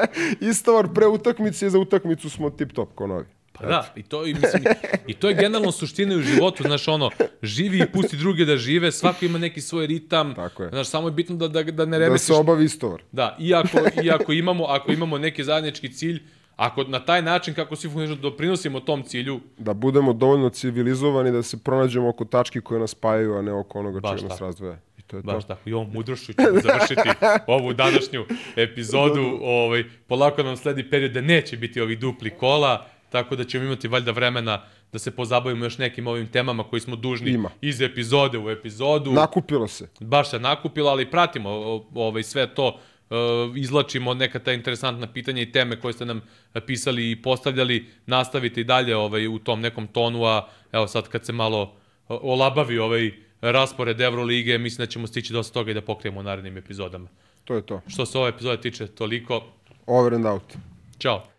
Istovar pre utakmice i za utakmicu smo tip-top ko novi. Pa da, i to, i, mislim, i to je generalno suština u životu, znaš, ono, živi i pusti druge da žive, svako ima neki svoj ritam, Tako je. znaš, samo je bitno da, da, da ne Da remetiš, se obavi istovar. da, iako, iako imamo, ako imamo neki zajednički cilj, ako na taj način kako svi funkcionišu doprinosimo tom cilju, Da budemo dovoljno civilizovani da se pronađemo oko tački koje nas spajaju, a ne oko onoga Baš čega nas razdvaja. I to je baš to. tako, i ovom mudrošću ćemo završiti ovu današnju epizodu, ovaj, polako nam sledi period da neće biti ovih dupli kola, tako da ćemo imati valjda vremena da se pozabavimo još nekim ovim temama koji smo dužni Ima. iz epizode u epizodu. Nakupilo se. baš se nakupilo, ali pratimo ovaj, sve to, e, izlačimo neka ta interesantna pitanja i teme koje ste nam pisali i postavljali, nastavite i dalje ovaj, u tom nekom tonu, a evo sad kad se malo olabavi ovaj raspored Evrolige, mislim da ćemo stići dosta toga i da pokrijemo u narednim epizodama. To je to. Što se ove epizode tiče, toliko. Over and out. Ćao!